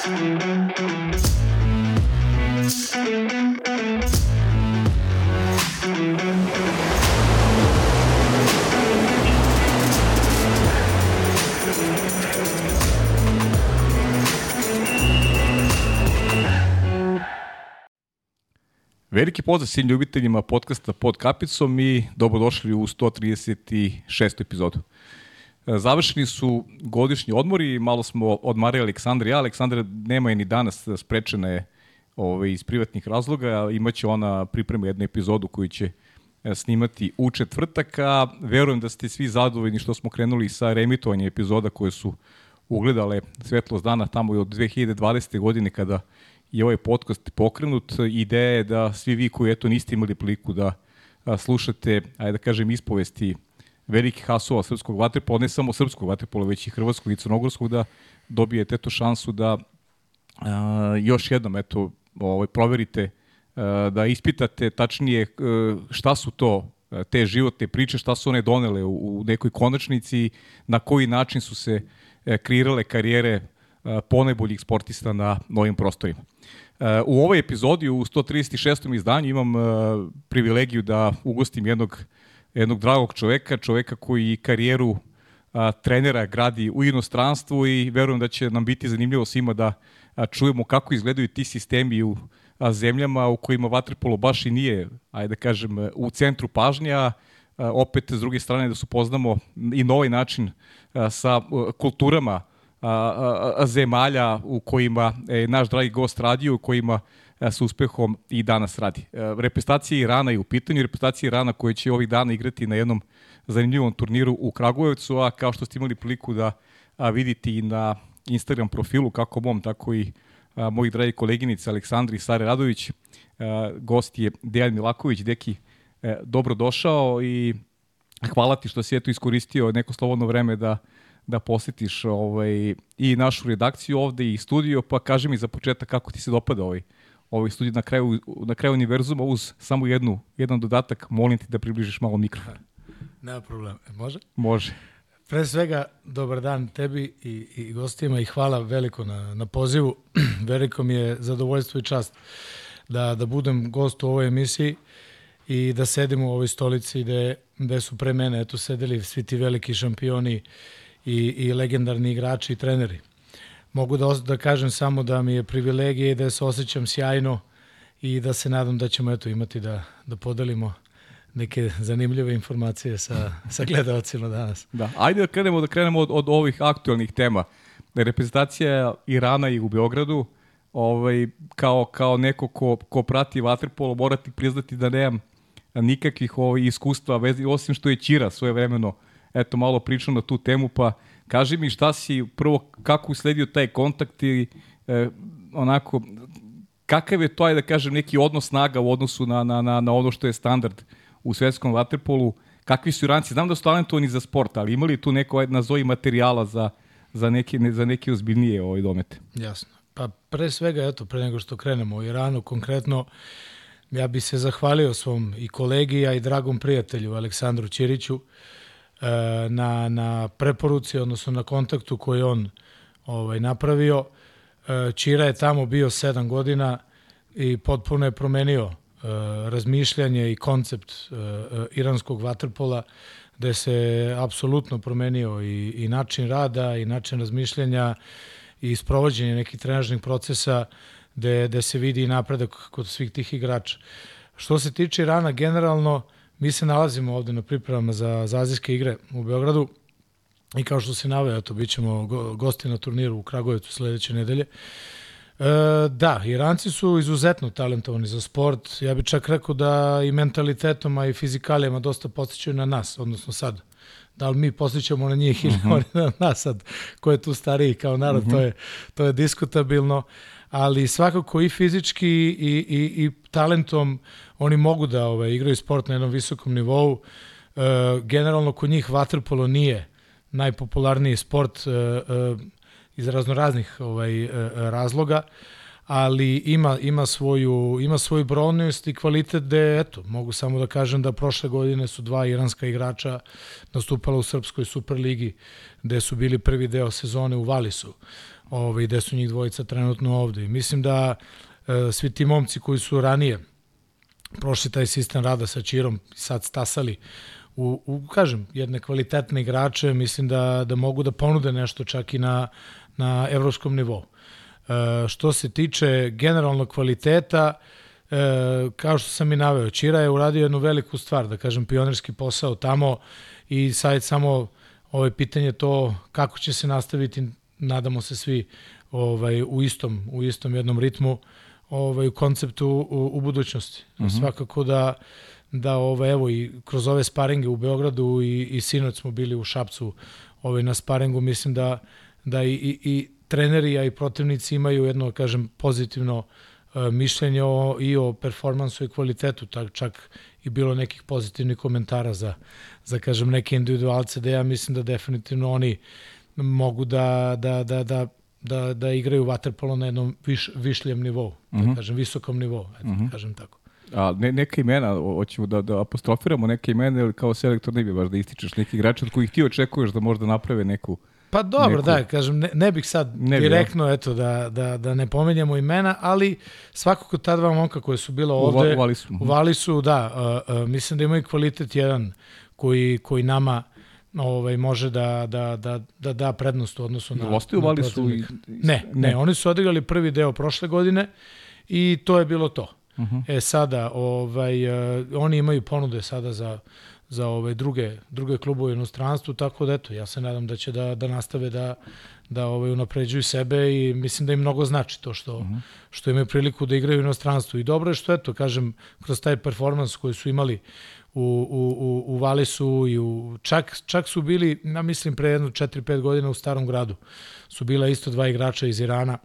Veliki pozdrav svim ljubiteljima podcasta Pod kapicom i dobrodošli u 136. epizodu. E, završeni su godišnji odmori, malo smo odmarali Aleksandar i ja. Aleksandra nema je ni danas sprečena je ovaj, iz privatnih razloga. Imaće ona pripremu jednu epizodu koju će e, snimati u četvrtak, a verujem da ste svi zadovoljni što smo krenuli sa remitovanjem epizoda koje su ugledale svetlost dana tamo i od 2020. godine kada je ovaj podcast pokrenut. Ideja je da svi vi koji eto niste imali priliku da slušate, ajde da kažem, ispovesti velikih asova srpskog vaterpola, ne samo srpskog vaterpola, već i hrvatskog i crnogorskog, da dobijete eto šansu da a, još jednom eto, ovaj, proverite, a, da ispitate tačnije a, šta su to te životne priče, šta su one donele u, u nekoj konačnici, na koji način su se e, kreirale karijere ponajboljih sportista na novim prostorima. U ovoj epizodi, u 136. izdanju, imam privilegiju da ugostim jednog, jednog dragog čoveka, čoveka koji karijeru trenera gradi u inostranstvu i verujem da će nam biti zanimljivo svima da čujemo kako izgledaju ti sistemi u zemljama u kojima vaterpolo baš i nije, ajde da kažem, u centru pažnja, opet s druge strane da se upoznamo i na ovaj način sa kulturama a, a, zemalja u kojima je naš dragi gost radio, u kojima a, sa uspehom i danas radi. A, reprezentacija Irana je u pitanju, reprezentacija Irana koja će ovih dana igrati na jednom zanimljivom turniru u Kragujevcu, a kao što ste imali priliku da vidite i na Instagram profilu, kako mom, tako i a, mojih dragi koleginice Aleksandri i Sare Radović. A, gost je Dejan Milaković, deki, e, dobro došao i hvala ti što si eto iskoristio neko slobodno vreme da da posetiš ovaj, i našu redakciju ovde i studio, pa kaži mi za početak kako ti se dopada ovaj, ovaj studio na kraju, na kraju univerzuma uz samo jednu, jedan dodatak, molim ti da približiš malo mikrofon. Nema problema. E, može? Može. Pre svega, dobar dan tebi i, i gostima i hvala veliko na, na pozivu. veliko mi je zadovoljstvo i čast da, da budem gost u ovoj emisiji i da sedim u ovoj stolici gde, gde su pre mene eto, sedeli svi ti veliki šampioni i, i legendarni igrači i treneri. Mogu da, da kažem samo da mi je privilegija i da se osjećam sjajno i da se nadam da ćemo eto imati da, da podelimo neke zanimljive informacije sa, sa gledalcima danas. Da, ajde da krenemo, da krenemo od, od ovih aktualnih tema. Reprezentacija Irana i u Beogradu, ovaj, kao, kao neko ko, ko prati vaterpolo, morati priznati da nemam nikakvih ovaj, iskustva, vezi, osim što je Ćira svoje vremeno uh, eto, malo pričam na tu temu, pa kaži mi šta si, prvo, kako usledio taj kontakt i e, onako, kakav je to, da kažem, neki odnos snaga u odnosu na, na, na, na ono što je standard u svetskom vaterpolu, kakvi su Iranci, znam da su talentovani za sport, ali imali tu neko, nazovi materijala za, za, neke, ne, za neke ozbiljnije ovaj domete? Jasno. Pa pre svega, eto, pre nego što krenemo u Iranu, konkretno, ja bi se zahvalio svom i kolegi, a i dragom prijatelju Aleksandru Ćiriću, E, na, na preporuci, odnosno na kontaktu koji on ovaj, napravio. Čira je tamo bio sedam godina i potpuno je promenio e, razmišljanje i koncept iranskog vaterpola, gde se apsolutno promenio i, i način rada i način razmišljanja i sprovođenje nekih trenažnih procesa gde, gde se vidi napredak kod svih tih igrača. Što se tiče Irana, generalno, uh, Mi se nalazimo ovde na pripremama za, za azijske igre u Beogradu i kao što se naveo, eto, bit ćemo gosti na turniru u Kragujevcu sledeće nedelje. E, da, Iranci su izuzetno talentovani za sport. Ja bih čak rekao da i mentalitetom, a i fizikalijama dosta postićaju na nas, odnosno sad. Da li mi postićemo na njih ili mhm. -huh. oni na nas sad, ko je tu stariji kao narod, uh -huh. to, mhm. je, to je diskutabilno. Ali svakako i fizički i, i, i talentom oni mogu da ovaj, igraju sport na jednom visokom nivou. E, generalno kod njih vaterpolo nije najpopularniji sport e, e, iz raznoraznih ovaj, e, razloga, ali ima, ima, svoju, ima svoju brojnost i kvalitet gde, eto, mogu samo da kažem da prošle godine su dva iranska igrača nastupala u Srpskoj Superligi, gde su bili prvi deo sezone u Valisu. Ovaj, gde su njih dvojica trenutno ovde. I mislim da e, svi ti momci koji su ranije prošli taj sistem rada sa Čirom, sad stasali u, u kažem, jedne kvalitetne igrače, mislim da, da mogu da ponude nešto čak i na, na evropskom nivou. E, što se tiče generalnog kvaliteta, e, kao što sam i naveo, Čira je uradio jednu veliku stvar, da kažem, pionirski posao tamo i sad samo ovaj pitanje to kako će se nastaviti, nadamo se svi ovaj u istom u istom jednom ritmu ovaj u konceptu u, u budućnosti. Mm -hmm. Svakako da da ovaj evo i kroz ove sparinge u Beogradu i i sinoć smo bili u Šapcu ovaj na sparingu mislim da da i i, i treneri a i protivnici imaju jedno kažem pozitivno uh, mišljenje o, i o performansu i kvalitetu tak čak i bilo nekih pozitivnih komentara za za kažem neke individualce da ja mislim da definitivno oni mogu da da da da da, da igraju waterpolo na jednom viš, višljem nivou, mm -hmm. da mhm. kažem visokom nivou, eto, mm -hmm. kažem tako. A ne, neka imena, hoćemo da, da apostrofiramo neke imena ili kao selektor ne bi baš da ističeš neki igrača od kojih ti očekuješ da možda naprave neku Pa dobro, neku... da, kažem, ne, ne bih sad ne direktno, bi, ja. eto, da, da, da ne pomenjamo imena, ali svakako ta dva momka koje su bila ovde, u, Valisu, u Valisu da, uh, uh, mislim da imaju kvalitet jedan koji, koji nama ovaj može da da da da da prednost u odnosu na Ostaju vali su i ne, ne, ne, oni su odigrali prvi deo prošle godine i to je bilo to. Uh mhm. -huh. E sada ovaj uh, oni imaju ponude sada za za ove druge druge klubove u inostranstvu tako da eto ja se nadam da će da da nastave da da ovaj unapređuju sebe i mislim da im mnogo znači to što uh mhm. -huh. što imaju priliku da igraju u inostranstvu i dobro je što eto kažem kroz taj performans koji su imali u, u, u, u Valisu i u, čak, čak su bili, ja mislim, pre jedno 4-5 godina u Starom gradu. Su bila isto dva igrača iz Irana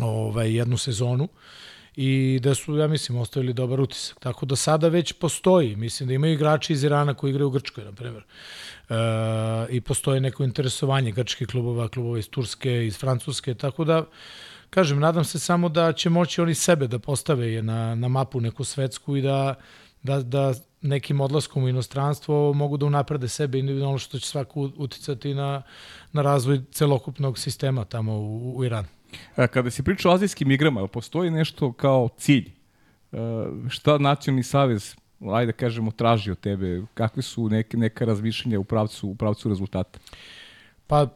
ovaj, jednu sezonu i da su, ja mislim, ostavili dobar utisak. Tako da sada već postoji, mislim da imaju igrači iz Irana koji igraju u Grčkoj, na primjer. E, I postoji neko interesovanje grčkih klubova, klubova iz Turske, iz Francuske, tako da kažem, nadam se samo da će moći oni sebe da postave je na, na mapu neku svetsku i da, da, da nekim odlaskom u inostranstvo mogu da unaprede sebe individualno što će svako uticati na, na razvoj celokupnog sistema tamo u, u Iranu. E, kada si pričao o azijskim igrama, postoji nešto kao cilj? E, šta nacionalni savez, ajde da kažemo, traži od tebe? Kakve su neke, neka razmišljenja u pravcu, u pravcu rezultata? Pa,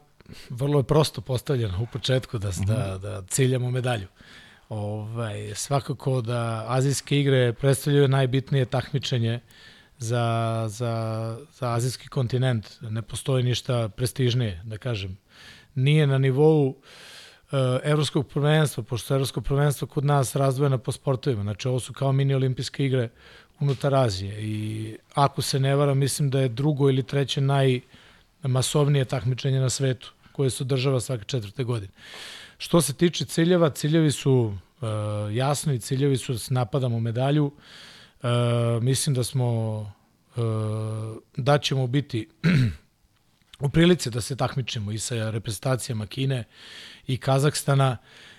vrlo je prosto postavljeno u početku da, uh -huh. da, da ciljamo medalju. Ovaj, svakako da azijske igre predstavljaju najbitnije takmičenje za, za, za azijski kontinent. Ne postoji ništa prestižnije, da kažem. Nije na nivou uh, evropskog prvenstva, pošto evropsko prvenstvo kod nas razdvojeno po sportovima. Znači, ovo su kao mini olimpijske igre unutar Azije. I ako se ne vara, mislim da je drugo ili treće najmasovnije takmičenje na svetu, koje se održava svake četvrte godine. Što se tiče ciljeva, ciljevi su uh, jasni, ciljevi su da se napadamo medalju. Uh, mislim da smo uh, da ćemo biti u prilici da se takmičimo i sa reprezentacijama Kine i Kazahstana,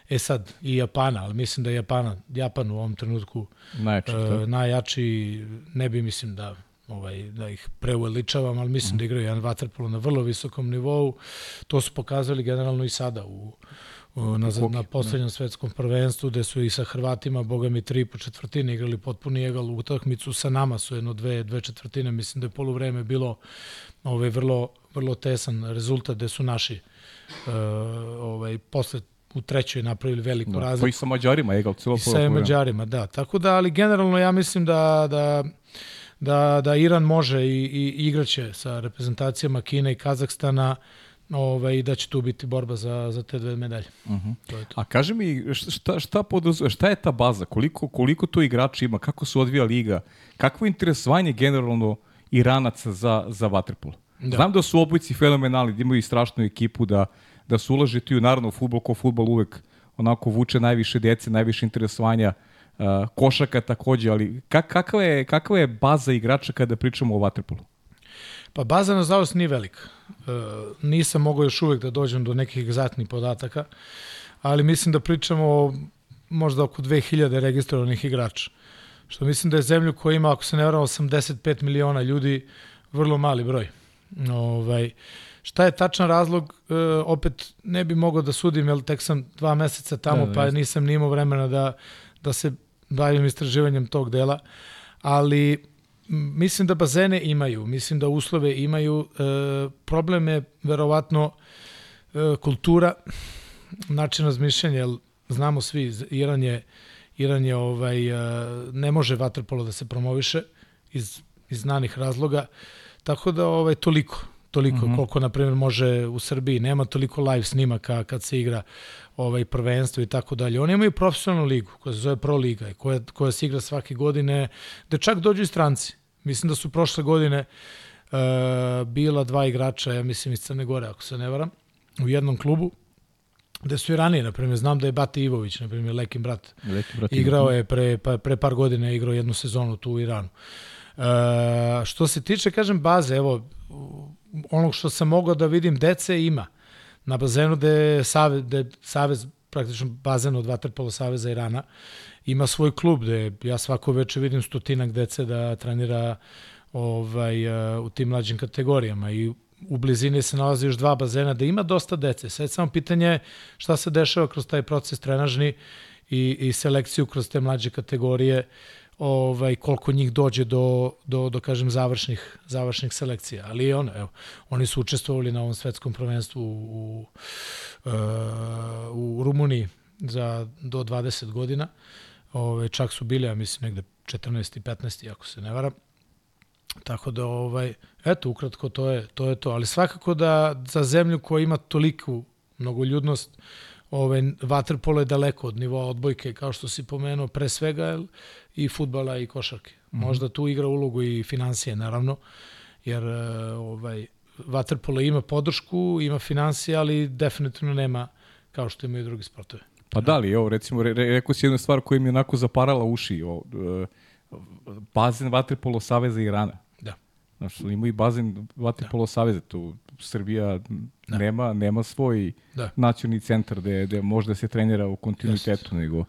e sad i Japana, ali mislim da je Japana, Japan u ovom trenutku najjači, uh, najjači ne bi mislim da ovaj, da ih preuveličavam, ali mislim mm. da igraju jedan vaterpolo na vrlo visokom nivou. To su pokazali generalno i sada u, na, na poslednjem svetskom prvenstvu, gde su i sa Hrvatima, boga mi, tri po četvrtine igrali potpuni egal u utakmicu, sa nama su jedno dve, dve četvrtine, mislim da je poluvreme bilo ovaj, vrlo, vrlo tesan rezultat, gde su naši uh, ovaj, posle u trećoj napravili veliku da, razliku. Pa i sa Mađarima, egal, celo I sa Mađarima, da. Tako da, ali generalno ja mislim da, da da, da Iran može i, i igraće sa reprezentacijama Kine i Kazahstana ovaj, da će tu biti borba za, za te dve medalje. Uh mhm. -huh. to je to. A kaži mi, šta, šta, poduz, šta je ta baza? Koliko, koliko to igrači ima? Kako se odvija liga? Kakvo je interesovanje generalno Iranaca za, za Waterpolo? Da. Znam da su obojci fenomenalni, da imaju strašnu ekipu, da, da su uložiti u naravno futbol, ko futbol uvek onako vuče najviše djece, najviše interesovanja, uh, košaka takođe, ali kak, kakva, je, kakva je baza igrača kada pričamo o Waterpolu? Pa baza na zavost nije velika. E, nisam mogao još uvek da dođem do nekih egzaktnih podataka, ali mislim da pričamo o možda oko 2000 registrovanih igrača. Što mislim da je zemlju koja ima, ako se ne varam, 85 miliona ljudi, vrlo mali broj. Ovaj, Šta je tačan razlog, e, opet ne bi mogao da sudim, jer tek sam dva meseca tamo, Da, da, pa nisam ni imao vremena da, da se bavim istraživanjem tog dela, ali mislim da bazene imaju, mislim da uslove imaju, e, problem je verovatno e, kultura, način razmišljanja, jer znamo svi, Iran je, Iran je ovaj, e, ne može vaterpolo da se promoviše iz, iz znanih razloga, tako da ovaj, toliko, toliko mm Mhm. -hmm. koliko na primjer može u Srbiji nema toliko live snimaka kad se igra ovaj prvenstvo i tako dalje. Oni imaju profesionalnu ligu koja se zove Pro Liga i koja koja se igra svake godine, da čak dođu i stranci. Mislim da su prošle godine uh, bila dva igrača, ja mislim iz Crne Gore ako se ne varam, u jednom klubu gde su i ranije, na primjer, znam da je Bate Ivović, na primjer, Lekin brat, Leki, brate, Igrao je pre, pa, pre par godina je igrao jednu sezonu tu u Iranu. E, što se tiče, kažem, baze, evo, onog što sam mogao da vidim, dece ima. Na bazenu gde je Savez, gde je Savez praktično bazen od Vaterpolo Saveza Irana, ima svoj klub gde ja svako veče vidim stotinak dece da trenira ovaj, e, u tim mlađim kategorijama i u blizini se nalazi još dva bazena da ima dosta dece. Sad samo pitanje je šta se dešava kroz taj proces trenažni i, i selekciju kroz te mlađe kategorije ovaj koliko njih dođe do do do kažem završnih završnih selekcija ali ono evo oni su učestvovali na ovom svetskom prvenstvu u u, u Rumuniji za do 20 godina Ove, čak su bili, ja mislim, negde 14. i 15. ako se ne varam. Tako da, ovaj, eto, ukratko, to je, to je to. Ali svakako da za zemlju koja ima toliku mnogoljudnost, ovaj, vaterpolo je daleko od nivoa odbojke, kao što si pomenuo, pre svega i futbala i košarke. Mm -hmm. Možda tu igra ulogu i financije, naravno, jer eh, ovaj, vaterpolo ima podršku, ima financije, ali definitivno nema kao što imaju drugi sportove. Pa da li, evo, recimo, re, re, rekao si jednu stvar koja mi je onako zaparala uši. O, e, bazen Vaterpolo Saveza Irana. Da. Znaš, ima i bazen Vaterpolo da. Saveza. Tu Srbija da. nema, nema svoj Da. nacionalni centar gde, gde može da se trenira u kontinuitetu, nego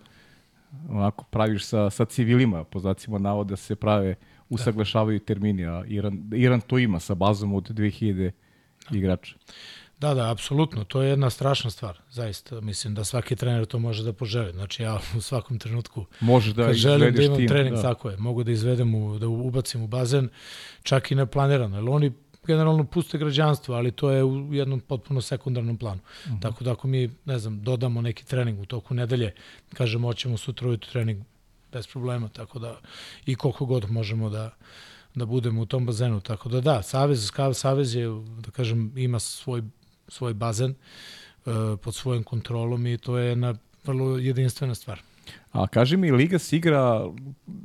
onako praviš sa, sa civilima, po znacima navoda se prave, usaglašavaju termini, a Iran, Iran to ima sa bazom od 2000 igrača. Da, da, apsolutno. To je jedna strašna stvar, zaista. Mislim da svaki trener to može da poželi. Znači ja u svakom trenutku Možeš da kad želim da imam tim, trening, da. tako je, mogu da izvedem, u, da ubacim u bazen, čak i neplanirano. Jer oni generalno puste građanstvo, ali to je u jednom potpuno sekundarnom planu. Uh Mhm. -huh. Tako da ako mi, ne znam, dodamo neki trening u toku nedelje, kažemo, hoćemo sutra ujutru trening bez problema, tako da i koliko god možemo da da budemo u tom bazenu. Tako da da, Savez, Savez je, da kažem, ima svoj, svoj bazen uh, pod svojom kontrolom i to je jedna vrlo jedinstvena stvar. A kaži mi, liga se igra,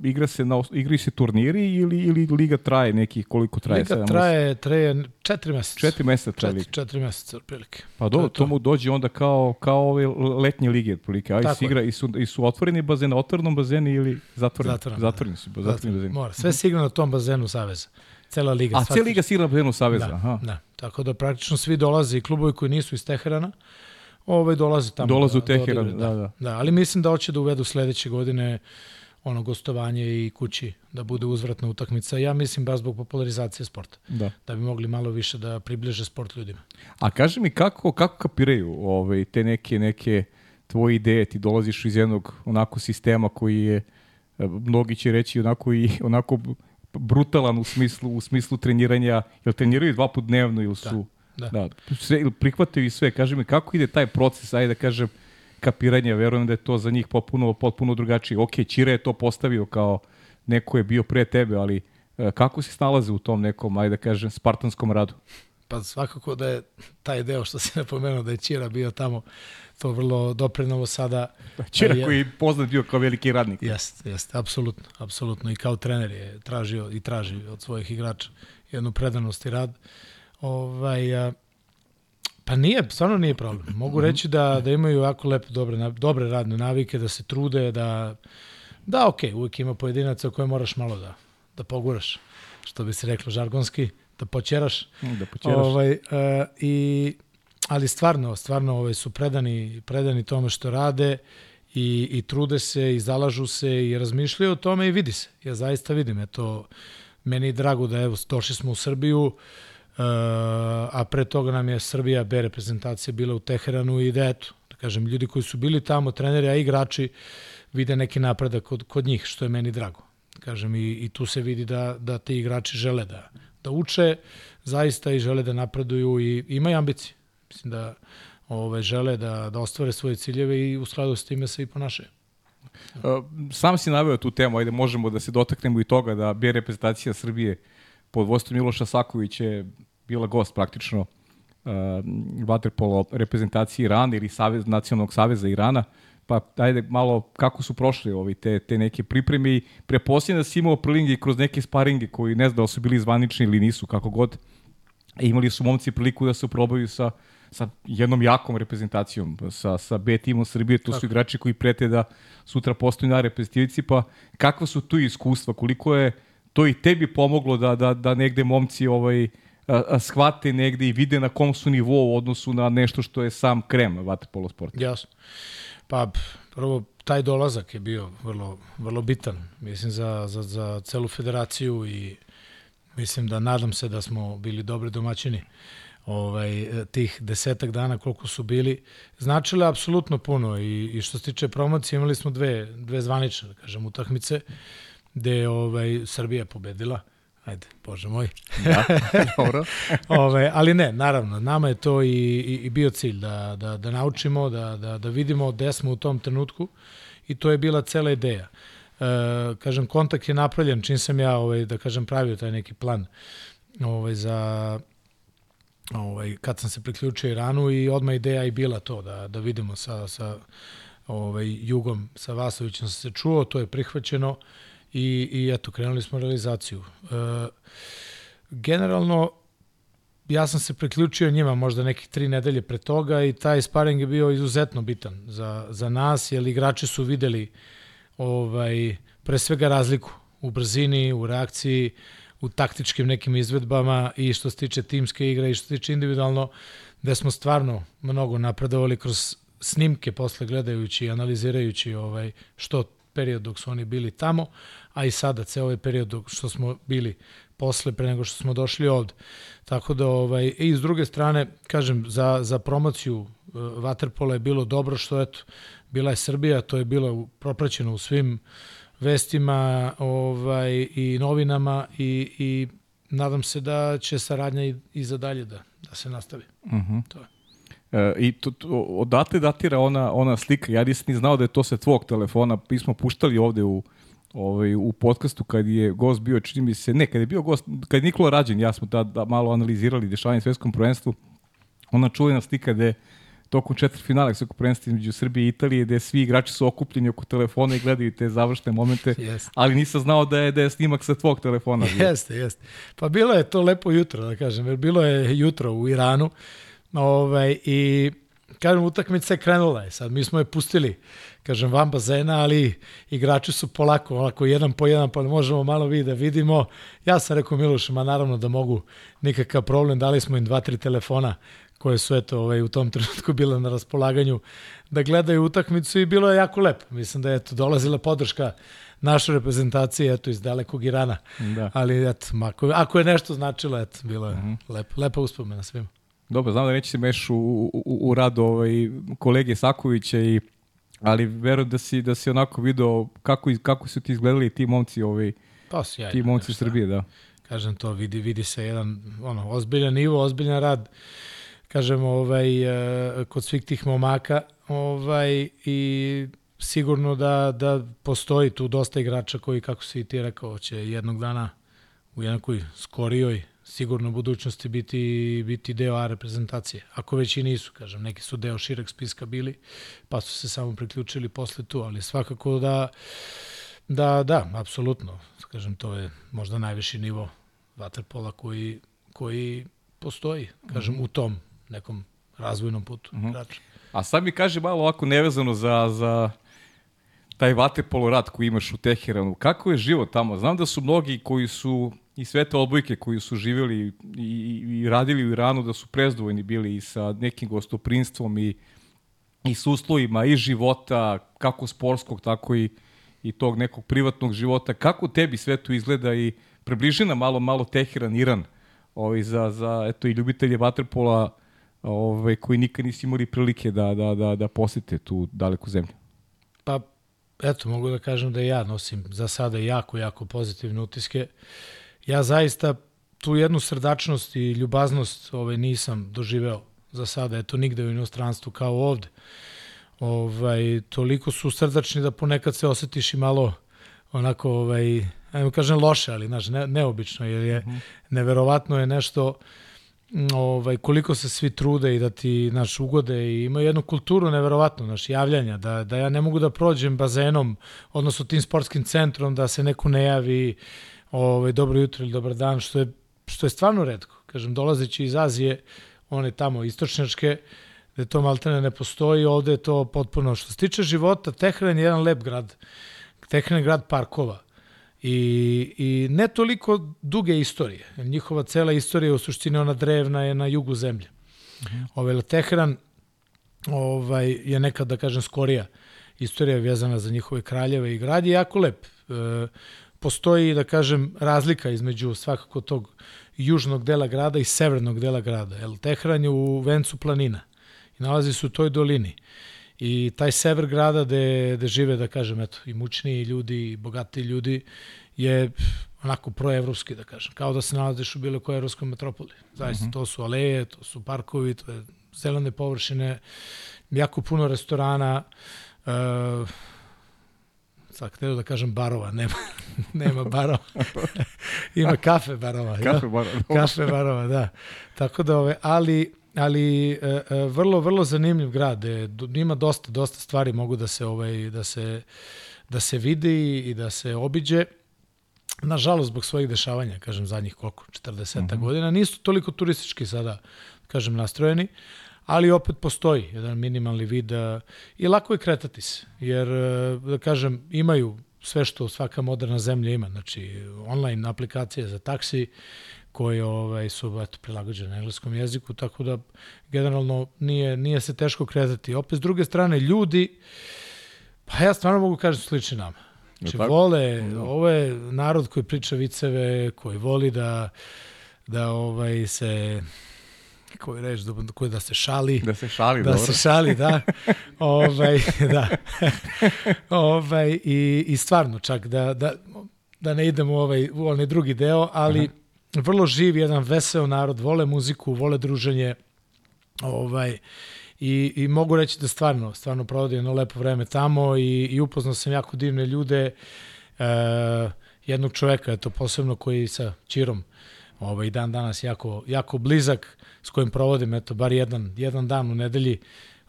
igra se na, igraju se turniri ili, ili liga traje neki, koliko traje? Liga Sedam, traje, traje četiri meseca. Četiri meseca traje liga. četiri meseca, otprilike. Pa do, to to mu dođe onda kao, kao ove letnje lige, otprilike. A se igra, i su, i su otvoreni bazeni, otvorenom bazeni ili zatvoreni? Zatvoren, zatvoreni su, zatvoreni bazeni. Mora. Sve se igra na tom bazenu Saveza. Cela liga. A cijela liga se igra na bazenu Saveza? Da, Aha. da. Tako da praktično svi dolaze i klubovi koji nisu iz Teherana, ovaj dolaze tamo. Dolaze u da- Teheran, odigraju, da, da. da. ali mislim da hoće da uvedu sledeće godine ono gostovanje i kući da bude uzvratna utakmica. Ja mislim baš zbog popularizacije sporta. da. Da bi mogli malo više da približe sport ljudima. A kaži mi kako, kako kapiraju ovaj, te neke, neke tvoje ideje? Ti dolaziš iz jednog onako sistema koji je, mnogi će reći onako i onako brutalan u smislu, u smislu treniranja. Jel treniraju dva put dnevno ili su... da. da sve, ili prihvataju i sve. Kaži mi kako ide taj proces, ajde da kažem, kapiranja, verujem da je to za njih potpuno, potpuno drugačije. Ok, Čire je to postavio kao neko je bio pre tebe, ali e, kako se snalaze u tom nekom, ajde da kažem, spartanskom radu? Pa svakako da je taj deo što si napomenuo da je Ćira bio tamo, to vrlo doprinalo sada. Čira je- koji je poznat bio kao veliki radnik. Jeste, jeste, apsolutno, apsolutno. I kao trener je tražio i traži od svojih igrača jednu predanost i rad. Ovaj, a, pa nije, stvarno nije problem. Mogu reći da, da imaju jako lepe, dobre, dobre radne navike, da se trude, da, da ok, uvijek ima pojedinaca koje moraš malo da, da poguraš, što bi se reklo žargonski, da počeraš. Da počeraš. Ovaj, uh, i, ali stvarno, stvarno ovaj, su predani, predani tome što rade i, i trude se i zalažu se i razmišljaju o tome i vidi se. Ja zaista vidim. Eto, meni je drago da evo, došli smo u Srbiju, uh, a pre toga nam je Srbija B reprezentacija bila u Teheranu i da eto, da kažem, ljudi koji su bili tamo, treneri, a igrači, vide neki napredak kod, kod njih, što je meni drago. Kažem, i, i tu se vidi da, da ti igrači žele da, da uče, zaista i žele da napreduju i imaju ambicije. Mislim da ove, žele da, da ostvare svoje ciljeve i u skladu s time se i ponašaju. Sam si naveo tu temu, ajde možemo da se dotaknemo i toga da B reprezentacija Srbije pod vodstvom Miloša Sakovića je bila gost praktično uh, vaterpolo reprezentacije Irana ili Savez, Nacionalnog saveza Irana. Pa ajde malo kako su prošli ovi te, te neke pripreme i preposljedno da si imao prilinge kroz neke sparinge koji ne znam da su bili zvanični ili nisu, kako god. E, imali su momci priliku da se probaju sa sa jednom jakom reprezentacijom, sa, sa B timom Srbije, to su igrači koji prete da sutra postaju na reprezentativici, pa kakva su tu iskustva, koliko je to i tebi pomoglo da, da, da negde momci ovaj, a, a, shvate negde i vide na kom su nivou u odnosu na nešto što je sam krem vaterpolo sporta. Jasno. Pa prvo taj dolazak je bio vrlo, vrlo bitan, mislim, za, za, za celu federaciju i mislim da nadam se da smo bili dobri domaćini ovaj, tih desetak dana koliko su bili, značile apsolutno puno i, i što se tiče promocije imali smo dve, dve zvanične, da kažem, utakmice gde ovaj, Srbija pobedila. Ajde, bože moj. Da, dobro. Ove, ali ne, naravno, nama je to i, i, i bio cilj da, da, da naučimo, da, da, da vidimo gde smo u tom trenutku i to je bila cela ideja. E, kažem, kontakt je napravljen čim sam ja, ovaj, da kažem, pravio taj neki plan ovaj, za ovaj, kad sam se priključio Iranu i odmah ideja i bila to da, da vidimo sa, sa ovaj, Jugom, sa Vasovićem sam se čuo, to je prihvaćeno i, i eto, krenuli smo realizaciju. E, generalno, ja sam se priključio njima možda nekih tri nedelje pre toga i taj sparing je bio izuzetno bitan za, za nas, jer igrači su videli ovaj, pre svega razliku u brzini, u reakciji, u taktičkim nekim izvedbama i što se tiče timske igre i što se tiče individualno, da smo stvarno mnogo napredovali kroz snimke posle gledajući i analizirajući ovaj, što period dok su oni bili tamo, a i sada ceo ovaj period dok što smo bili posle pre nego što smo došli ovde. Tako da ovaj i s druge strane kažem za za promociju uh, waterpola je bilo dobro što eto bila je Srbija, to je bilo propraćeno u svim vestima ovaj, i novinama i, i nadam se da će saradnja i, i za dalje da, da se nastavi. Uh mhm. -huh. To je. E, I to, to, odatle datira ona, ona slika. Ja nisam ni znao da je to sa tvog telefona. Mi smo puštali ovde u, ovaj, u podcastu kad je gost bio, čini mi se, ne, kad je bio gost, kad je Nikola Rađen, ja smo da, da malo analizirali dešavanje svetskom prvenstvu, ona čuvena slika gde tokom četiri finale svekog prvenstva između Srbije i Italije, gde svi igrači su okupljeni oko telefona i gledaju te završne momente, yes. ali nisam znao da je, da je snimak sa tvog telefona. Jeste, jeste. Pa bilo je to lepo jutro, da kažem, jer bilo je jutro u Iranu ovaj, i kažem, utakmica je krenula je sad, mi smo je pustili, kažem, van bazena, ali igrači su polako, onako jedan po jedan, pa možemo malo vi da vidimo. Ja sam rekao Milošima, naravno da mogu, nikakav problem, dali smo im dva, tri telefona koje su eto ovaj, u tom trenutku bile na raspolaganju da gledaju utakmicu i bilo je jako lepo. Mislim da je eto, dolazila podrška našoj reprezentaciji eto, iz dalekog Irana. Da. Ali eto, ako, ako je nešto značilo, eto, bilo je mhm. -huh. lepo, lepa uspomena svima. Dobro, znam da neće se meš u, u, u rad ovaj, kolege Sakovića i ali verujem da si da si onako video kako kako su ti izgledali ti momci ovaj pa sjajno, ti momci Srbije da. Kažem to vidi vidi se jedan ono ozbiljan nivo ozbiljan rad kažem, ovaj, eh, kod svih tih momaka ovaj, i sigurno da, da postoji tu dosta igrača koji, kako si ti rekao, će jednog dana u jednakoj skorijoj sigurno u budućnosti biti, biti deo A reprezentacije. Ako već i nisu, kažem, neki su deo šireg spiska bili, pa su se samo priključili posle tu, ali svakako da, da, da, apsolutno, kažem, to je možda najviši nivo vaterpola koji, koji postoji, kažem, mm -hmm. u tom nekom razvojnom putu. Uh mhm. -huh. A sad mi kaže malo ovako nevezano za, za taj vaterpolo rad koji imaš u Teheranu. Kako je život tamo? Znam da su mnogi koji su i sve te odbojke koji su živjeli i, i, i radili u Iranu da su prezdovoljni bili i sa nekim gostoprinstvom i, i s uslovima i života, kako sportskog, tako i, i tog nekog privatnog života. Kako tebi sve to izgleda i približi malo, malo Teheran, Iran? ovaj, za, za eto, i ljubitelje vaterpola ovaj, koji nikad nisi imali prilike da, da, da, da posete tu daleku zemlju. Pa, eto, mogu da kažem da ja nosim za sada jako, jako pozitivne utiske. Ja zaista tu jednu srdačnost i ljubaznost ovaj, nisam doživeo za sada, eto, nigde u inostranstvu kao ovde. Ovaj, toliko su srdačni da ponekad se osetiš i malo onako, ovaj, ajmo kažem loše, ali znaš, ne, neobično, jer je mm -hmm. neverovatno je nešto ovaj, koliko se svi trude i da ti naš ugode i imaju jednu kulturu neverovatnu naš javljanja, da, da ja ne mogu da prođem bazenom, odnosno tim sportskim centrom, da se neko ne javi ovaj, dobro jutro ili dobar dan, što je, što je stvarno redko. Kažem, dolazeći iz Azije, one tamo istočnjačke, da to maltene ne postoji, ovde je to potpuno. Što se tiče života, Tehran je jedan lep grad. Tehran je grad parkova. I, I ne toliko duge istorije. Njihova cela istorija u suštini ona drevna je na jugu zemlje. -hmm. Ovaj Tehran ovaj, je nekad, da kažem, skorija istorija vezana za njihove kraljeve i grad je jako lep. E, postoji, da kažem, razlika između svakako tog južnog dela grada i severnog dela grada. El Tehran je u vencu planina i nalazi se u toj dolini. I taj sever grada gde, gde žive, da kažem, eto, i ljudi, i bogatiji ljudi, je onako proevropski, da kažem. Kao da se nalaziš u bilo kojoj evropskoj metropoli. Zaista, uh mhm. -huh. to su aleje, to su parkovi, to je zelene površine, jako puno restorana, uh, sad htio da kažem barova, nema, nema barova. Ima kafe barova. kafe barova. kafe barova, da. Tako da, ove, ali ali e, e, vrlo vrlo zanimljiv grad, e, ima dosta dosta stvari mogu da se ovaj da se da se vidi i da se obiđe. Nažalost, zbog svojih dešavanja, kažem, zadnjih koliko, 40 mm -hmm. godina, nisu toliko turistički sada, kažem, nastrojeni, ali opet postoji jedan minimalni vid uh, i lako je kretati se, jer, uh, da kažem, imaju sve što svaka moderna zemlja ima, znači online aplikacije za taksi, koje ovaj, su eto, prilagođene na engleskom jeziku, tako da generalno nije, nije se teško kretati. Opet, s druge strane, ljudi, pa ja stvarno mogu kažem slični nama. Znači, vole, no. Da. ovo je narod koji priča viceve, koji voli da, da ovaj, se koji reč, da, koji da se šali. Da se šali, da dobro. se šali, da. ovaj, da. ovaj, i, I stvarno, čak da, da, da ne idemo u, ovaj, u onaj drugi deo, ali Aha vrlo živ, jedan veseo narod, vole muziku, vole druženje, ovaj, i, i mogu reći da stvarno, stvarno provodi jedno lepo vreme tamo i, i upoznao sam jako divne ljude, e, jednog čoveka, eto, posebno koji sa Čirom, ovaj, dan danas jako, jako blizak, s kojim provodim, eto, bar jedan, jedan dan u nedelji,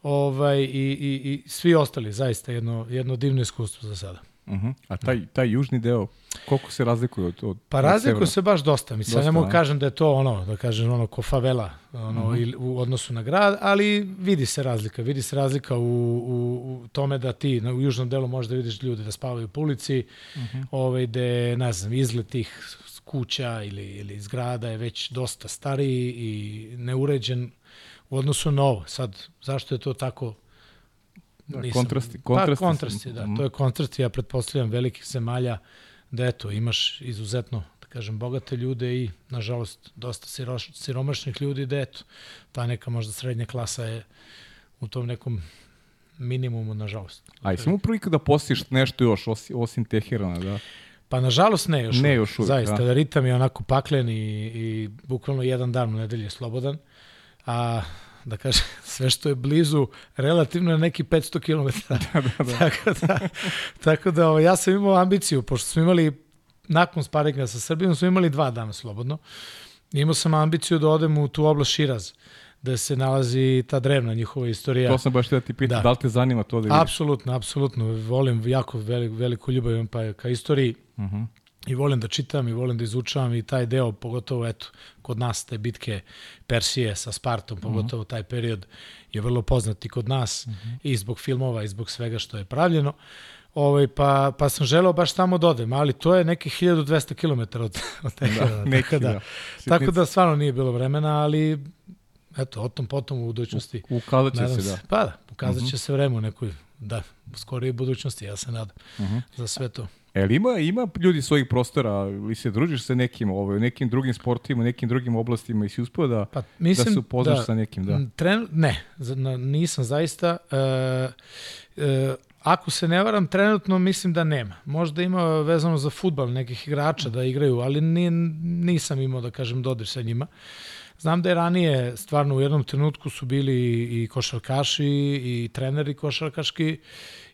ovaj, i, i, i svi ostali, zaista jedno, jedno divno iskustvo za sada. Uh -huh. A taj, taj južni deo, koliko se razlikuje od, od Pa razlikuje se baš dosta. Mislim, dosta, ne mogu kažem da je to ono, da kažem ono ko favela ono, uh -huh. u odnosu na grad, ali vidi se razlika. Vidi se razlika u, u, u tome da ti na, u južnom delu možda vidiš ljude da spavaju po ulici, uh -huh. ovaj, gde, ne znam, izgled tih kuća ili, ili zgrada je već dosta stariji i neuređen u odnosu na ovo. Sad, zašto je to tako Da, Nisam, kontrasti, kontrasti. Pa, kontrasti, da. To je kontrasti, ja pretpostavljam, velikih zemalja, da eto, imaš izuzetno, da kažem, bogate ljude i, nažalost, dosta siroš, siromašnih ljudi, da eto, ta neka možda srednja klasa je u tom nekom minimumu, nažalost. A jesi mu prilika da postiš nešto još, osim, osim Teherana, da? Pa nažalost ne još. Ne još uvijek, Zaista, da. ritam je onako paklen i, i bukvalno jedan dan u nedelji je slobodan. A da kaže, sve što je blizu relativno je neki 500 km. Da, da, da. tako da, tako da ovo, ja sam imao ambiciju, pošto smo imali nakon sparinga sa Srbijom, smo imali dva dana slobodno. Imao sam ambiciju da odem u tu oblast Širaz, da se nalazi ta drevna njihova istorija. To sam baš da ti pitam, da. da li te zanima to da vidiš? Apsolutno, apsolutno. Volim jako velik, veliku ljubav imam pa ka istoriji. Uh mhm. -huh i volim da čitam i volim da izučavam i taj deo, pogotovo eto, kod nas te bitke Persije sa Spartom, pogotovo taj period je vrlo poznat i kod nas uh -huh. i zbog filmova i zbog svega što je pravljeno. Ovaj, pa, pa sam želeo baš tamo da odem, ali to je neki 1200 km od, od tega. Da, neki, tako, da, da. tako da stvarno nije bilo vremena, ali eto, o tom potom u budućnosti. U, ukazat će se, da. Pa da, ukazat će uh -huh. se vreme u nekoj, da, skorijoj budućnosti, ja se nadam, uh -huh. za sve to. E, li ima, ima ljudi svojih prostora, ili se družiš sa nekim, ovaj, u nekim drugim sportovima, u nekim drugim oblastima i si uspio da, Pa, da mislim se upoznaš sa nekim, da. Tren, ne, na- nisam zaista. E, e, ako se ne varam, trenutno mislim da nema. Možda ima vezano za futbal nekih igrača da igraju, ali ni, nisam imao, da kažem, dodir sa njima. Znam da je ranije, stvarno u jednom trenutku su bili i košarkaši i treneri košarkaški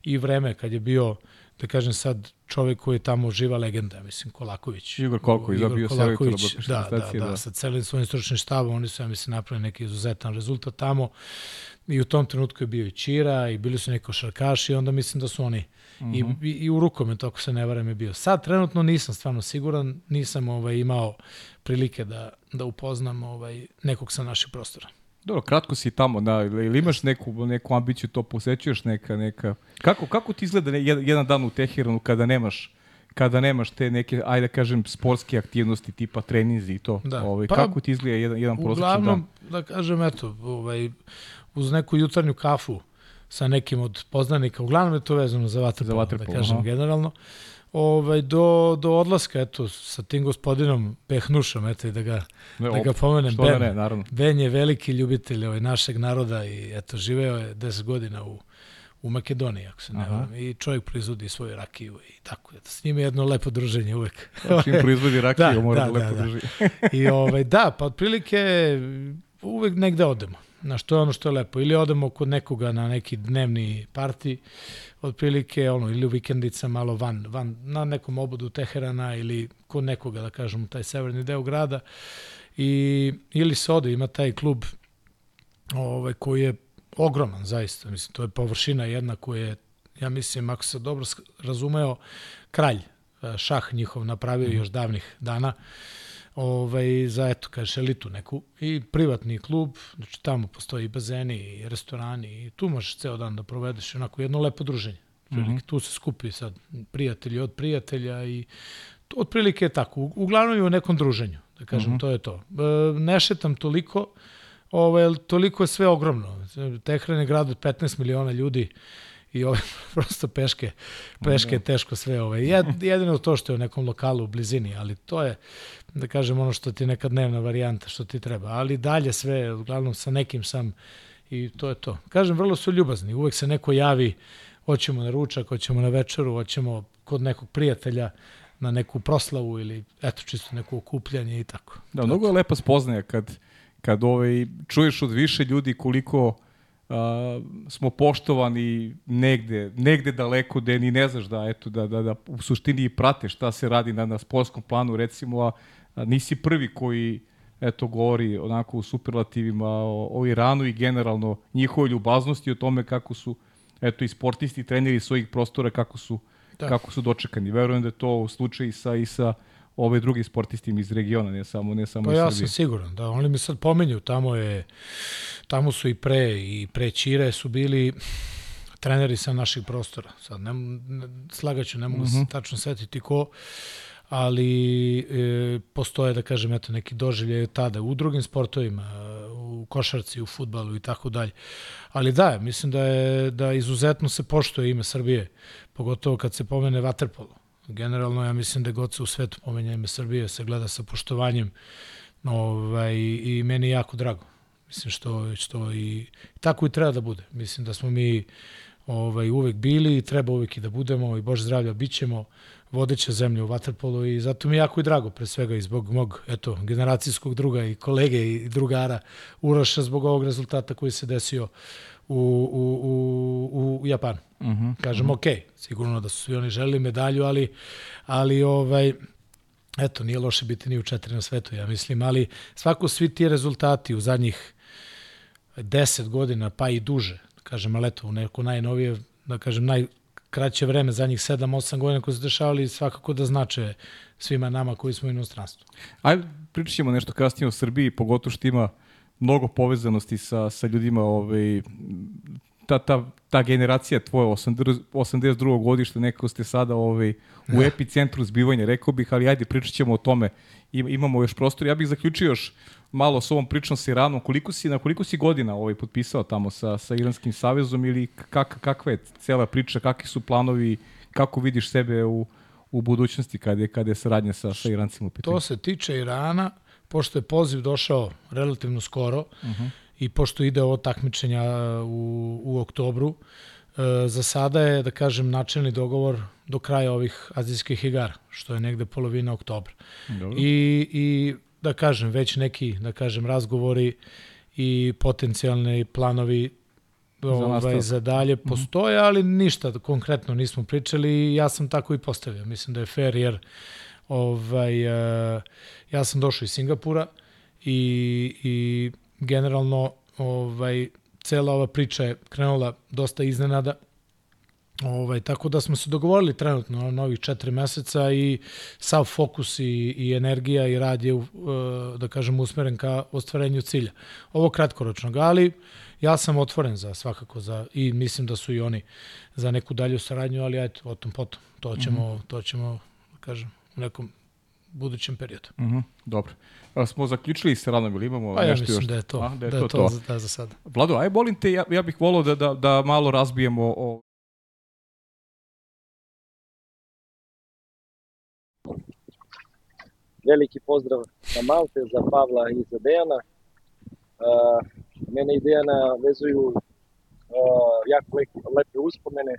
i vreme kad je bio, da kažem sad, čovek koji je tamo živa legenda, mislim, Kolaković. Igor Kolković, da, bio selektor Kolaković, da, da, da, da. sa celim svojim stručnim štabom, oni su, ja mislim, napravili neki izuzetan rezultat tamo i u tom trenutku je bio i Čira i bili su neki košarkaši i onda mislim da su oni I, Mhm. i, i u rukometu, ako se ne varam, je bio. Sad trenutno nisam stvarno siguran, nisam ovaj, imao prilike da, da upoznam ovaj, nekog sa naših prostora. Dobro, kratko si tamo, da, ili imaš neku, neku ambiciju, to posećuješ neka, neka... Kako, kako ti izgleda jedan dan u Teheranu kada nemaš kada nemaš te neke, ajde da kažem, sportske aktivnosti tipa treninzi i to. Da. Ovaj, Pa, kako ti izgleda jedan, jedan prosječan dan? Uglavnom, da kažem, eto, ovaj, uz neku jutarnju kafu sa nekim od poznanika, uglavnom je to vezano za vaterpolo, Za vaterpolo, da kažem aha. generalno, ovaj, do, do odlaska, eto, sa tim gospodinom Pehnušom, eto, i da ga, Ne, da ga pomenem, da Ben. ne, naravno. Ben je veliki ljubitelj ovaj, našeg naroda i eto, živeo je 10 godina u, u Makedoniji, ako se ne varam, i čovjek proizvodi svoju rakiju i tako. Eto, s njim je jedno lepo druženje uvek. Čim proizvodi rakiju, Da, mora da, da, lepo da, da. drži. I ovaj, da, pa otprilike uvek negde odemo. Na što je ono što je lepo. Ili odemo kod nekoga na neki dnevni parti, otprilike ono, ili u vikendica malo van, van na nekom obodu Teherana ili kod nekoga, da kažem, u taj severni deo grada. I, ili se ode, ima taj klub ovaj, koji je ogroman, zaista. Mislim, to je površina jedna koja je, ja mislim, ako se dobro razumeo, kralj eh, šah njihov napravio još davnih dana ovaj, za, eto, kažeš, elitu neku i privatni klub, znači tamo postoji i bazeni i restorani i tu možeš ceo dan da provedeš onako jedno lepo druženje. Otprilike, Mhm. Tu se skupi sad prijatelji od prijatelja i to otprilike je tako. Uglavnom je u nekom druženju, da kažem, Mhm. to je to. E, ne šetam toliko, ovaj, toliko je sve ogromno. Tehran je grad od 15 miliona ljudi i ovaj, prosto peške, peške je teško sve. Ovaj. Jed, jedino to što je u nekom lokalu u blizini, ali to je, da kažem, ono što ti je neka dnevna varijanta, što ti treba. Ali dalje sve, uglavnom sa nekim sam i to je to. Kažem, vrlo su ljubazni. Uvek se neko javi, hoćemo na ručak, hoćemo na večeru, hoćemo kod nekog prijatelja na neku proslavu ili eto čisto neko okupljanje i tako. Da, mnogo je lepa spoznaja kad, kad ovaj, čuješ od više ljudi koliko smo poštovani negde, negde daleko gde ni ne znaš da, eto, da, da, da u suštini i prate šta se radi na, na sportskom planu, recimo, a, a nisi prvi koji eto, govori onako u superlativima o, o Iranu i generalno njihovoj ljubaznosti o tome kako su eto, i sportisti, treneri svojih prostora, kako su, Da. kako su dočekani. Verujem da je to slučaj i sa, i sa ove drugi sportistima iz regiona, ne samo, ne samo Pa iz ja Srbije. sam siguran, da, oni mi sad pominju, tamo je, tamo su i pre, i pre Čire su bili treneri sa naših prostora. Sad, ne, ne slagaću, ne mogu Mhm. se tačno setiti ko, ali e, postoje, da kažem, eto, neki doživlje tada u drugim sportovima, u košarci, u futbalu i tako dalje. Ali da, mislim da je da izuzetno se poštuje ime Srbije, pogotovo kad se pomene vaterpolo. Generalno, ja mislim da god se u svetu pomenja ime Srbije, se gleda sa poštovanjem ovaj, i meni je jako drago. Mislim što, što i tako i treba da bude. Mislim da smo mi ovaj, uvek bili i treba uvek i da budemo i Bože zdravlja bit ćemo vodeća zemlja u Waterpolu i zato mi je jako i drago pre svega i zbog mog eto, generacijskog druga i kolege i drugara Uroša zbog ovog rezultata koji se desio u, u, u, u Japanu. Uh -huh. Kažem, ok, sigurno da su svi oni želeli medalju, ali, ali ovaj, eto, nije loše biti ni u četiri na svetu, ja mislim, ali svako svi ti rezultati u zadnjih 10 godina, pa i duže, kažem, ali eto, u neko najnovije, da kažem, najkraće vreme, zadnjih 7-8 godina koji su dešavali, svakako da znače svima nama koji smo u inostranstvu. Ajde, pričat ćemo nešto kasnije o Srbiji, pogotovo što ima mnogo povezanosti sa, sa ljudima ovaj, ta, ta, ta generacija tvoje 80, 82. godište, nekako ste sada ovaj, u Da. epicentru zbivanja, rekao bih, ali ajde, pričat ćemo o tome. Im, imamo još prostor. Ja bih zaključio još malo s ovom pričom sa Iranom. Koliko si, na koliko si godina ovaj, potpisao tamo sa, sa Iranskim savezom ili kak, kakva je cela priča, kakvi su planovi, kako vidiš sebe u, u budućnosti kada je, kada je saradnja sa, sa Irancima u pitanju? To se tiče Irana, pošto je poziv došao relativno skoro uh -huh. i pošto ide ovo takmičenja u, u oktobru, e, za sada je, da kažem, načelni dogovor do kraja ovih azijskih igara, što je negde polovina oktobra. Dobro. I, I, da kažem, već neki, da kažem, razgovori i potencijalni planovi ovaj, za dalje mhm. postoje, ali ništa konkretno nismo pričali i ja sam tako i postavio. Mislim da je fair jer ovaj, uh, ja sam došao iz Singapura i, i generalno ovaj, cela ova priča je krenula dosta iznenada. Ovaj, tako da smo se dogovorili trenutno na ovih četiri meseca i sav fokus i, i energija i rad je, uh, da kažem, usmeren ka ostvarenju cilja. Ovo kratkoročnog, ali ja sam otvoren za svakako za i mislim da su i oni za neku dalju saradnju, ali eto, o tom potom. To ćemo, mm -hmm. to ćemo, da kažem, u nekom budućem periodu. Mm -hmm, dobro. A smo zaključili sa radom ili imamo pa ja nešto još? da je to, A, da je da to, to, to. Za, da, za sada. Vlado, aj volim te, ja, ja bih volao da, da, da malo razbijemo o veliki pozdrav za Malte, za Pavla i za Dejana. Uh, mene i Dejana vezuju uh, jako lepe, lepe uspomene,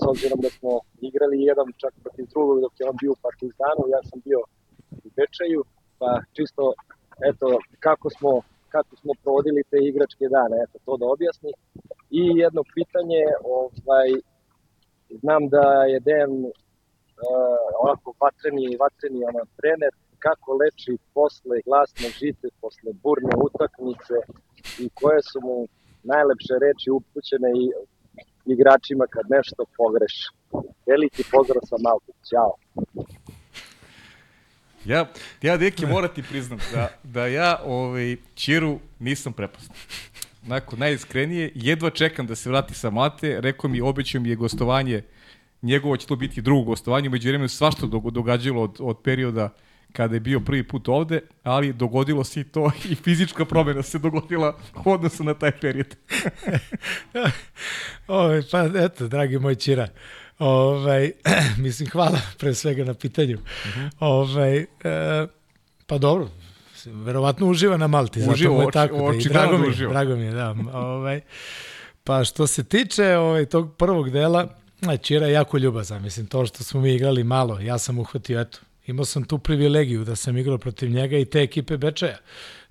s obzirom da smo igrali jedan čak protiv drugog dok je on bio u Partizanu, ja sam bio u Bečaju, pa čisto eto kako smo kako smo provodili te igračke dane, eto to da objasni. I jedno pitanje, ovaj, znam da je Dejan uh, onako vatreni, vatreni ono, trener, kako leči posle glasne žite, posle burne utakmice i koje su mu najlepše reči upućene i igračima kad nešto pogreše. Veliki pozdrav sa Malta. Ćao. Ja, ja deki morati priznam da, da ja ovaj, Čiru nisam prepastao. Onako, najiskrenije, jedva čekam da se vrati sa Mate, rekao mi, obećao mi je gostovanje, njegovo će to biti drugo gostovanje, među vremenu svašta događalo od, od perioda kada je bio prvi put ovde, ali dogodilo se i to i fizička promena se dogodila u odnosu na taj period. Ove, pa eto, dragi moj Čira, ovaj, mislim, hvala pre svega na pitanju. Uh mhm. -huh. ovaj, e, pa dobro, verovatno uživa na Malti. Uživo, zato tako, oči, da, drago, mi, uživo. drago mi je, da. Ovaj, pa što se tiče ovaj, tog prvog dela, Čira je jako ljubazan, mislim, to što smo mi igrali malo, ja sam uhvatio, eto, imao sam tu privilegiju da sam igrao protiv njega i te ekipe Bečeja.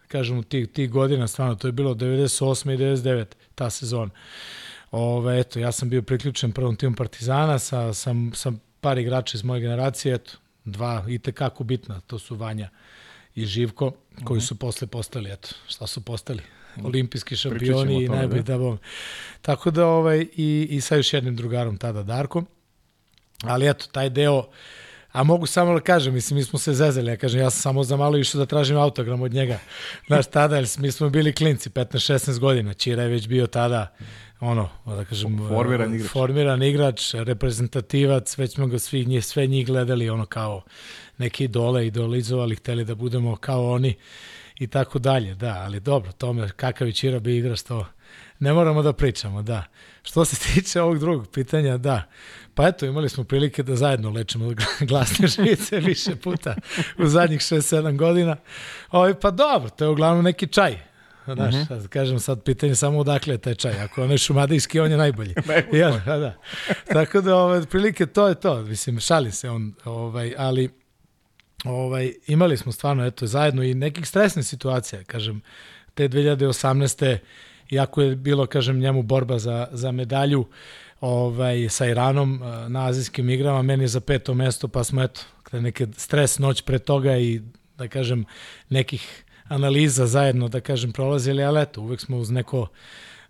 Kažem, tih, tih godina, stvarno, to je bilo 98. i 99. ta sezona. Ove, eto, ja sam bio priključen prvom timu Partizana sa, sa, sa par igrača iz moje generacije, eto, dva i tekako bitna, to su Vanja i Živko, koji mhm. su posle postali, eto, šta su postali? Olimpijski šampioni i najbolji da bom. Tako da, ovaj, i, i sa još jednim drugarom tada, Darkom. Ali eto, taj deo, A mogu samo da kažem, mislim, mi smo se zezeli, ja kažem, ja sam samo za malo išao da tražim autogram od njega. Znaš, tada, mi smo bili klinci, 15-16 godina, Čira je već bio tada, ono, da kažem, formiran igrač, formiran igrač reprezentativac, već smo ga svi, njih, sve njih gledali, ono, kao neke idole, idolizovali, hteli da budemo kao oni i tako dalje, da, ali dobro, tome, kakav je Čira bi igrač, to ne moramo da pričamo, da. Što se tiče ovog drugog pitanja, da, Pa eto, imali smo prilike da zajedno lečimo glasne živice više puta u zadnjih 6-7 godina. Ovaj, pa dobro, to je uglavnom neki čaj. Znaš, mhm. -huh. kažem sad pitanje samo odakle je taj čaj. Ako on je šumadijski, on je najbolji. ja, da, da. Tako da, ovaj, prilike to je to. Mislim, šali se on, ovaj, ali ovaj, imali smo stvarno, eto, zajedno i nekih stresnih situacija, kažem, te 2018. Iako je bilo, kažem, njemu borba za, za medalju, uh, ovaj, sa Iranom eh, na azijskim igrama, meni za peto mesto, pa smo eto, neke stres noć pre toga i da kažem nekih analiza zajedno da kažem prolazili, ali eto, uvek smo uz neko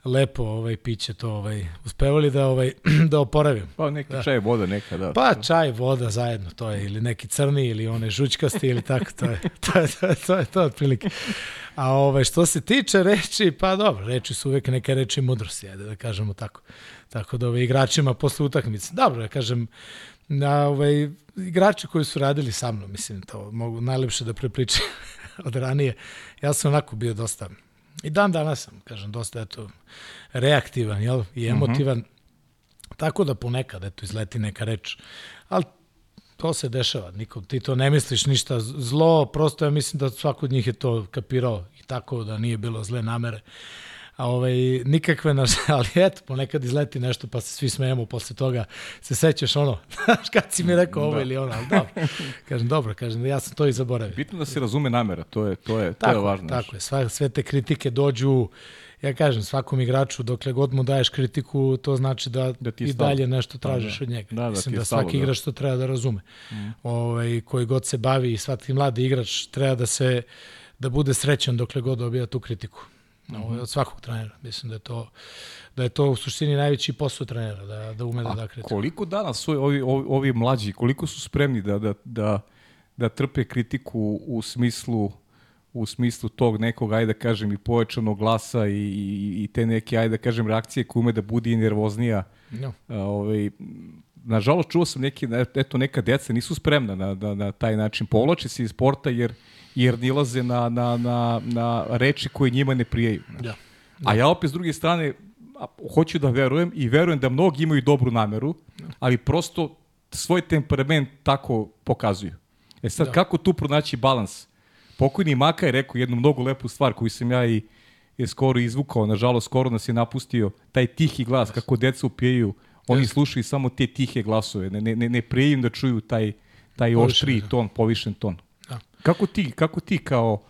lepo ovaj piće to ovaj uspevali da ovaj da oporavim. Pa neki da. čaj voda neka da. Pa čaj voda zajedno to je ili neki crni ili one žućkasti ili tako to je to je to je to, je to otprilike. A ovaj što se tiče reči pa dobro, reči su uvek neke reči mudrosti, ajde da kažemo tako. Tako da ovaj, igračima posle utakmice, dobro, ja kažem, na ovaj, igrači koji su radili sa mnom, mislim, to mogu najlepše da prepričam od ranije. Ja sam onako bio dosta, i dan danas sam, kažem, dosta, eto, reaktivan, jel, i mhm emotivan. Uh -huh. Tako da ponekad, eto, izleti neka reč. Ali To se dešava, nikom, ti to ne misliš ništa zlo, prosto ja mislim da svako od njih je to kapirao i tako da nije bilo zle namere. A ovaj, nikakve naš, ali eto, ponekad izleti nešto pa se svi smejemo posle toga, se sećaš ono, znaš kad si mi rekao ovo da. ili ono, ali dobro. Kažem, dobro, kažem, ja sam to i zaboravio. Bitno da se razume namera, to je, to je, to tako, je važno. Tako je, sve, sve te kritike dođu, ja kažem, svakom igraču, dokle god mu daješ kritiku, to znači da, da i dalje nešto da, tražiš da, od njega. Da, da, Mislim da svaki stalo, igrač to treba da razume. Mm. Ovaj, koji god se bavi i svaki mladi igrač treba da se da bude srećan dokle god dobija tu kritiku. Mm -hmm. od svakog trenera. Mislim da je to da je to u suštini najveći posao trenera, da, da ume da da kritiku. koliko danas su ovi, ovi, ovi mlađi, koliko su spremni da, da, da, da trpe kritiku u smislu u smislu tog nekog, ajde da kažem, i povećanog glasa i, i, i te neke, ajde da kažem, reakcije koje ume da budi i nervoznija. No. A, ovaj, nažalost, čuo sam neki, eto, neka deca nisu spremna na, na, na taj način. Povlače se iz sporta jer, jer nilaze na, na, na, na reči koje njima ne prijaju. Da. da. A ja opet s druge strane, hoću da verujem i verujem da mnogi imaju dobru nameru, ali prosto svoj temperament tako pokazuju. E sad, da. kako tu pronaći balans? Pokojni Maka je rekao jednu mnogo lepu stvar koju sam ja i je skoro izvukao, nažalost skoro nas je napustio, taj tihi glas, kako deca upijaju, oni yes. slušaju samo te tihe glasove, ne, ne, ne prijim da čuju taj, taj oštri ton, povišen ton. Kako ti, kako ti kao,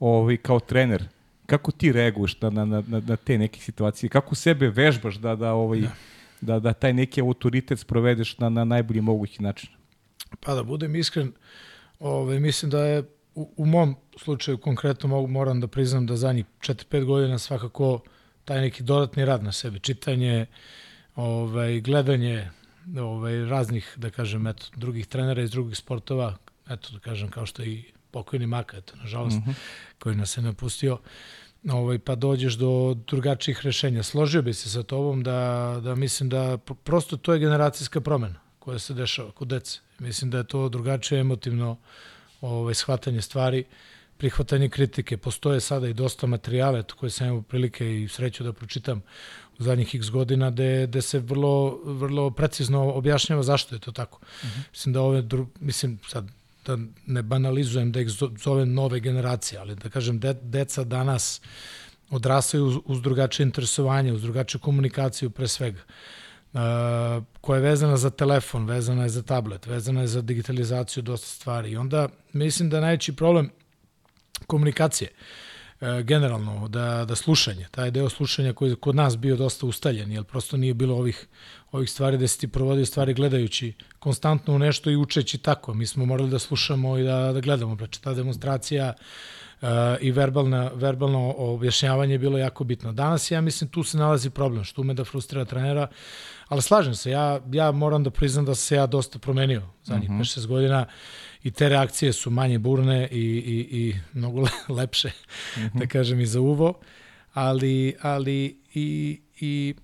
ovaj, kao trener, kako ti reaguješ na, na, na, na te neke situacije? Kako sebe vežbaš da, da, ovaj, da. da, da taj neki autoritet sprovedeš na, na najbolji mogući način? Pa da budem iskren, ovaj, mislim da je u, u mom slučaju konkretno mogu, moram da priznam da zadnjih 4-5 godina svakako taj neki dodatni rad na sebi, čitanje, ovaj, gledanje ovaj, raznih, da kažem, eto, drugih trenera iz drugih sportova, eto, da kažem, kao što i pokojni Maka, eto, nažalost, mm -hmm. koji nas je napustio, ovaj, pa dođeš do drugačijih rešenja. Složio bi se sa tobom da, da mislim da prosto to je generacijska promena koja se dešava kod dece. Mislim da je to drugačije emotivno ovaj, shvatanje stvari, prihvatanje kritike. Postoje sada i dosta materijala koje sam imao prilike i sreću da pročitam u zadnjih x godina, gde, gde se vrlo, vrlo precizno objašnjava zašto je to tako. Mhm. -huh. Mislim da ove, mislim sad, da ne banalizujem da ih zovem nove generacije, ali da kažem, de, deca danas odrastaju uz, uz drugačije interesovanje, uz drugačiju komunikaciju pre svega. Uh, koja je vezana za telefon, vezana je za tablet, vezana je za digitalizaciju dosta stvari. I onda mislim da najveći problem komunikacije generalno, da, da slušanje, taj deo slušanja koji je kod nas bio dosta ustaljen, jer prosto nije bilo ovih, ovih stvari da se ti provodio stvari gledajući konstantno u nešto i učeći tako. Mi smo morali da slušamo i da, da gledamo. Znači, ta demonstracija uh, i verbalna, verbalno objašnjavanje je bilo jako bitno. Danas, ja mislim, tu se nalazi problem, što ume da frustrira trenera, Ali slažem se, ja, ja moram da priznam da se ja dosta promenio zadnjih uh -huh. 5-6 godina i te reakcije su manje burne i, i, i mnogo lepše, uh -huh. da kažem, i za uvo, ali, ali i, i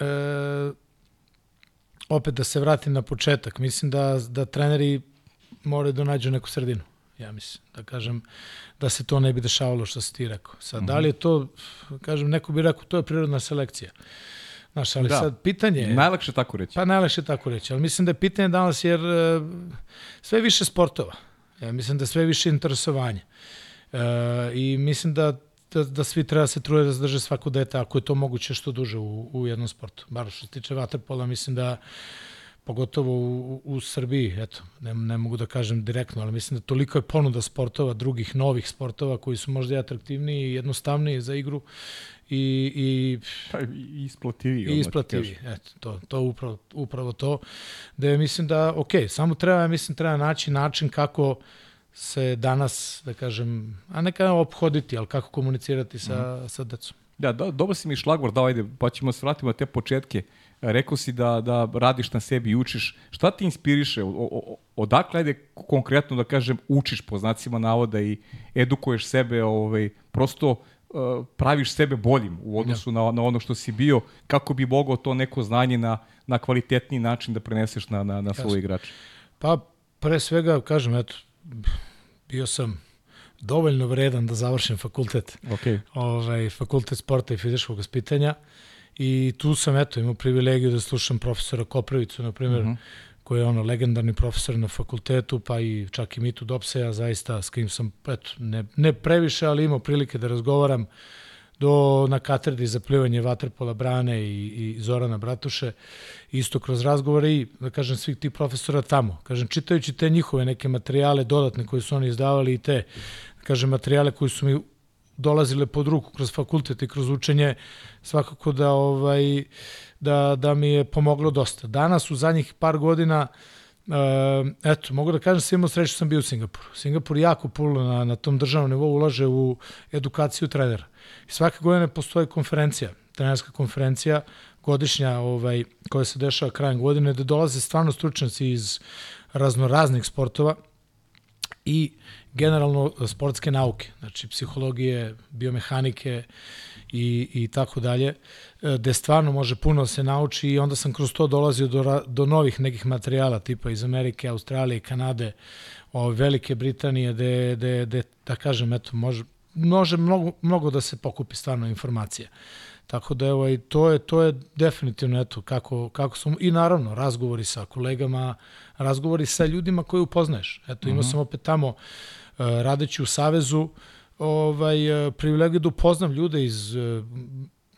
e, opet da se vratim na početak, mislim da, da treneri moraju da nađu neku sredinu ja mislim, da kažem, da se to ne bi dešavalo što si ti rekao. Sad, uh -huh. da li je to, kažem, neko bi rekao, to je prirodna selekcija. Uh, Znaš, ali da. sad pitanje je... Najlakše tako reći. Pa najlakše tako reći, ali mislim da je pitanje danas jer uh, sve više sportova. Ja mislim da sve više interesovanja. Uh, I mislim da, da, da svi treba se truje da zadrže svako dete, ako je to moguće što duže u, u jednom sportu. Bar što se tiče vaterpola, mislim da pogotovo u, u Srbiji, eto, ne, ne mogu da kažem direktno, ali mislim da toliko je ponuda sportova, drugih novih sportova koji su možda i atraktivniji i jednostavniji za igru i, i, pa, i isplativiji. I isplativiji, eto, to, to upravo, upravo to, da mislim da, ok, samo treba, mislim, treba naći način kako se danas, da kažem, a ne kao obhoditi, ali kako komunicirati sa, mm. sa decom. Da, do, dobro si mi šlagvor dao, ajde, pa ćemo se vratiti na te početke. Rekao si da, da radiš na sebi i učiš. Šta ti inspiriše? O, o, odakle, ajde, konkretno da kažem, učiš po znacima navoda i edukuješ sebe, ovaj, prosto praviš sebe boljim u odnosu ja. na, na ono što si bio, kako bi mogao to neko znanje na, na kvalitetni način da preneseš na, na, na svoje igrače? Pa, pre svega, kažem, eto, bio sam dovoljno vredan da završim fakultet, okay. ovaj, fakultet sporta i fizičkog vaspitanja i tu sam, eto, imao privilegiju da slušam profesora Koprivicu, na primjer, uh mhm. -huh koji je ono legendarni profesor na fakultetu, pa i čak i Mitu Dopseja, zaista s kim sam, eto, ne, ne previše, ali imao prilike da razgovaram do na katedri za plivanje vaterpola Brane i, i Zorana Bratuše, isto kroz razgovore i, da kažem, svih tih profesora tamo. Kažem, čitajući te njihove neke materijale dodatne koje su oni izdavali i te, da kažem, materijale koji su mi dolazile pod ruku kroz fakultet i kroz učenje, svakako da ovaj da, da mi je pomoglo dosta. Danas, u zadnjih par godina, Uh, eto, mogu da kažem, sam imao sreću sam bio u Singapuru. Singapur jako puno na, na tom državnom nivou ulaže u edukaciju trenera. I svake godine postoji konferencija, trenerska konferencija, godišnja ovaj, koja se dešava krajem godine, gde dolaze stvarno stručnjaci iz raznoraznih sportova i generalno sportske nauke, znači psihologije, biomehanike i, i tako dalje, e, gde stvarno može puno da se nauči i onda sam kroz to dolazio do, do novih nekih materijala tipa iz Amerike, Australije, Kanade, o, Velike Britanije, gde, gde, gde da kažem, eto, može, može mnogo, mnogo da se pokupi stvarno informacija. Tako da evo i to je to je definitivno eto kako kako smo i naravno razgovori sa kolegama, razgovori sa ljudima koje upoznaješ. Eto imao uh mhm. -huh. sam opet tamo uh, radeći u savezu ovaj uh, privilegiju da upoznam ljude iz uh,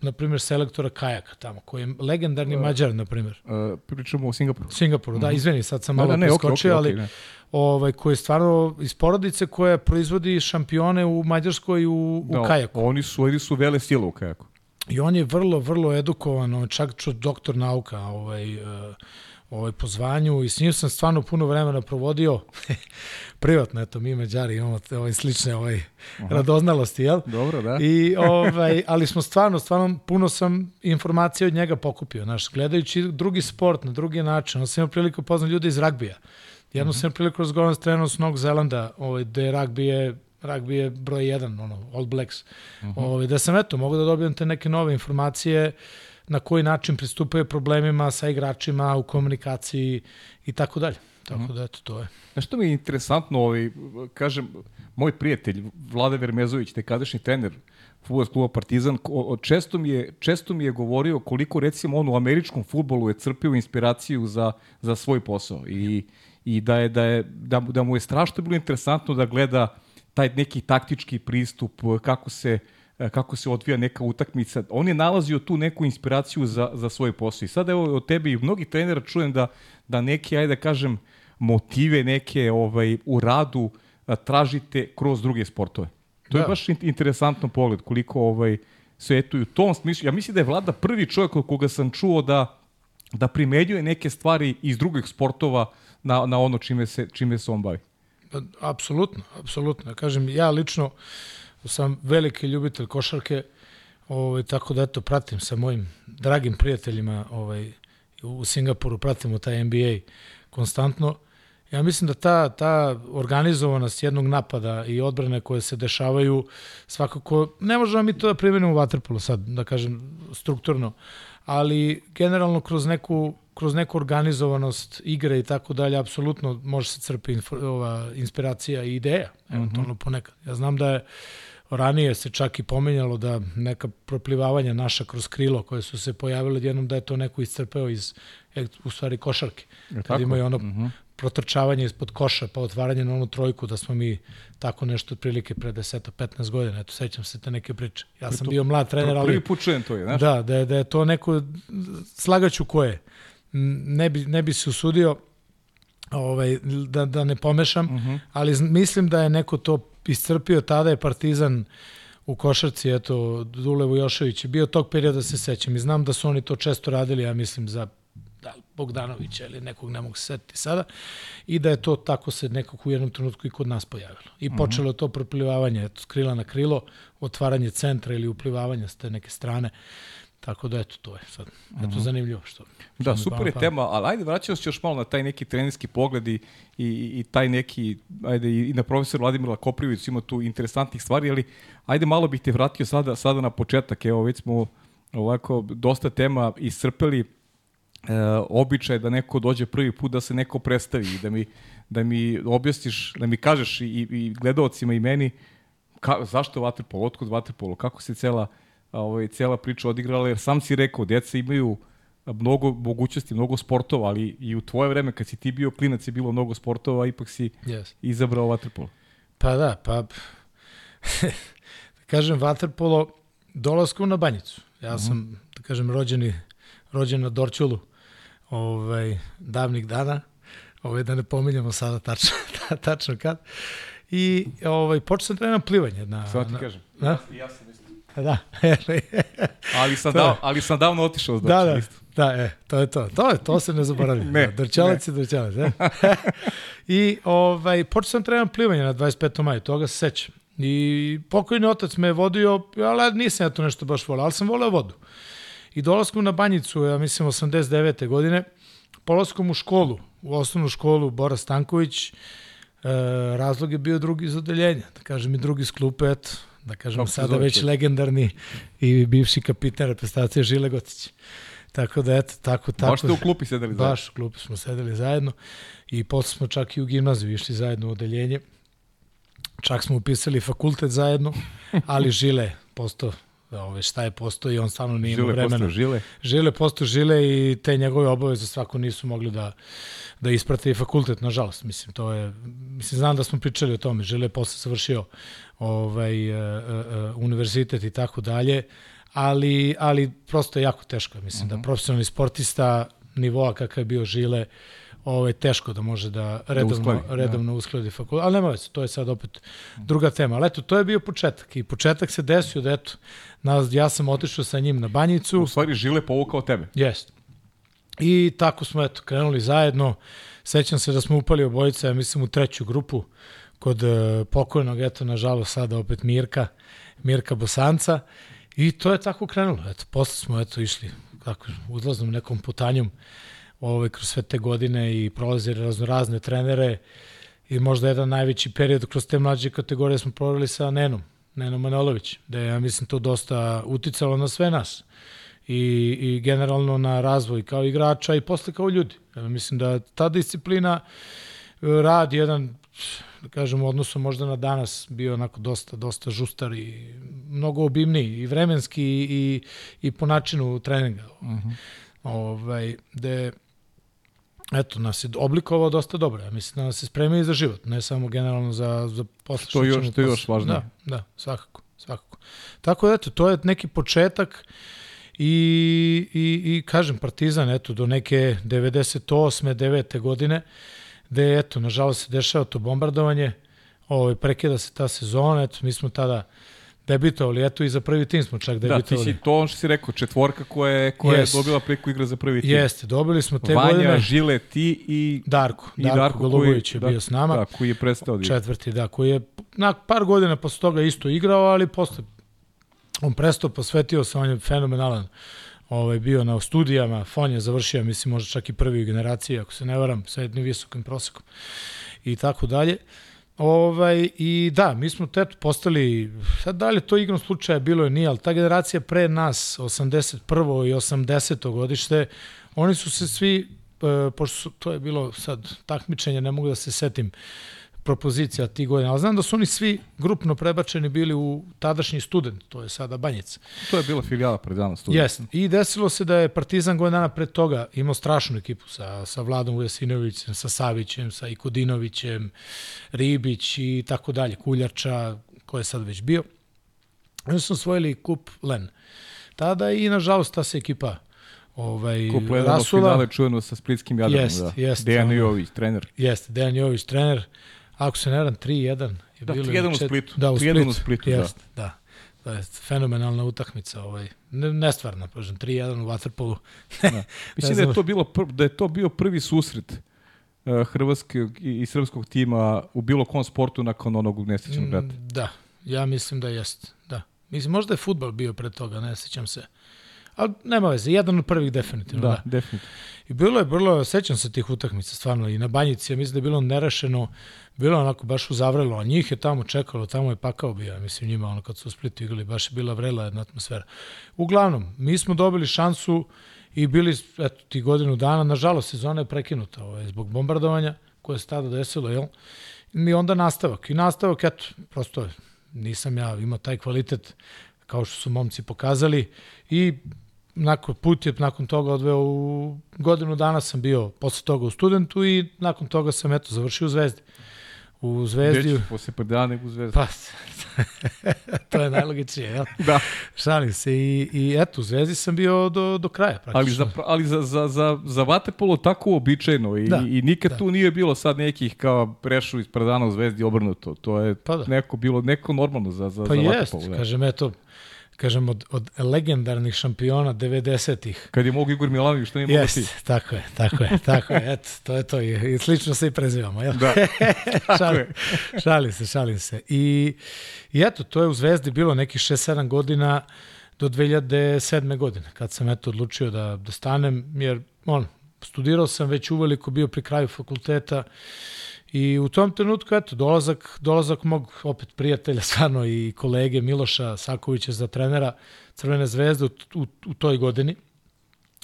na primjer selektora kajaka tamo, koji je legendarni uh, Mađar, na primjer. Uh, pričamo o Singapuru. Singapuru, uh -huh. da, izveni, sad sam malo da, da, ne, preskočio, okay, okay, ali ne. ovaj, koji je stvarno iz porodice koja proizvodi šampione u Mađarskoj u, u da, kajaku. Oni su, oni su vele sile u kajaku. I on je vrlo, vrlo edukovan, čak čo doktor nauka ovaj, uh, ovaj, po zvanju i s njim sam stvarno puno vremena provodio privatno, eto, mi Mađari imamo ovaj, slične ovaj, Aha. radoznalosti, jel? Dobro, da. I, ovaj, ali smo stvarno, stvarno puno sam informacija od njega pokupio, znaš, gledajući drugi sport na drugi način, on sam imao priliku poznat ljude iz ragbija. Jedno uh -huh. sam priliku razgovaram s trenerom s Novog Zelanda, ovaj, gde ragbi je ragbi je broj 1, ono, All Blacks. Uh -huh. ovaj, da sam, eto, mogu da dobijem te neke nove informacije na koji način pristupaju problemima sa igračima u komunikaciji i tako dalje. Tako uh -huh. da, eto, to je. Znaš što mi je interesantno, ovaj, kažem, moj prijatelj, Vlade Vermezović, nekadašnji trener futbolskog kluba Partizan, često mi, je, često mi je govorio koliko, recimo, on u američkom futbolu je crpio inspiraciju za, za svoj posao i, i da, je, da, je, da, da mu je strašno bilo interesantno da gleda taj neki taktički pristup, kako se kako se odvija neka utakmica. On je nalazio tu neku inspiraciju za, za svoj posao. I sad evo od tebi i mnogih trenera čujem da, da neke, ajde da kažem, motive neke ovaj, u radu tražite kroz druge sportove. To da. je baš interesantno pogled koliko ovaj, se eto u tom smislu. Ja mislim da je Vlada prvi čovjek od koga sam čuo da, da primenjuje neke stvari iz drugih sportova na, na ono čime se, čime se on bavi. Pa, apsolutno, apsolutno. Kažem, ja lično sam veliki ljubitelj košarke, ovaj, tako da eto, pratim sa mojim dragim prijateljima ovaj, u Singapuru, pratimo taj NBA konstantno. Ja mislim da ta, ta organizovanost jednog napada i odbrane koje se dešavaju, svakako, ne možemo mi to da primenimo u Waterpolu sad, da kažem, strukturno, ali generalno kroz neku kroz neku organizovanost igre i tako dalje, apsolutno može se crpi ova, inspiracija i ideja, eventualno mm -hmm. ponekad. Ja znam da je ranije se čak i pomenjalo da neka proplivavanja naša kroz krilo koje su se pojavile jednom da je to neko iscrpeo iz u stvari košarke. Kad imaju ono mm -hmm. protrčavanje ispod koša pa otvaranje na onu trojku da smo mi tako nešto otprilike pre 10-15 godina. Eto, sećam se te neke priče. Ja sam to, bio mlad trener, ali... Prvi put čujem to je, znaš? Da, da je, da je to neko... Slagaću ko je ne bi, ne bi se usudio ovaj, da, da ne pomešam, uh mhm. -huh. ali mislim da je neko to iscrpio, tada je Partizan u košarci, eto, Dule Vujošević je bio tog perioda se sećam i znam da su oni to često radili, ja mislim, za da, Bogdanovića ili nekog ne mogu se setiti sada i da je to tako se nekako u jednom trenutku i kod nas pojavilo. I uh mhm. počelo to proplivavanje, eto, krila na krilo, otvaranje centra ili uplivavanje s te neke strane. Tako da eto to je sad. Eto uh -huh. zanimljivo što. što da, super je tema, ali ajde vraćamo se još malo na taj neki trenerski pogled i, i, i taj neki ajde i na profesor Vladimira Koprivić ima tu interesantnih stvari, ali ajde malo bih te vratio sada sada na početak. Evo već smo ovako dosta tema iscrpeli. E, običaj da neko dođe prvi put da se neko predstavi i da mi da mi objasniš, da mi kažeš i, i gledaocima i meni ka, zašto je otkud vaterpolo, kako se cela ovaj, cela priča odigrala, jer sam si rekao, deca imaju mnogo mogućnosti, mnogo sportova, ali i u tvoje vreme kad si ti bio klinac je bilo mnogo sportova, ipak si Yes. izabrao vaterpolo. Pa da, pa da kažem vaterpolo dolaskom na Banjicu. Ja sam, da kažem, rođeni, rođen na Dorčulu ovaj, davnih dana, ovaj, da ne pominjamo sada tačno, tačno kad. I ovaj, počeo sam trenam plivanje. Na, Sada ti na, kažem. Na, Ja sam. Da, Ali sam, dav, ali sam davno otišao. Znači, da, da, isto. da, e, to je to. To, je, to se ne zaboravlja. Ne, da, Drčalac je drčalac. E? I ovaj, počeo sam trenam plivanje na 25. maju, toga se sećam. I pokojni otac me je vodio, ali nisam ja to nešto baš volao, ali sam voleo vodu. I dolaskom na Banjicu, ja mislim 89. godine, polaskom u školu, u osnovnu školu Bora Stanković, e, razlog je bio drugi iz odeljenja, da kažem i drugi iz klupe, eto, da kažem Kako se sada već legendarni i bivši kapitan reprezentacije Žile Gotić. Tako da, eto, tako, tako. Baš ste u klupi sedeli zajedno. Baš u klupi smo sedeli zajedno i posle smo čak i u gimnaziju išli zajedno u odeljenje. Čak smo upisali fakultet zajedno, ali Žile postao, ove, šta je postao i on stvarno nije imao Žile vremena. postao žile. Žile postao žile i te njegove obaveze svako nisu mogli da da isprate i fakultet, nažalost. Mislim, to je, mislim, znam da smo pričali o tome. Žile je posle završio ovaj, uh, uh, univerzitet i tako dalje, ali, ali prosto je jako teško. Mislim, Mhm. da profesionalni sportista nivoa kakav je bio Žile, ovo je teško da može da redovno, uskladi, da da. redovno uskladi fakultet. Ali nema veze, to je sad opet druga tema. Ali eto, to je bio početak. I početak se desio da eto, nas, ja sam otišao sa njim na banjicu. U stvari žile povukao tebe. Jest. I tako smo eto krenuli zajedno. Sećam se da smo upali obojica, ja mislim u treću grupu kod uh, pokojnog, eto nažalost sada opet Mirka, Mirka Bosanca. I to je tako krenulo. Eto, posle smo eto išli tako uzlaznom nekom putanjom ovaj, kroz sve te godine i prolazili razno razne trenere i možda jedan najveći period kroz te mlađe kategorije smo proveli sa Nenom, Nenom Manolović, da je, ja mislim, to dosta uticalo na sve nas i, i generalno na razvoj kao igrača i posle kao ljudi. Ja mislim da ta disciplina e, rad jedan da kažem u odnosu možda na danas bio onako dosta dosta žustar i mnogo obimniji i vremenski i i po načinu treninga. Uh -huh. Ovaj da eto nas je oblikovao dosta dobro. Ja mislim da nas je spremio i za život, ne samo generalno za za posle Što još- ćemo što je posle- još važnije. Da, da, svakako, svakako. Tako da eto, to je neki početak i, i, i kažem, Partizan, eto, do neke 98. 9. godine, gde, eto, nažalost se dešava to bombardovanje, ovaj, prekida se ta sezona, eto, mi smo tada debitovali, eto, i za prvi tim smo čak Da, ti debitovali. si to ono što si rekao, četvorka koja je, koja Yes. je dobila priliku igra za prvi tim. Jeste, dobili smo te Vanja, godine. Žile, ti i, Darko, i Darko, Darko Golubović je da, bio s nama. Da, koji je prestao da četvrti, da, koji je na par godina posle toga isto igrao, ali posle on prestao, posvetio se, on je fenomenalan ovaj, bio na studijama, Fon je završio, mislim, možda čak i prvi u generaciji, ako se ne varam, sa jednim visokim prosekom i tako dalje. Ovaj, I da, mi smo teto postali, sad da li to igrom slučaja bilo je nije, ali ta generacija pre nas, 81. i 80. godište, oni su se svi, e, pošto su, to je bilo sad takmičenje, ne mogu da se setim, propozicija tih godina, ali znam da su oni svi grupno prebačeni bili u tadašnji student, to je sada Banjica. To je bila filijala pred danas. Tu. Jeste. I desilo se da je Partizan godina dana pred toga imao strašnu ekipu sa, sa Vladom Vujasinovićem, sa Savićem, sa Ikodinovićem, Ribić i tako dalje, Kuljača, ko je sad već bio. Oni su osvojili kup Len. Tada i, nažalost, ta se ekipa ovaj, Kup Ledano rasula. finale čujeno sa Splitskim Jadranom. Jest, da. jest, Dejan. Jović, trener. Jeste, Dejan Jović, trener. Ako se ne varam, 3-1 je Da, bilo. 3:1 u čet- Splitu. Da, u 3:1 Splitu. u Splitu, da. Jeste, da. da. je fenomenalna utakmica, ovaj. Ne, nestvarna, kažem, 3-1 u Waterpolu. Da. Mislim da je to bilo pr, da je to bio prvi susret uh, hrvatskog i, i srpskog tima u bilo kom sportu nakon onog nesrećnog rata. Mm, Da, ja mislim da jest, da. Mislim, možda je futbal bio pre toga, ne sećam se. Ali nema veze, jedan od prvih definitivno, da. Da, definitivno. I bilo je, bilo, sećam se tih utakmica, stvarno, i na Banjici, ja mislim da je bilo nerešeno, bilo onako baš uzavrelo, a njih je tamo čekalo, tamo je pakao bio, mislim njima, ono kad su u Splitu igrali, baš je bila vrela jedna atmosfera. Uglavnom, mi smo dobili šansu i bili, eto, ti godinu dana, nažalost, sezona je prekinuta ovaj, zbog bombardovanja koje se tada desilo, jel? I onda nastavak. I nastavak, eto, prosto nisam ja imao taj kvalitet kao što su momci pokazali i nakon put je nakon toga odveo u godinu dana sam bio posle toga u studentu i nakon toga sam eto završio u Zvezdi. U Zvezdi... Gde ćeš posle predana nego u Zvezdi? Pa, to je najlogičnije, jel? da. Šalim se i, i eto, u Zvezdi sam bio do, do kraja praktično. Ali za, ali za, za, za, za Vatepolo tako uobičajeno i, Da, i nikad da. tu nije bilo sad nekih kao prešao iz predana u Zvezdi obrnuto. To je Pa da. neko bilo neko normalno za, za, Pa za jest, Vatepolo. Da. kažem, eto, kažem, od, od legendarnih šampiona 90-ih. Kad je mogu Igor Milanović, što nije mogu ti. Jest, tako je, tako je, tako je, eto, to je to i, i slično se i prezivamo, jel? Da, šalim, je. šalim se, šalim se. I, I eto, to je u Zvezdi bilo nekih 6-7 godina do 2007. godine, kad sam eto odlučio da, da stanem, jer on, studirao sam već uveliko, bio pri kraju fakulteta i u tom trenutku, eto, dolazak, dolazak mog opet prijatelja, stvarno i kolege Miloša Sakovića za trenera Crvene zvezde u, u, u toj godini.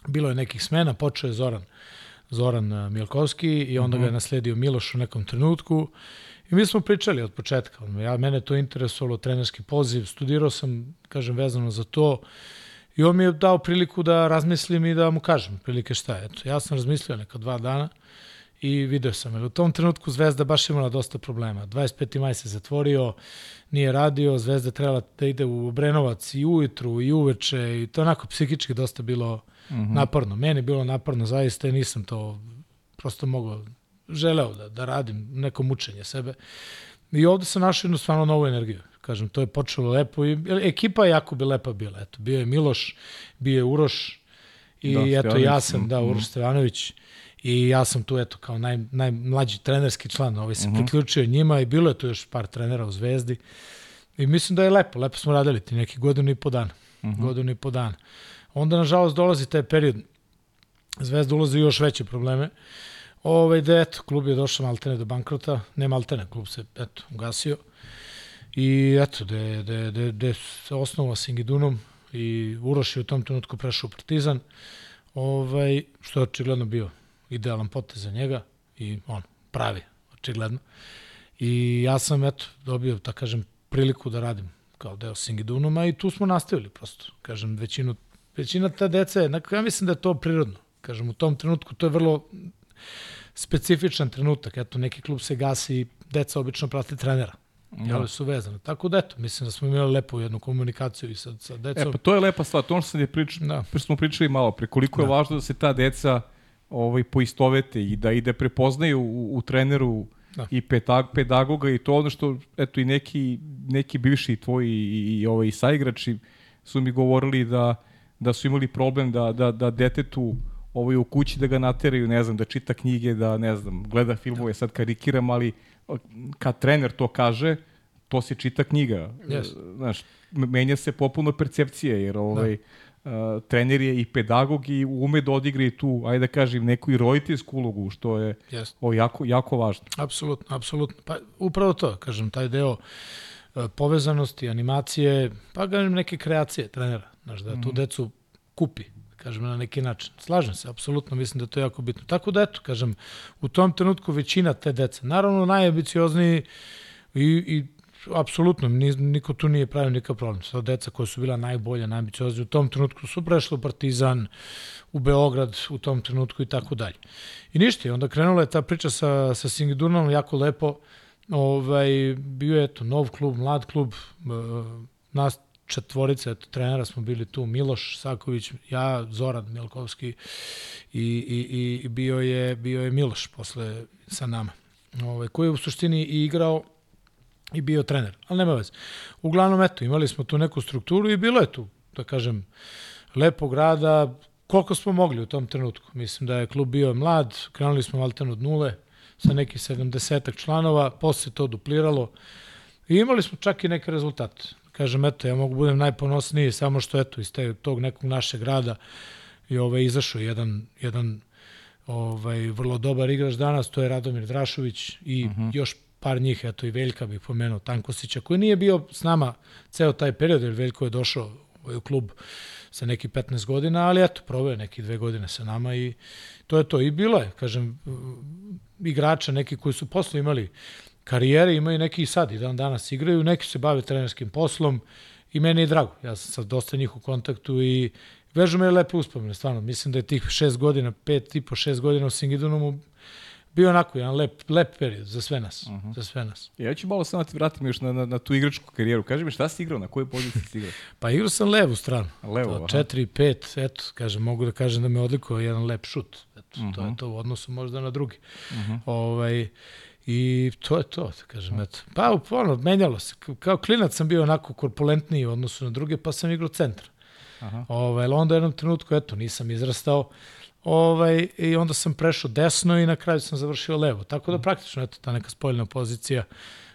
Bilo je nekih smena, počeo je Zoran, Zoran eh, Milkovski i onda ga je nasledio Miloš u nekom trenutku. I mi smo pričali od početka. Ja, mene to interesovalo, trenerski poziv, studirao sam, kažem, vezano za to. I on mi je dao priliku da razmislim i da mu kažem prilike šta je. Eto, ja sam razmislio neka dva dana i video sam. Jer u tom trenutku Zvezda baš imala dosta problema. 25. maj se zatvorio, nije radio, Zvezda trebala da ide u Obrenovac i ujutru i uveče i to onako psihički dosta bilo mm -hmm. naporno. Meni je bilo naporno zaista i nisam to prosto mogao, želeo da, da radim neko mučenje sebe. I ovde sam našao jednu stvarno novu energiju. Kažem, to je počelo lepo i ekipa je jako bi lepa bila. Eto, bio je Miloš, bio je Uroš i Da, eto ja sam, da, mhm. Uroš Stevanović i ja sam tu eto kao naj, najmlađi trenerski član, ovaj se Mhm. priključio njima i bilo je tu još par trenera u Zvezdi. I mislim da je lepo, lepo smo radili ti neki godinu i po dana. Mhm. Godinu i po dana. Onda, nažalost, dolazi taj period. Zvezda ulazi u još veće probleme. Ove, da eto, klub je došao maltene do bankrota, ne maltene, klub se, eto, ugasio. I eto, da je, da je, da je, da je se osnovao Singidunom i Uroš je u tom trenutku prešao u Partizan, ovaj, što je očigledno bio idealan potez za njega i on pravi, očigledno. I ja sam, eto, dobio, da kažem, priliku da radim kao deo Singidunuma i tu smo nastavili prosto. Kažem, većinu, većina ta deca je, ja mislim da je to prirodno. Kažem, u tom trenutku to je vrlo specifičan trenutak. Eto, neki klub se gasi i deca obično prate trenera. Da. Jel su vezane. Tako da, eto, mislim da smo imali lepu jednu komunikaciju i sa, sa E, decom. pa to je lepa stvar, to ono što sam je pričao, Da. da. smo pričali malo pre, koliko je Da. važno da se ta deca ovaj, poistovete i da i da prepoznaju u, u treneru Da. i petag, pedagoga i to ono što, eto i neki, neki bivši tvoji i, i ovaj, saigrači su mi govorili da, da su imali problem da, da, da detetu ovaj, u kući da ga nateraju, ne znam, da čita knjige, da, ne znam, gleda filmove, sad karikiram, ali kad trener to kaže, to se čita knjiga. Yes. Znaš, menja se popuno percepcije, jer ovaj, uh, trener je i pedagog i ume da odigra i tu, ajde da kažem, neku i roditeljsku ulogu, što je Jeste. o, jako, jako važno. Apsolutno, apsolutno. Pa upravo to, kažem, taj deo e, povezanosti, animacije, pa kažem neke kreacije trenera, znaš, da tu decu kupi, kažem, na neki način. Slažem se, apsolutno, mislim da je to jako bitno. Tako da, eto, kažem, u tom trenutku većina te dece, naravno najambiciozniji i, i apsolutno, ni, niko tu nije pravio nikakav problem. Sva deca koja su bila najbolja, najambicioznija, u tom trenutku su prešli u Partizan, u Beograd u tom trenutku i tako dalje. I ništa, i onda krenula je ta priča sa, sa Singidunom jako lepo. Ovaj, bio je eto, nov klub, mlad klub, e, nas četvorica, eto, trenera smo bili tu, Miloš Saković, ja, Zoran Milkovski i, i, i bio, je, bio je Miloš posle sa nama, ovaj, koji je u suštini igrao i bio trener, ali nema veze. Uglavnom, eto, imali smo tu neku strukturu i bilo je tu, da kažem, lepog rada, koliko smo mogli u tom trenutku. Mislim da je klub bio mlad, krenuli smo malten od nule, sa nekih 70 članova, posle to dupliralo i imali smo čak i neke rezultate. Kažem, eto, ja mogu budem najponosniji samo što, eto, iz te, tog nekog našeg rada i ovaj, izašao jedan, jedan ovaj, vrlo dobar igrač danas, to je Radomir Drašović i uh -huh. još par njih, eto i Veljka bih pomenuo, Tankosića, koji nije bio s nama ceo taj period, jer Veljko je došao u klub sa neki 15 godina, ali eto, proveo je neki dve godine sa nama i to je to. I bilo je, kažem, igrača neki koji su posle imali karijere, imaju neki i sad i dan danas igraju, neki se bave trenerskim poslom i meni je drago. Ja sam sad dosta njih u kontaktu i vežu me lepe uspomene, stvarno. Mislim da je tih šest godina, pet i po šest godina u Singidunumu bio onako jedan lep, lep period za sve nas. Uh -huh. za sve nas. Ja ću malo samo da ti vratim još na, na, na tu igračku karijeru. Kaži mi šta si igrao, na kojoj poziciji si igrao? Pa igrao sam levu stranu. Levo, to, 4 5, eto, kažem, mogu da kažem da me odlikovao jedan lep šut. Eto, uh -huh. to je to u odnosu možda na drugi. Uh -huh. ovaj, I to je to, da kažem, eto. Pa, ono, menjalo se. Kao klinac sam bio onako korpulentniji u odnosu na druge, pa sam igrao centra. Aha. Ovaj, onda u jednom trenutku, eto, nisam izrastao, ovaj, i onda sam prešao desno i na kraju sam završio levo. Tako da praktično, eto, ta neka spoljna pozicija,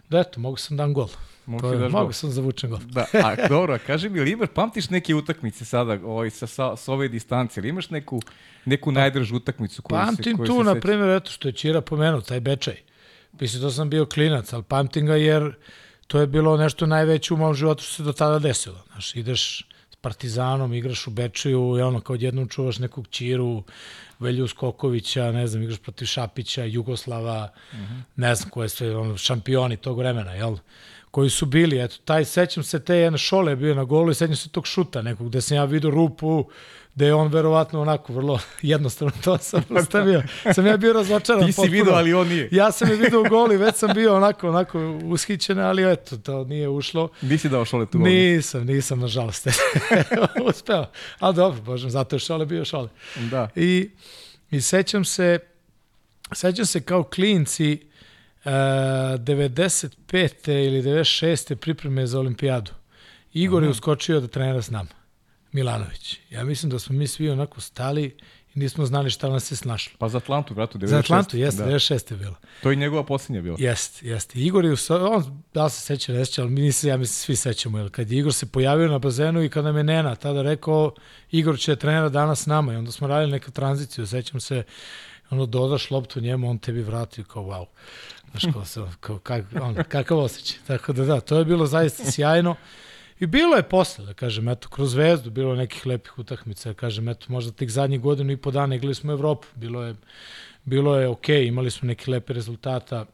da eto, mogu sam dan gol. Mogu, to je, mogu sam zavučen gol. Da, a dobro, kaži mi, imaš, pamtiš neke utakmice sada ovaj, sa, sa, sa ove distance, ili imaš neku, neku pa, najdržu utakmicu koju Pamtim se, koju tu, na primjer, eto što je Čira pomenuo, taj Bečaj. Mislim, to sam bio klinac, ali pamtim ga jer to je bilo nešto najveće u mom životu što se do tada desilo. Znaš, ideš Partizanom, igraš u Bečaju i ono, kao jednom čuvaš nekog Čiru, Velju Skokovića, ne znam, igraš protiv Šapića, Jugoslava, uh mhm. -huh. ne znam koje sve ono, šampioni tog vremena, jel? koji su bili, eto, taj, sećam se te jedna šole je bio na golu i sećam se tog šuta nekog, gde sam ja vidio rupu, da je on verovatno onako vrlo jednostavno to sam postavio. sam ja bio razočaran. Ti si vidio, ali on nije. Ja sam je vidio u goli, već sam bio onako, onako ushićen, ali eto, to nije ušlo. Nisi dao šole tu gol? Nisam, nisam, nažalost. Uspeo. Ali dobro, božem, zato je šole bio šole. Da. I, i sećam se, sećam se kao klinci, uh, 95. ili 96. pripreme za olimpijadu. Igor Aha. je uskočio da trenira s nama. Milanović. Ja mislim da smo mi svi onako stali i nismo znali šta nas se snašlo. Pa za Atlantu, bratu, 96. Za Atlantu, jeste, da. 96. je bilo. To je njegova posljednja bila. Jeste, jeste. Igor je, on, da li se seća, ne seća, ali mi nisi, ja mislim, svi sećamo, jer kad je Igor se pojavio na bazenu i kada nam je Nena tada rekao, Igor će trenera danas s nama i onda smo radili neku tranziciju, sećam se, ono, dodaš loptu njemu, on tebi vrati kao, wow. Znaš, kao, kao, kak, on, kakav osjećaj. Tako da da, to je bilo zaista sjajno. I bilo je posle, da kažem, eto, kroz zvezdu, bilo je nekih lepih utakmica, da kažem, eto, možda tih zadnjih godinu i po dana igrali smo Evropu, bilo je, bilo je okej, okay, imali smo neke lepe rezultata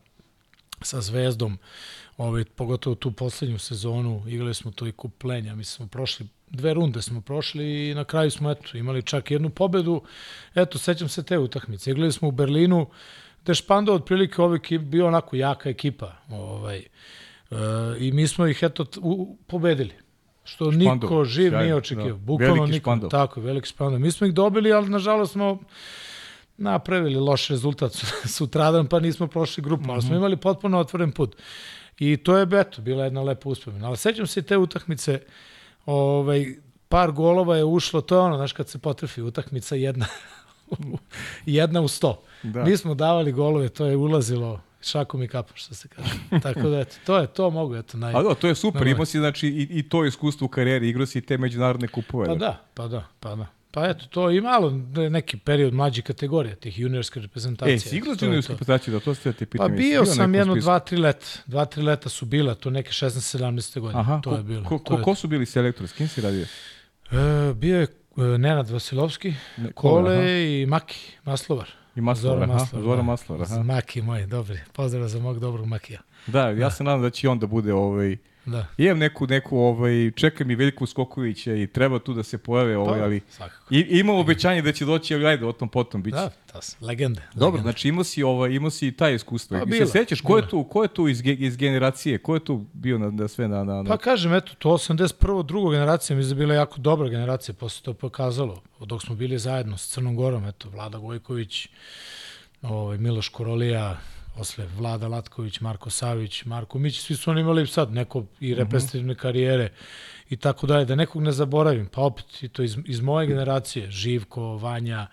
sa zvezdom, ovaj, pogotovo tu poslednju sezonu, igrali smo to i kup plenja, mi smo prošli dve runde smo prošli i na kraju smo eto, imali čak jednu pobedu. Eto, sećam se te utakmice. Igrali smo u Berlinu, gde Špando otprilike ovaj bio onako jaka ekipa. Ovaj, I mi smo ih eto u, pobedili. Što špandov, niko živ sjajno, nije očekio. Da. Bukvalno niko. Špandov. Tako, veliki špandov. Mi smo ih dobili, ali nažalost smo napravili loš rezultat sutradan, pa nismo prošli grupu, mm -hmm. ali smo mhm. imali potpuno otvoren put. I to je, beto, bila jedna lepa uspomena. Ali sećam se te utakmice, ovaj, par golova je ušlo, to je ono, znaš, kad se potrefi utakmica jedna, jedna u sto. Da. Mi smo davali golove, to je ulazilo šakom i kapom, što se kaže. Tako da, eto, to je, to mogu, eto, naj... A da, to je super, imao si, znači, i, i to iskustvo u karijeri, igrao si te međunarodne kupove. Pa da, pa da, pa da. Pa eto, to i malo neki period mlađih kategorija, tih juniorskih reprezentacija. E, si igrao juniorske reprezentacije, da to ste te pitam. Pa bio sam jedno, dva, tri leta. Dva, tri leta su bila, to neke 16-17 godine. Aha, to ko, je bilo. Ko, ko, ko su bili selektori, s kim si radio? E, bio je e, Nenad Vasilovski, ne, Kole aha. i Maki, Maslovar. I Maslovar, Zora Maslovar. Zora da. Aha. Maki moj, dobri. Pozdrav za mog dobrog Makija. Da, ja da. se nadam da će on da bude ovaj, Da. Imam neku, neku ovaj, čeka mi Veljko Skokovića i treba tu da se pojave, ovaj, pa, ali i, imam obećanje da će doći, ali ajde, o tom potom biće. Da, to su legende. Dobro, legende. znači imao si, ovaj, imao si taj iskustvo. Pa, I se sećaš, ko je tu, ko je tu iz, iz generacije, ko je tu bio na, na sve na, na, na... Pa kažem, eto, to 81. druga generacija mi je bila jako dobra generacija, posle to pokazalo. Dok smo bili zajedno s Crnom Gorom, eto, Vlada Gojković, ovaj, Miloš Korolija, posle Vlada Latković, Marko Savić, Marko Mić, svi su oni imali sad neko i mhm. reprezentativne karijere i tako dalje, da nekog ne zaboravim, pa opet i to iz, iz moje generacije, Živko, Vanja,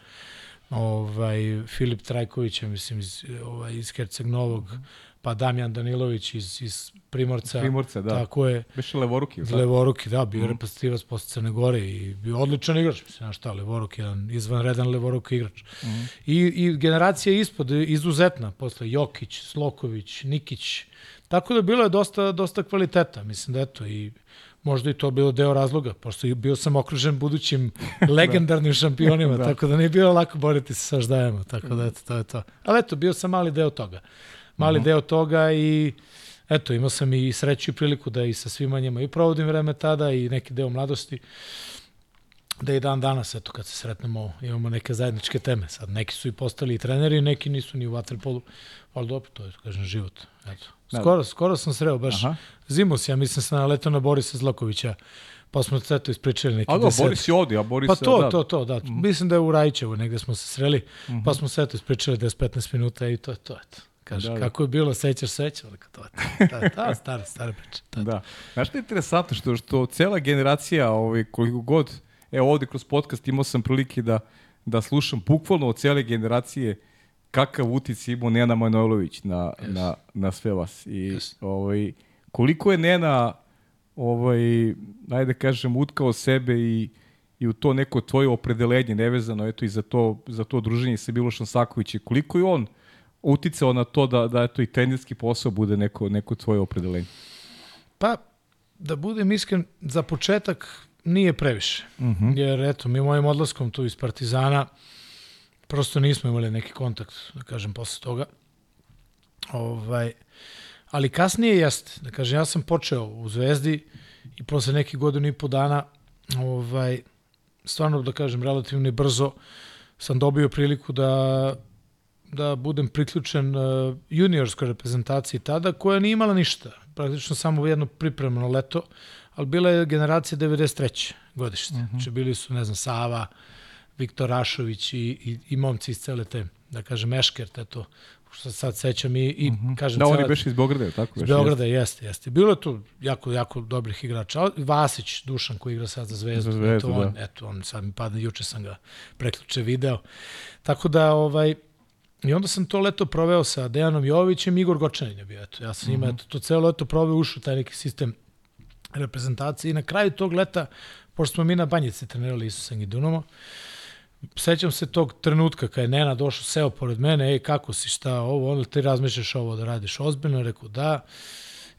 ovaj, Filip Trajković, mislim, iz, ovaj, iz Herceg Novog, mm -hmm pa Damjan Danilović iz, iz Primorca. Primorca, da. Tako je. Biše Levoruki. Da? Levoruki, da, bio mm. reprezentativac posle Crne Gore i bio odličan igrač, mislim, na šta, Levoruk, jedan izvanredan Levoruk igrač. Mm. I, I generacija ispod, izuzetna, posle Jokić, Sloković, Nikić, tako da bilo je dosta, dosta kvaliteta, mislim da eto, i možda i to bilo deo razloga, pošto bio sam okružen budućim legendarnim šampionima, da. tako da nije bilo lako boriti se sa ždajama, tako da eto, to je to. Ali eto, bio sam mali deo toga mali mhm. -huh. deo toga i eto, imao sam i sreću i priliku da i sa svima njima i provodim vreme tada i neki deo mladosti. da i dan danas, eto, kad se sretnemo, imamo neke zajedničke teme. Sad, neki su i postali i treneri, neki nisu ni u vaterpolu, ali dobro, to je, kažem, život. Eto. Da. Skoro, skoro sam sreo, baš Aha. zimus, ja mislim sam naletao na Borisa Zlakovića, pa smo se eto ispričali neki A da, deset. Boris je ovdje, a Boris... Pa to, da, to, to, da. Mislim da je u Rajićevu, negde smo se sreli, pa smo se eto ispričali 10-15 minuta i to je to, eto. Kaže, Da, da. kako je bilo, sećaš, sećam, rekao, to. Da, da, stara, stara priča. To. Da. Znaš što je interesantno? Što, što cijela generacija, ovaj, koliko god, evo ovdje kroz podcast imao sam prilike da, da slušam bukvalno od cijele generacije kakav utic imao Nena Manojlović na, na, na sve vas. I Yes. ovaj, koliko je Nena ovaj, ajde da kažem, utkao sebe i, i u to neko tvoje opredelenje, nevezano eto i za to, za to druženje sa Milošom Sakovićem, koliko je on uticao na to da, da eto i trenerski posao bude neko, neko tvoje opredelenje? Pa, da budem iskren, za početak nije previše. Jer eto, mi mojim odlaskom tu iz Partizana prosto nismo imali neki kontakt, da kažem, posle toga. Ovaj, ali kasnije jeste. Da kažem, ja sam počeo u Zvezdi i posle nekih godina i po dana ovaj, stvarno, da kažem, relativno brzo sam dobio priliku da da budem priključen uh, juniorskoj reprezentaciji tada, koja nije imala ništa. Praktično samo jedno pripremno leto, ali bila je generacija 93. godište. Uh -huh. Znači bili su, ne znam, Sava, Viktor Rašović i, i, i momci iz cele te, da kažem, Eškert, eto, što sad sećam i, i uh -huh. kažem... Da, on cela- beš iz Beograda, je tako? iz Beš, Beograda, jeste, jeste. Bilo je tu jako, jako dobrih igrača. Vasić, Dušan, koji igra sad za Zvezdu. Za Zvezdu, eto, on, da. eto, on sad mi pada, juče sam ga preključe video. Tako da, ovaj, I onda sam to leto proveo sa Dejanom Jovićem i Igor Gočanin je bio. Eto, ja sam njima, eto, to celo leto proveo, ušao taj neki sistem reprezentacije i na kraju tog leta, pošto smo mi na banjici trenirali Isusa Gidunomo, sećam se tog trenutka kad je Nena došao, seo pored mene, ej, kako si, šta, ovo, onda ti razmišljaš ovo da radiš ozbiljno, rekao da.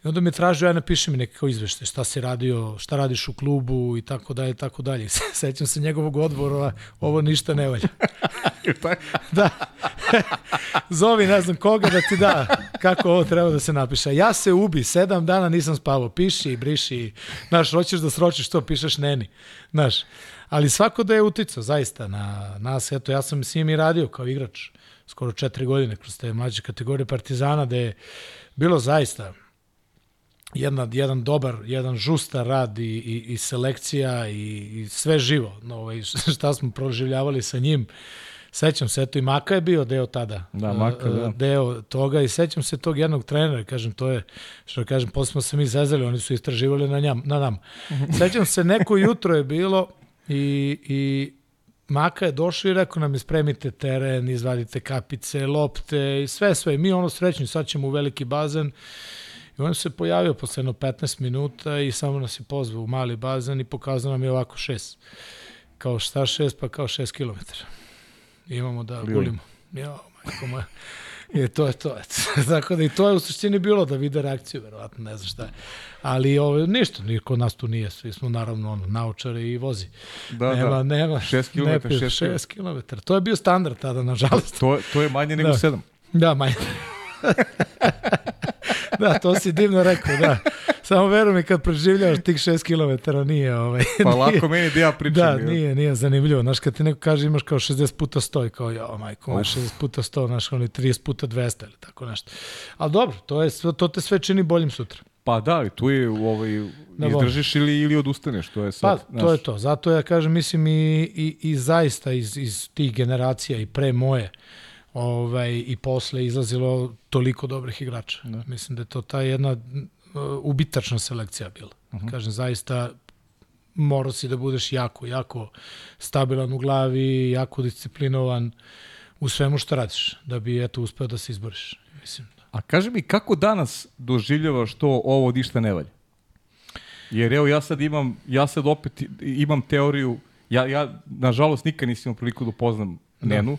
I onda mi je tražio, ja napiši mi nekako izvešte, šta si radio, šta radiš u klubu i tako dalje, tako dalje. Sećam se njegovog odbora, ovo ništa ne valja. da. Zovi ne znam koga da ti da kako ovo treba da se napiše. Ja se ubi, sedam dana nisam spavao, piši i briši. Znaš, hoćeš da sročiš to, pišeš neni. Znaš, ali svako da je uticao, zaista, na nas. Eto, ja sam s njim i radio kao igrač skoro četiri godine kroz te mlađe kategorije Partizana, da je bilo zaista jedna, jedan dobar, jedan žustar rad i, i, i selekcija i, i sve živo. No, ovaj, šta smo proživljavali sa njim. Sećam se, eto i Maka je bio deo tada. Da, Maka, Uh, da. Deo toga i sećam se tog jednog trenera, kažem, to je, što kažem, posle smo se mi zezali, oni su istraživali na, njam, na nam. Sećam se, neko jutro je bilo i, i Maka je došao i rekao nam, spremite teren, izvadite kapice, lopte i sve, sve. I mi ono srećni, sad ćemo u veliki bazen. I on se pojavio posle jedno 15 minuta i samo nas je pozvao u mali bazen i pokazao nam je ovako šest. Kao šta šest, pa kao šest kilometara. Imamo da gulimo. Jo, majko moja. I to je to. Tako da i to je u suštini bilo da vide reakciju, verovatno, ne znam šta je. Ali ovo, ništa, niko nas tu nije, svi smo naravno ono, naučari i vozi. Da, nema, da. nema. Šest ne kilometara, pije, šest šest kilometara. To je bio standard tada, nažalost. To, to je manje nego Da. sedam. Da, manje. da, to si divno rekao, da. Samo veruj mi kad preživljavaš tih 6 km nije ovaj. Pa nije- lako meni da ja pričam. Da, jel? nije, nije zanimljivo. Znaš, kad ti neko kaže imaš kao 60 puta 100 i kao, ja, majko, moja, 60 puta 100, znaš, oni 30 puta 200 ili tako nešto. Ali dobro, to, je, to te sve čini boljim sutra. Pa da, ali tu je ovaj, Da, izdržiš ili, ili odustaneš, to je Pa, sad. to je to. Zato ja kažem, mislim i, i, i zaista iz, iz tih generacija i pre moje ovaj, i posle izlazilo toliko dobrih igrača. Da. Mislim da je to ta jedna uh, ubitačna selekcija bila. Uh -huh. Kažem, zaista morao si da budeš jako, jako stabilan u glavi, jako disciplinovan u svemu što radiš, da bi eto uspeo da se izboriš. Mislim, A kaži mi, kako danas doživljavaš to ovo ništa ne valja? Jer evo ja sad imam, ja sad opet imam teoriju, ja, ja nažalost nikad nisam imao priliku da upoznam Da. Nenu.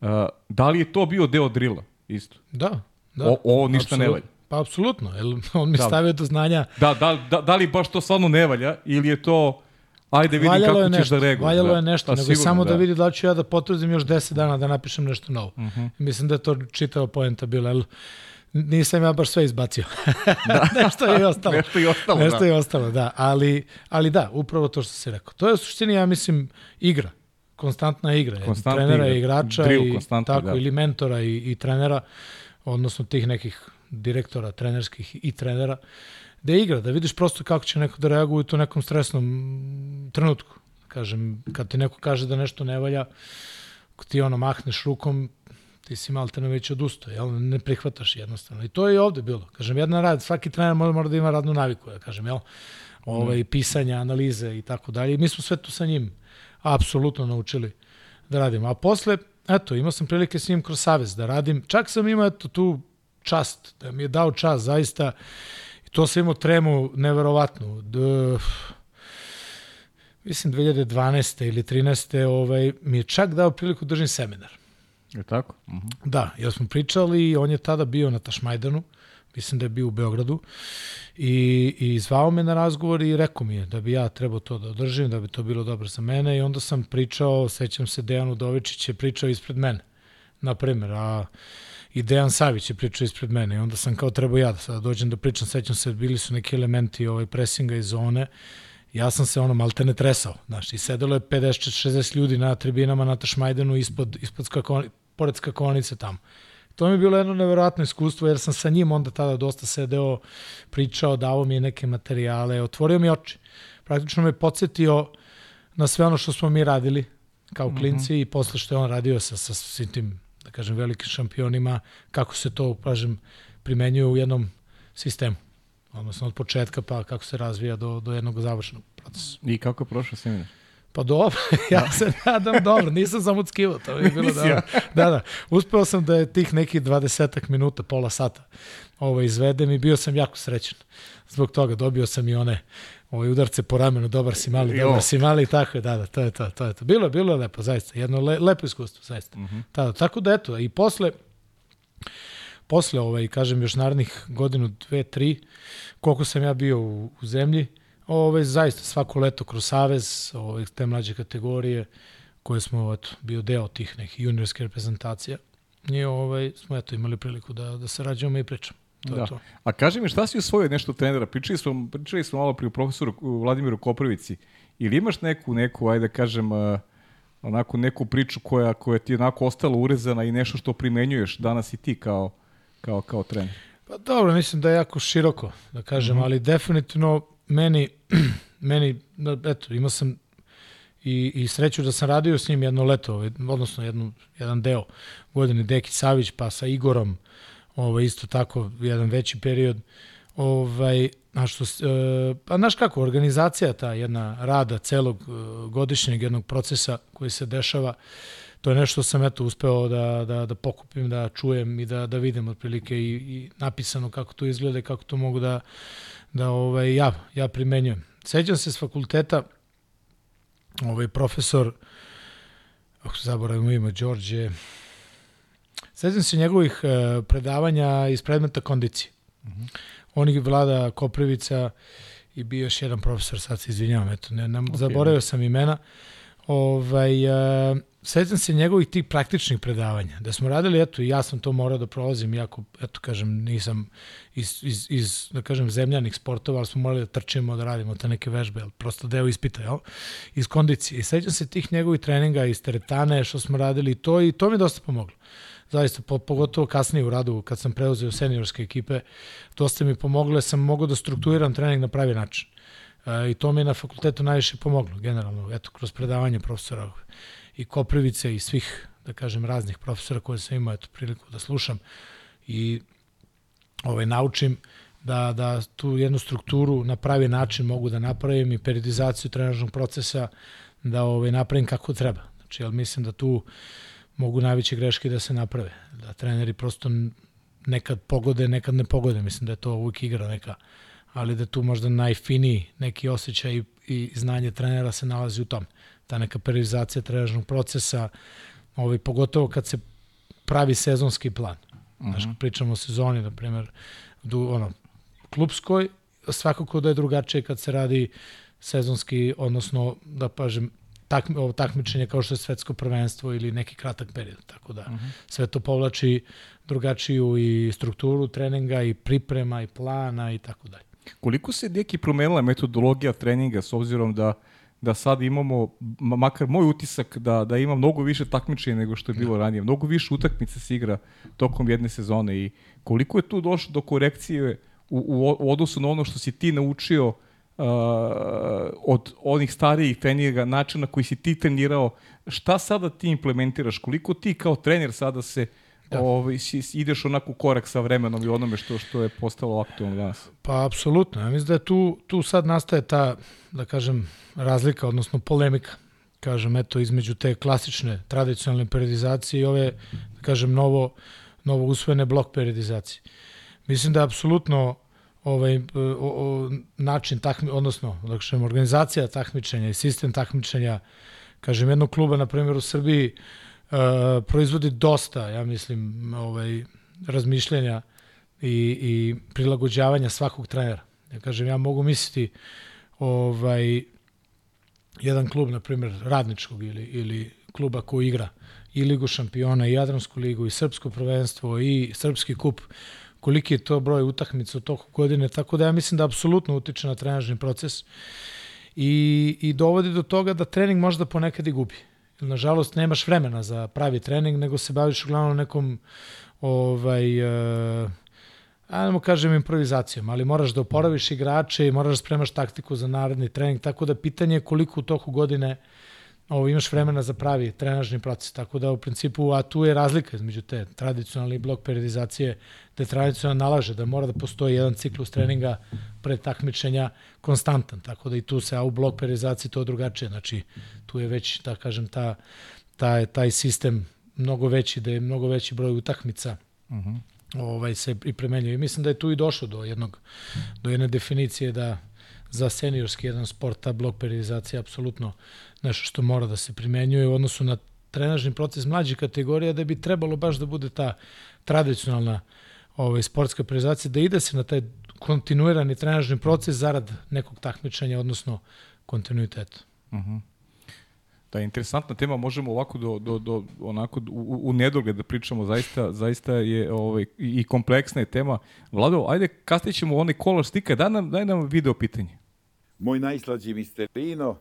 Uh, da li je to bio deo drila isto? Da, da. O- ovo ništa ne Apsolut- valja. Pa apsolutno, jer on mi Da. stavio do znanja Da, da, da, da li baš to stvarno ne valja ili je to ajde vidi valjalo kako ćeš nešto, da reaguješ. Valjalo da. je nešto, nego sigurno, samo da. vidi da ću ja da potvrdim još 10 dana da napišem nešto novo. Uh -huh. Mislim da je to čitava poenta bila, jel? Nisam ja baš sve izbacio. Da. nešto je i ostalo. Nešto je ostalo, Nešto da. je ostalo, da. Ali, ali da, upravo to što si rekao. To je u suštini, ja mislim, igra. Konstantna igra. Konstantna trenera igra. i igrača Drill i tako, da. ili mentora i, i trenera, odnosno tih nekih direktora, trenerskih i trenera, da igra, da vidiš prosto kako će neko da reaguje u nekom stresnom trenutku. Kažem, kad ti neko kaže da nešto ne valja, ako ti ono mahneš rukom, ti si malte već odustao, jel? ne prihvataš jednostavno. I to je i ovde bilo. Kažem, jedna rad, svaki trener mora, mora da ima radnu naviku, ja kažem, jel? Ovaj, pisanja, analize i tako dalje. I mi smo sve to sa njim apsolutno naučili da radimo. A posle, eto, imao sam prilike s njim kroz savez da radim. Čak sam imao eto, tu čast, da mi je dao čast zaista. I to sam imao tremu neverovatnu. D, mislim 2012. ili 13. Ovaj, mi je čak dao priliku da držim seminar. Je tako? Uh -huh. Da, jer smo pričali i on je tada bio na Tašmajdanu, mislim da je bio u Beogradu, i, i zvao me na razgovor i rekao mi je da bi ja trebao to da održim, da bi to bilo dobro za mene. I onda sam pričao, sećam se, Dejan Udovičić je pričao ispred mene, na primjer, a i Dejan Savić je pričao ispred mene. I onda sam kao trebao ja da sada dođem da pričam, sećam se, bili su neki elementi ovaj, presinga iz zone, ja sam se ono malte ne tresao, znaš, i sedelo je 50-60 ljudi na tribinama na Tašmajdanu ispod, ispod skakoni, pored skakonice tamo. To mi je bilo jedno neverovatno iskustvo, jer sam sa njim onda tada dosta sedeo, pričao, dao mi je neke materijale, otvorio mi oči. Praktično me podsjetio na sve ono što smo mi radili kao klinci mm -hmm. i posle što je on radio sa, sa svim tim, da kažem, velikim šampionima, kako se to, kažem, primenjuje u jednom sistemu odnosno od početka pa kako se razvija do, do jednog završenog procesa. I kako je prošao seminar? Pa dobro, ja se nadam dobro, nisam sam uckivao, to je bilo dobro. Da, da, uspeo sam da je tih nekih 20 minuta, pola sata ovo izvedem i bio sam jako srećan. Zbog toga dobio sam i one ovaj udarce po ramenu, dobar si mali, jo. dobar si mali tako je, da, da, to je to, to je to. Bilo je, bilo je lepo, zaista, jedno le, lepo iskustvo, zaista. Uh -huh. Tada, tako da eto, i posle, posle, ovaj, kažem, još narednih godinu, dve, tri, koliko sam ja bio u, u zemlji, ovaj, zaista svako leto kroz Savez, ovaj, te mlađe kategorije, koje smo eto, bio deo tih nekih juniorske reprezentacija, i ovaj, smo eto, imali priliku da, da se rađamo i pričamo. To da. je to. A kaži mi šta si usvojio nešto trenera? Pričali smo, pričali smo malo pri profesoru Vladimiru Koprivici. Ili imaš neku, neku, ajde da kažem, uh, onako neku priču koja, koja ti je onako ostala urezana i nešto što primenjuješ danas i ti kao, kao, kao trener? Pa dobro, mislim da je jako široko, da kažem, mm -hmm. ali definitivno meni, meni, eto, imao sam i, i sreću da sam radio s njim jedno leto, ovaj, odnosno jednu, jedan deo godine Deki Savić, pa sa Igorom, ovaj, isto tako jedan veći period, ovaj, a što, e, pa znaš kako, organizacija ta jedna rada celog e, godišnjeg jednog procesa koji se dešava, to je nešto sam eto uspeo da, da, da pokupim, da čujem i da, da vidim otprilike i, i napisano kako to izgleda i kako to mogu da, da ovaj, ja, ja primenjujem. Sećam se s fakulteta, ovaj profesor, ako se zaboravimo ima, Đorđe, sećam se njegovih uh, predavanja iz predmeta kondicije. Uh -huh. On je vlada Koprivica i bio još jedan profesor, sad se izvinjavam, eto, ne, nam, okay. zaboravio sam imena. Ovaj, uh, sećam se njegovih tih praktičnih predavanja, da smo radili, eto, ja sam to morao da prolazim, iako, eto, kažem, nisam iz, iz, iz da kažem, zemljanih sportova, ali smo morali da trčimo, da radimo te neke vežbe, ali prosto deo ispita, jel? Iz kondicije. I sećam se tih njegovih treninga iz teretane, što smo radili, to i to mi je dosta pomoglo. Zaista, po, pogotovo kasnije u radu, kad sam preuzeo seniorske ekipe, dosta mi pomoglo, sam mogao da strukturiram trening na pravi način. I to mi je na fakultetu najviše pomoglo, generalno, eto, kroz predavanje profesora i Koprivice i svih, da kažem, raznih profesora koje sam imao eto, priliku da slušam i ovaj, naučim da, da tu jednu strukturu na pravi način mogu da napravim i periodizaciju trenažnog procesa da ovaj, napravim kako treba. Znači, jel mislim da tu mogu najveće greške da se naprave. Da treneri prosto nekad pogode, nekad ne pogode. Mislim da je to uvijek igra neka. Ali da tu možda najfiniji neki osjećaj i, i znanje trenera se nalazi u tom ta neka periodizacija trenažnog procesa, ovaj, pogotovo kad se pravi sezonski plan. Uh -huh. Znaš, pričamo o sezoni, na primjer, du, ono, klubskoj, svakako da je drugačije kad se radi sezonski, odnosno da pažem, takmi, ovo takmičenje kao što je svetsko prvenstvo ili neki kratak period. Tako da uh -huh. sve to povlači drugačiju i strukturu treninga i priprema i plana i tako dalje. Koliko se neki promenila metodologija treninga s obzirom da da sad imamo, makar moj utisak da, da ima mnogo više takmičenja nego što je bilo ranije. Mnogo više utakmica se igra tokom jedne sezone i koliko je tu došlo do korekcije u, u, u odnosu na ono što si ti naučio uh, od onih starijih trenira, načina koji si ti trenirao, šta sada ti implementiraš? Koliko ti kao trener sada se da. ovaj, ideš onako korak sa vremenom i onome što što je postalo aktualno danas? Pa, apsolutno. Ja mislim da je tu, tu sad nastaje ta, da kažem, razlika, odnosno polemika kažem, eto, između te klasične, tradicionalne periodizacije i ove, da kažem, novo, novo usvojene blok periodizacije. Mislim da je apsolutno ovaj, o, o, način takmi, odnosno, da kažem, organizacija takmičenja i sistem takmičenja, kažem, jednog kluba, na primjer, u Srbiji, proizvodi dosta, ja mislim, ovaj, razmišljanja i, i prilagođavanja svakog trenera. Ja kažem, ja mogu misliti ovaj, jedan klub, na primjer, radničkog ili, ili kluba koji igra i Ligu šampiona, i Jadransku ligu, i Srpsko prvenstvo, i Srpski kup, koliki je to broj utakmica u toku godine, tako da ja mislim da apsolutno utiče na trenažni proces i, i dovodi do toga da trening možda ponekad i gubi. Nažalost, nemaš vremena za pravi trening, nego se baviš uglavnom nekom ovaj, uh, ajmo kažem improvizacijom, ali moraš da oporaviš igrače i moraš da spremaš taktiku za naredni trening, tako da pitanje je koliko u toku godine ovo, imaš vremena za pravi trenažni proces, tako da u principu, a tu je razlika između te tradicionalne blok periodizacije, te tradicionalno nalaže da mora da postoji jedan ciklus treninga pre takmičenja konstantan, tako da i tu se, a u blok periodizaciji to drugačije, znači tu je već, da kažem, ta, ta, taj sistem mnogo veći, da je mnogo veći broj utakmica, uh mhm. -huh ovaj, se i premenjuje. mislim da je tu i došlo do jednog, do jedne definicije da za seniorski jedan sport ta blok periodizacija je apsolutno nešto što mora da se primenjuje u odnosu na trenažni proces mlađih kategorija da bi trebalo baš da bude ta tradicionalna ovaj, sportska periodizacija, da ide se na taj kontinuirani trenažni proces zarad nekog takmičenja, odnosno kontinuiteta. Uh mhm. -huh. Da je interesantna tema, možemo ovako do, do, do onako u, u nedogled da pričamo, zaista, zaista je ovaj, i kompleksna je tema. Vlado, ajde kasnije ćemo onaj kolor stika, daj nam, daj nam video pitanje. Moj najslađi misterino,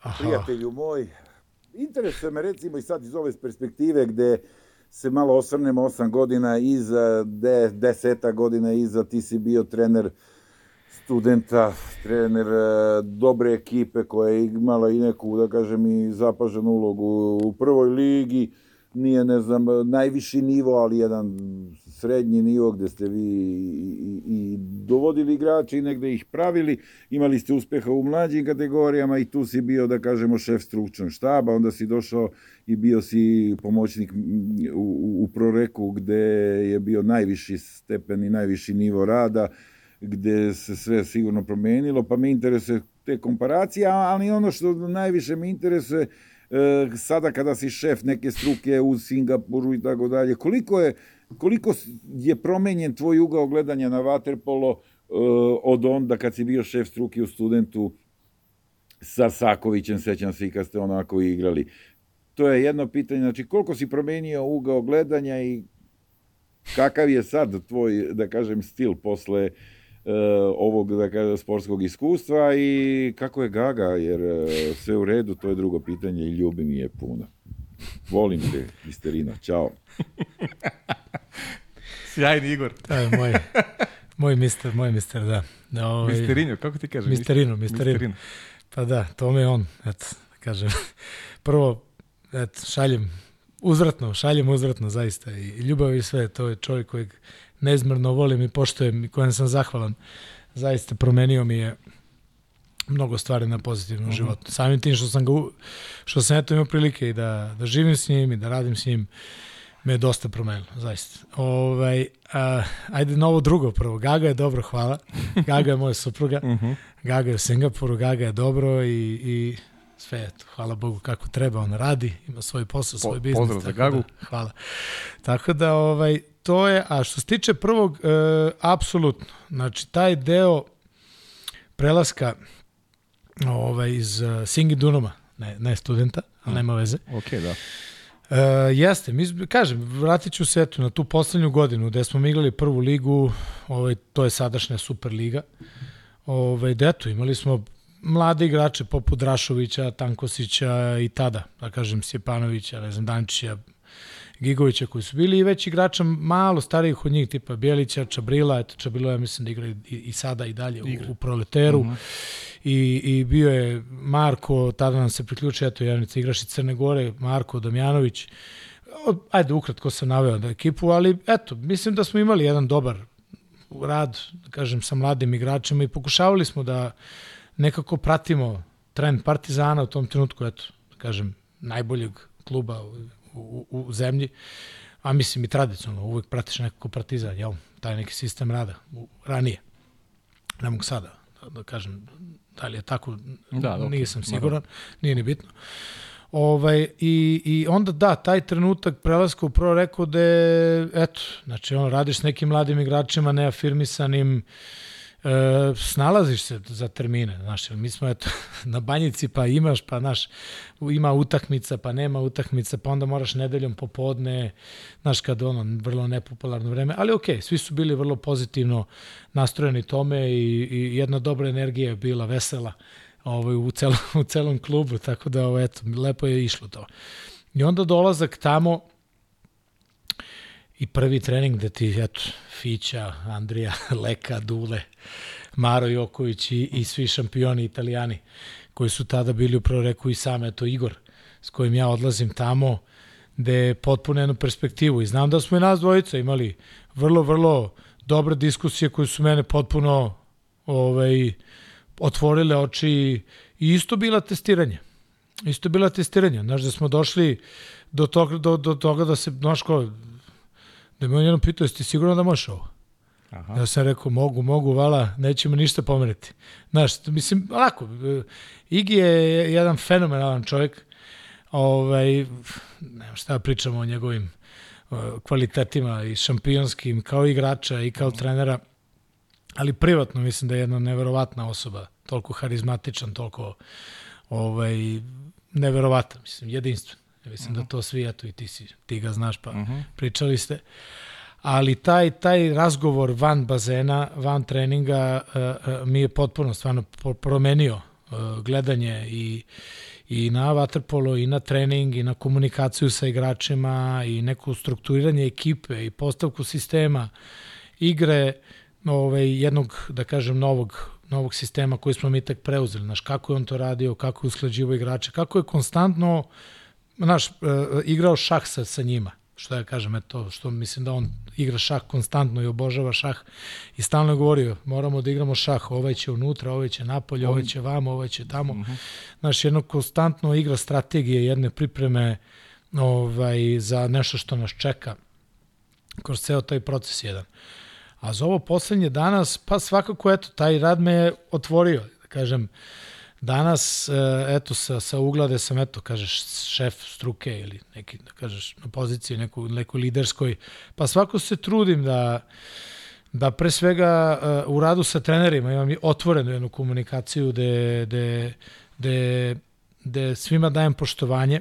Aha. prijatelju moj, interesuje me recimo i sad iz ove perspektive gde se malo osvrnemo osam godina iza, de, deseta godina iza, ti si bio trener studenta, trener dobre ekipe koja je imala i neku, da kažem, i zapaženu ulogu u prvoj ligi, nije, ne znam, najviši nivo, ali jedan srednji nivo gde ste vi i, i, i dovodili igrače i negde ih pravili, imali ste uspeha u mlađim kategorijama i tu si bio, da kažemo, šef stručnog štaba, onda si došao i bio si pomoćnik u, u Proreku gde je bio najviši stepen i najviši nivo rada, gde se sve sigurno promenilo, pa me interesuje te komparacije, ali ono što najviše me interesuje sada kada si šef neke struke u Singapuru i tako dalje, koliko je, koliko je promenjen tvoj ugao gledanja na vaterpolo e, od onda kad si bio šef struke u studentu sa Sakovićem, sećam se i kad ste onako igrali. To je jedno pitanje, znači koliko si promenio ugao gledanja i kakav je sad tvoj, da kažem, stil posle uh, E, ovog da kažem, sportskog iskustva i kako je Gaga, jer e, sve u redu, to je drugo pitanje i ljubi mi je puno. Volim te, misterina. Ćao. Sjajni Igor. Je moj, moj mister, moj mister, da. da ovaj, Misterino, kako ti kažeš? Misterino, misterino. misterino. Pa da, to me on, eto, da kažem. Prvo, eto, šaljem uzvratno, šaljem uzvratno, zaista. I ljubav i sve, to je čovjek kojeg neizmjerno volim i poštujem i kojem sam zahvalan. Zaista promenio mi je mnogo stvari na pozitivnom mhm. -huh. životu. Samim tim što sam ga, što sam eto imao prilike i da, da živim s njim i da radim s njim, me je dosta promenilo, zaista. Ovaj, a, ajde na ovo drugo prvo. Gaga je dobro, hvala. Gaga je moja supruga. Mhm. -huh. Gaga je u Singapuru, Gaga je dobro i, i sve, eto, hvala Bogu kako treba, on radi, ima svoj posao, svoj po, biznis. Pozdrav za Gagu. Da, hvala. Tako da, ovaj, to je, a što se tiče prvog, e, apsolutno, znači taj deo prelaska ovaj, iz uh, Singi Dunoma, ne, ne studenta, ali nema veze. Ok, da. Uh, jeste, mi, kažem, vratit ću se eto, na tu poslednju godinu gde smo igrali prvu ligu, ovaj, to je sadašnja Super liga, ovaj, gde eto, imali smo mlade igrače poput Drašovića, Tankosića i tada, da kažem, Sjepanovića, ne znam, Dančića, Gigovića koji su bili i već igrača malo starijih od njih, tipa Bjelića, Čabrila, eto Čabrila ja mislim da igra i, i sada i dalje u, u Proleteru. Mhm. -huh. I, I bio je Marko, tada nam se priključio, eto, Javnica igraš iz Crne Gore, Marko Damjanović. Ajde, ukratko sam naveo da ekipu, ali eto, mislim da smo imali jedan dobar rad, da kažem, sa mladim igračima i pokušavali smo da nekako pratimo trend Partizana u tom trenutku, eto, da kažem, najboljeg kluba u, u zemlji, a mislim i tradicionalno, uvek pratiš nekako partizan, jel? Taj neki sistem rada, u, ranije. Ne mogu sada da, da kažem da li je tako, da, okay. nisam siguran, nije ni bitno. Ovaj, i, I onda da, taj trenutak prelaska u prvo rekao da je, eto, znači on radiš s nekim mladim igračima neafirmisanim, e, snalaziš se za termine, znaš, mi smo eto, na banjici pa imaš, pa naš, ima utakmica, pa nema utakmica, pa onda moraš nedeljom popodne, znaš, kad ono, vrlo nepopularno vreme, ali okej, svi su bili vrlo pozitivno nastrojeni tome i, i jedna dobra energija je bila vesela ovaj, u, celom, u celom klubu, tako da, ovaj, eto, lepo je išlo to. I onda dolazak tamo, i prvi trening gde ti, eto, Fića, Andrija, Leka, Dule, Maro Joković i, i svi šampioni italijani koji su tada bili u proreku i sam, eto, Igor, s kojim ja odlazim tamo, gde je potpuno jednu perspektivu. I znam da smo i nas dvojica imali vrlo, vrlo dobre diskusije koje su mene potpuno ovaj, otvorile oči i isto bila testiranje. Isto bila testiranje. Znaš, da smo došli do toga, do, do toga da se, znaš ko, da me on jednom pitao, jesi ti sigurno da možeš ovo? Aha. Ja sam rekao, mogu, mogu, vala, nećemo ništa pomeriti. Znaš, mislim, lako, Igi je jedan fenomenalan čovjek, ovaj, nema šta da pričamo o njegovim kvalitetima i šampionskim, kao igrača i kao trenera, ali privatno mislim da je jedna neverovatna osoba, toliko harizmatičan, toliko ovaj, neverovatan, mislim, jedinstven. Ja mislim uh -huh. da mhm. to svi, eto i ti, si, ti ga znaš, pa uh mhm. -huh. pričali ste. Ali taj, taj razgovor van bazena, van treninga uh, uh, mi je potpuno stvarno promenio uh, gledanje i, i na vaterpolo i na trening i na komunikaciju sa igračima i neko strukturiranje ekipe i postavku sistema igre ovaj, jednog, da kažem, novog novog sistema koji smo mi tek preuzeli. Znaš, kako je on to radio, kako je usklađivo igrače, kako je konstantno uh, znaš, uh, igrao šah sa, sa njima, što ja kažem, eto, što mislim da on igra šah konstantno i obožava šah i stalno je govorio, moramo da igramo šah, ovaj će unutra, ovaj će napolje, ovaj će vamo, ovaj će tamo. Uh mhm. -huh. Znaš, jedno konstantno igra strategije, jedne pripreme ovaj, za nešto što nas čeka kroz ceo taj proces jedan. A za ovo poslednje danas, pa svakako, eto, taj rad me je otvorio, da kažem, uh, Danas, e, eto, sa, sa uglade sam, eto, kažeš, šef struke ili neki, da kažeš, na poziciji neku, nekoj liderskoj, pa svako se trudim da, da pre svega uh, u radu sa trenerima imam otvorenu jednu komunikaciju gde, gde, gde, gde svima dajem poštovanje.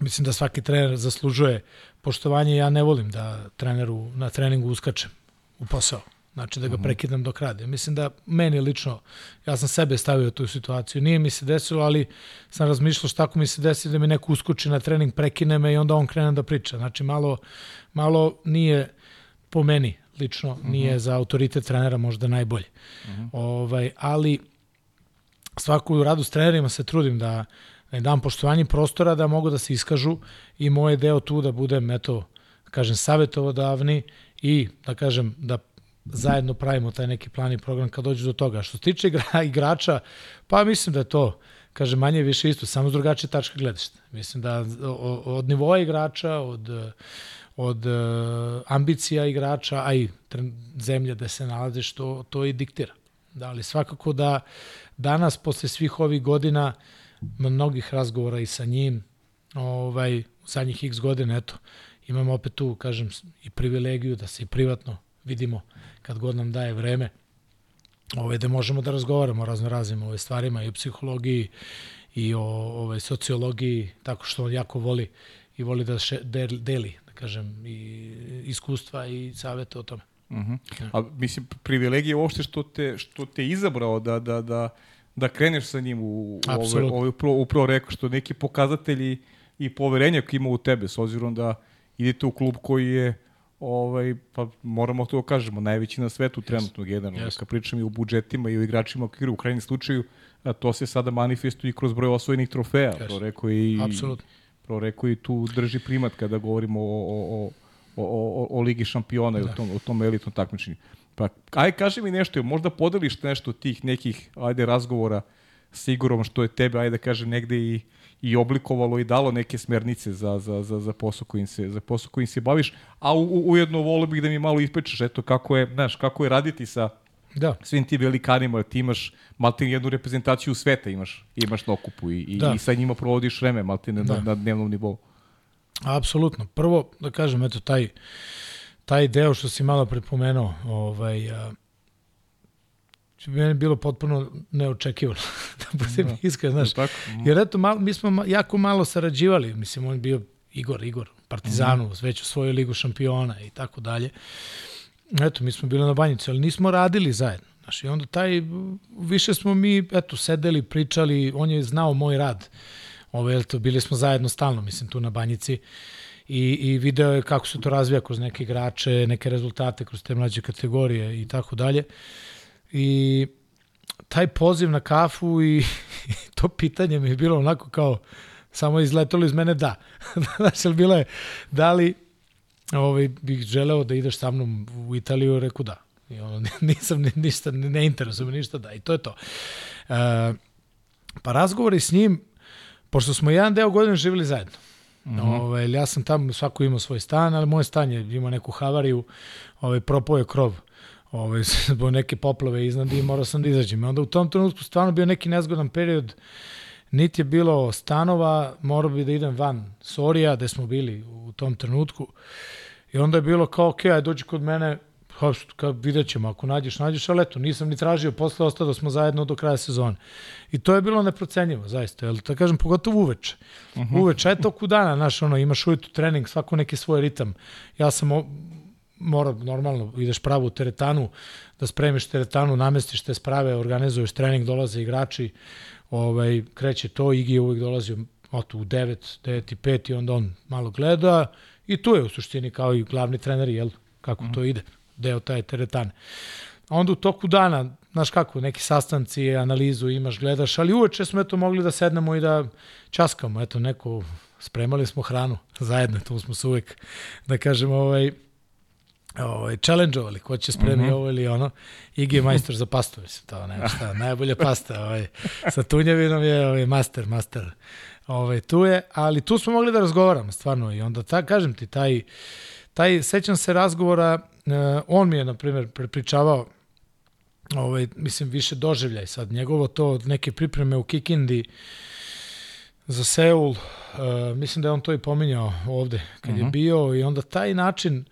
Mislim da svaki trener zaslužuje poštovanje. Ja ne volim da treneru na treningu uskačem u posao. Znači da ga mhm. prekidam dok radi. Mislim da meni lično, ja sam sebe stavio u tu situaciju. Nije mi se desilo, ali sam razmišljao šta ako mi se desi da mi neko uskoči na trening, prekine me i onda on krene da priča. Znači malo, malo nije po meni lično, uh nije za autoritet trenera možda najbolje. Mhm. ovaj, ali svaku radu s trenerima se trudim da ne dam poštovanje prostora da mogu da se iskažu i moje deo tu da budem, eto, kažem, savjetovodavni i da kažem da zajedno pravimo taj neki plan i program kad dođe do toga. Što se tiče igra, igrača, pa mislim da je to, kaže, manje više isto, samo s drugačije tačke gledišta. Mislim da od nivoa igrača, od, od uh, ambicija igrača, a i zemlja da se nalaze, što to i diktira. Da, ali svakako da danas, posle svih ovih godina, mnogih razgovora i sa njim, ovaj, u zadnjih x godina, eto, imamo opet tu, kažem, i privilegiju da se i privatno vidimo kad god nam daje vreme. ovaj, da možemo da razgovaramo o razno raznim ove stvarima i o psihologiji i o ovaj, sociologiji, tako što on jako voli i voli da še, deli, da kažem, i iskustva i savete o tome. Uh -huh. ja. A mislim, privilegije uopšte što te, što te izabrao da, da, da, da kreneš sa njim u, ove, ove, upravo, upravo rekao što neki pokazatelji i poverenja koji ima u tebe, s obzirom da idete u klub koji je ovaj, pa moramo to da kažemo, najveći na svetu yes. trenutno jedan. Yes. Kad pričam i o budžetima i o igračima koji u krajnjem slučaju, a to se sada manifestuje i kroz broj osvojenih trofeja. Yes. To rekao i, Absolutno. Rekao i tu drži primat kada govorimo o, o, o, o, o Ligi šampiona da. i o tom, o tom elitnom takmičenju. Pa, aj kaži mi nešto, možda podeliš nešto tih nekih, ajde, razgovora s Igorom, što je tebe, ajde da kažem, negde i i oblikovalo i dalo neke smernice za, za, za, za posao kojim se, za posao kojim se baviš, a u, ujedno volio bih da mi malo ispečeš, eto, kako je, znaš, kako je raditi sa da. svim ti velikanima, ti imaš maltin jednu reprezentaciju sveta imaš, imaš na okupu i, i, da. i sa njima provodiš vreme maltin da. na, na dnevnom nivou. Apsolutno. Prvo, da kažem, eto, taj, taj deo što si malo prepomenuo, ovaj, a, meni bilo potpuno neočekivano, da budem da. iskren, znaš. Tako. Jer eto, malo, mi smo jako malo sarađivali, mislim, on bio Igor, Igor, Partizanu, mm već u svoju ligu šampiona i tako dalje. Eto, mi smo bili na banjici, ali nismo radili zajedno. Znaš, i onda taj, više smo mi, eto, sedeli, pričali, on je znao moj rad. Ove, eto, bili smo zajedno stalno, mislim, tu na banjici. I, i video je kako se to razvija kroz neke igrače, neke rezultate, kroz te mlađe kategorije i tako dalje. I taj poziv na kafu i, to pitanje mi je bilo onako kao samo izletalo iz mene da. Znaš, ali bilo je, da li ovaj, bih želeo da ideš sa mnom u Italiju, reku da. I ono, nisam ništa, ne interesuje me ništa da. I to je to. E, pa razgovori s njim, pošto smo jedan deo godine živjeli zajedno. Mm -hmm. Ove, ovaj, ja sam tamo, svako imao svoj stan, ali moj stan je imao neku havariju, ovaj, propao je krov ovaj, zbog neke poplave iznad i morao sam da izađem. I onda u tom trenutku stvarno bio neki nezgodan period, niti je bilo stanova, morao bi da idem van Sorija, gde smo bili u tom trenutku. I onda je bilo kao, ok, aj dođi kod mene, kad vidjet ćemo, ako nađeš, nađeš, ali eto, nisam ni tražio, posle ostao da smo zajedno do kraja sezone. I to je bilo neprocenjivo, zaista, jel, da kažem, pogotovo uveče. Uh -huh. Uveče, eto, kudana, znaš, ono, imaš ujutru trening, svako neki svoj ritam. Ja sam mora normalno, ideš pravo u teretanu, da spremiš teretanu, namestiš te sprave, organizuješ trening, dolaze igrači, ovaj, kreće to, Igi je uvijek dolazio oto, u 9, 9 i 5 i onda on malo gleda i tu je u suštini kao i glavni trener, jel, kako mm. to ide, deo taj teretane. A onda u toku dana, znaš kako, neki sastanci, analizu imaš, gledaš, ali uveče smo eto mogli da sednemo i da časkamo, eto neko, spremali smo hranu zajedno, tu smo se uvek, da kažemo, ovaj, ovaj, challenge-ovali, ko će spremi mm -hmm. ovo ili ono. Igi je majstor za pastu, mislim, to nema šta, najbolja pasta, ovaj, sa tunjevinom je ovaj, master, master. Ovaj, tu je, ali tu smo mogli da razgovaramo, stvarno, i onda, ta, kažem ti, taj, taj, sećam se razgovora, uh, on mi je, na primjer, prepričavao, ovaj, mislim, više doživljaj sad, njegovo to, neke pripreme u Kikindi, za Seul, uh, mislim da je on to i pominjao ovde kad uh -huh. je mhm. bio i onda taj način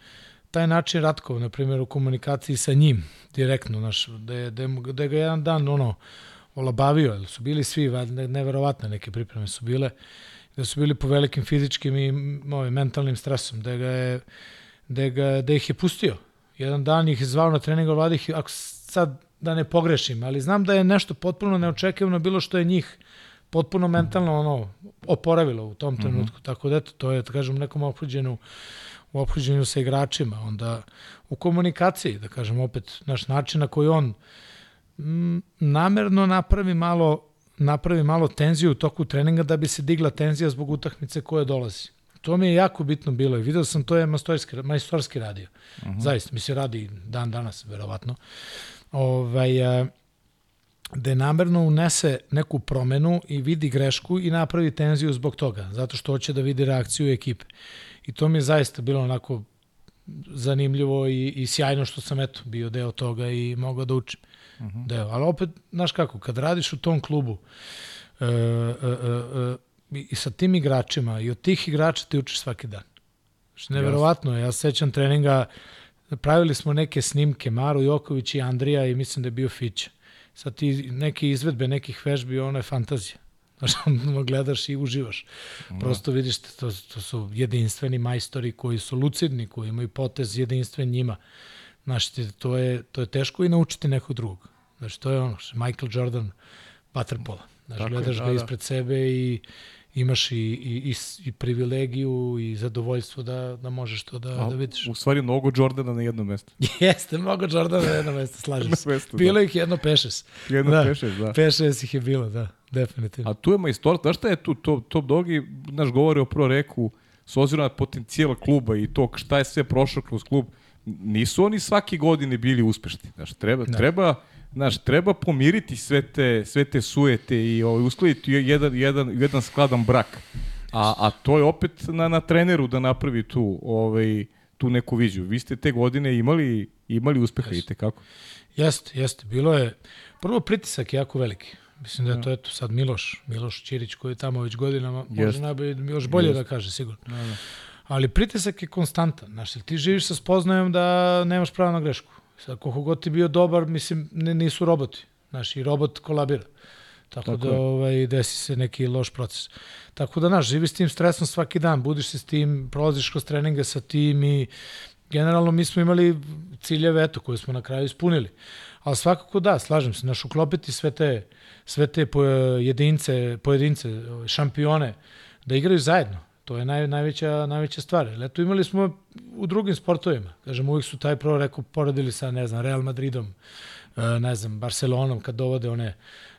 taj način Ratkov, na primjer, u komunikaciji sa njim, direktno, naš, da, je, da, je, da je ga jedan dan, ono, olabavio, jer su bili svi, ne, neverovatne neke pripreme su bile, da su bili po velikim fizičkim i ovim, mentalnim stresom, da, ga je, da, ga, da ih je pustio. Jedan dan ih je zvao na treningu, vlada ih, ako sad da ne pogrešim, ali znam da je nešto potpuno neočekivano bilo što je njih potpuno mentalno ono oporavilo u tom mhm. trenutku. Mm -hmm. Tako da eto, to je, da kažem, nekom ophođenu u ophođenju sa igračima, onda u komunikaciji, da kažem opet, naš način na koji on m, namerno napravi malo napravi malo tenziju u toku treninga da bi se digla tenzija zbog utakmice koja dolazi. To mi je jako bitno bilo i video sam to je majstorski, majstorski radio. Uh mhm. -huh. Zaista, mi se radi dan danas, verovatno. Ovaj, a, da namerno unese neku promenu i vidi grešku i napravi tenziju zbog toga, zato što hoće da vidi reakciju ekipe. I to mi je zaista bilo onako zanimljivo i, i sjajno što sam eto bio deo toga i mogao da učim. Uh mhm. -huh. deo. Ali opet, znaš kako, kad radiš u tom klubu e, e, e, i sa tim igračima i od tih igrača ti učiš svaki dan. Što neverovatno, ja sećam treninga pravili smo neke snimke, Maru Joković i Andrija i mislim da je bio Fića. Sad ti neke izvedbe nekih vežbi, ono je fantazija. Znaš, gledaš i uživaš. Prosto vidiš, to, to su jedinstveni majstori koji su lucidni, koji imaju potez jedinstven njima. Znaš, to je, to je teško i naučiti nekog drugog. Znači, to je ono, Michael Jordan, waterpola. Znači, Tako, gledaš da, ga ispred da. sebe i imaš i, i, i, i privilegiju i zadovoljstvo da, da možeš to da, A, da vidiš. U stvari mnogo Jordana na jednom mestu. Jeste, mnogo Jordana na jednom mestu, slažem se. Mestu, bilo da. ih jedno pešes. Jedno da, pešes, da. Pešes ih je bilo, da, definitivno. A tu je majstor, znaš šta je tu, to, Top Dogi, naš govori o pro reku, s ozirom na potencijal kluba i to šta je sve prošlo kroz klub, nisu oni svake godine bili uspešni. Znaš, treba, da. treba Znaš, treba pomiriti sve te, sve te sujete i ovaj, uskladiti jedan, jedan, jedan skladan brak. A, a to je opet na, na treneru da napravi tu, ovaj, tu neku viziju. Vi ste te godine imali, imali uspeha i kako? Jeste, jeste. Bilo je, prvo pritisak je jako veliki. Mislim da je to eto sad Miloš, Miloš Ćirić koji je tamo već godinama, Jest. može najbolje, još bolje Jest. da kaže sigurno. Da, da. Ali pritisak je konstantan. Znaš, ti živiš sa spoznajom da nemaš pravo na grešku. Sad, koliko god ti bio dobar, mislim, ne, nisu roboti. Znaš, i robot kolabira. Tako, Tako da ovaj, desi se neki loš proces. Tako da, znaš, živi s tim stresom svaki dan, budiš se s tim, prolaziš kroz treninga sa tim i generalno mi smo imali ciljeve, eto, koje smo na kraju ispunili. Ali svakako da, slažem se, naš uklopiti sve te, sve te pojedince, pojedince, šampione, da igraju zajedno. To je naj, najveća, najveća stvar. Leto imali smo u drugim sportovima. Kažem, uvijek su taj pro rekao poredili sa, ne znam, Real Madridom, e, ne znam, Barcelonom kad dovode one,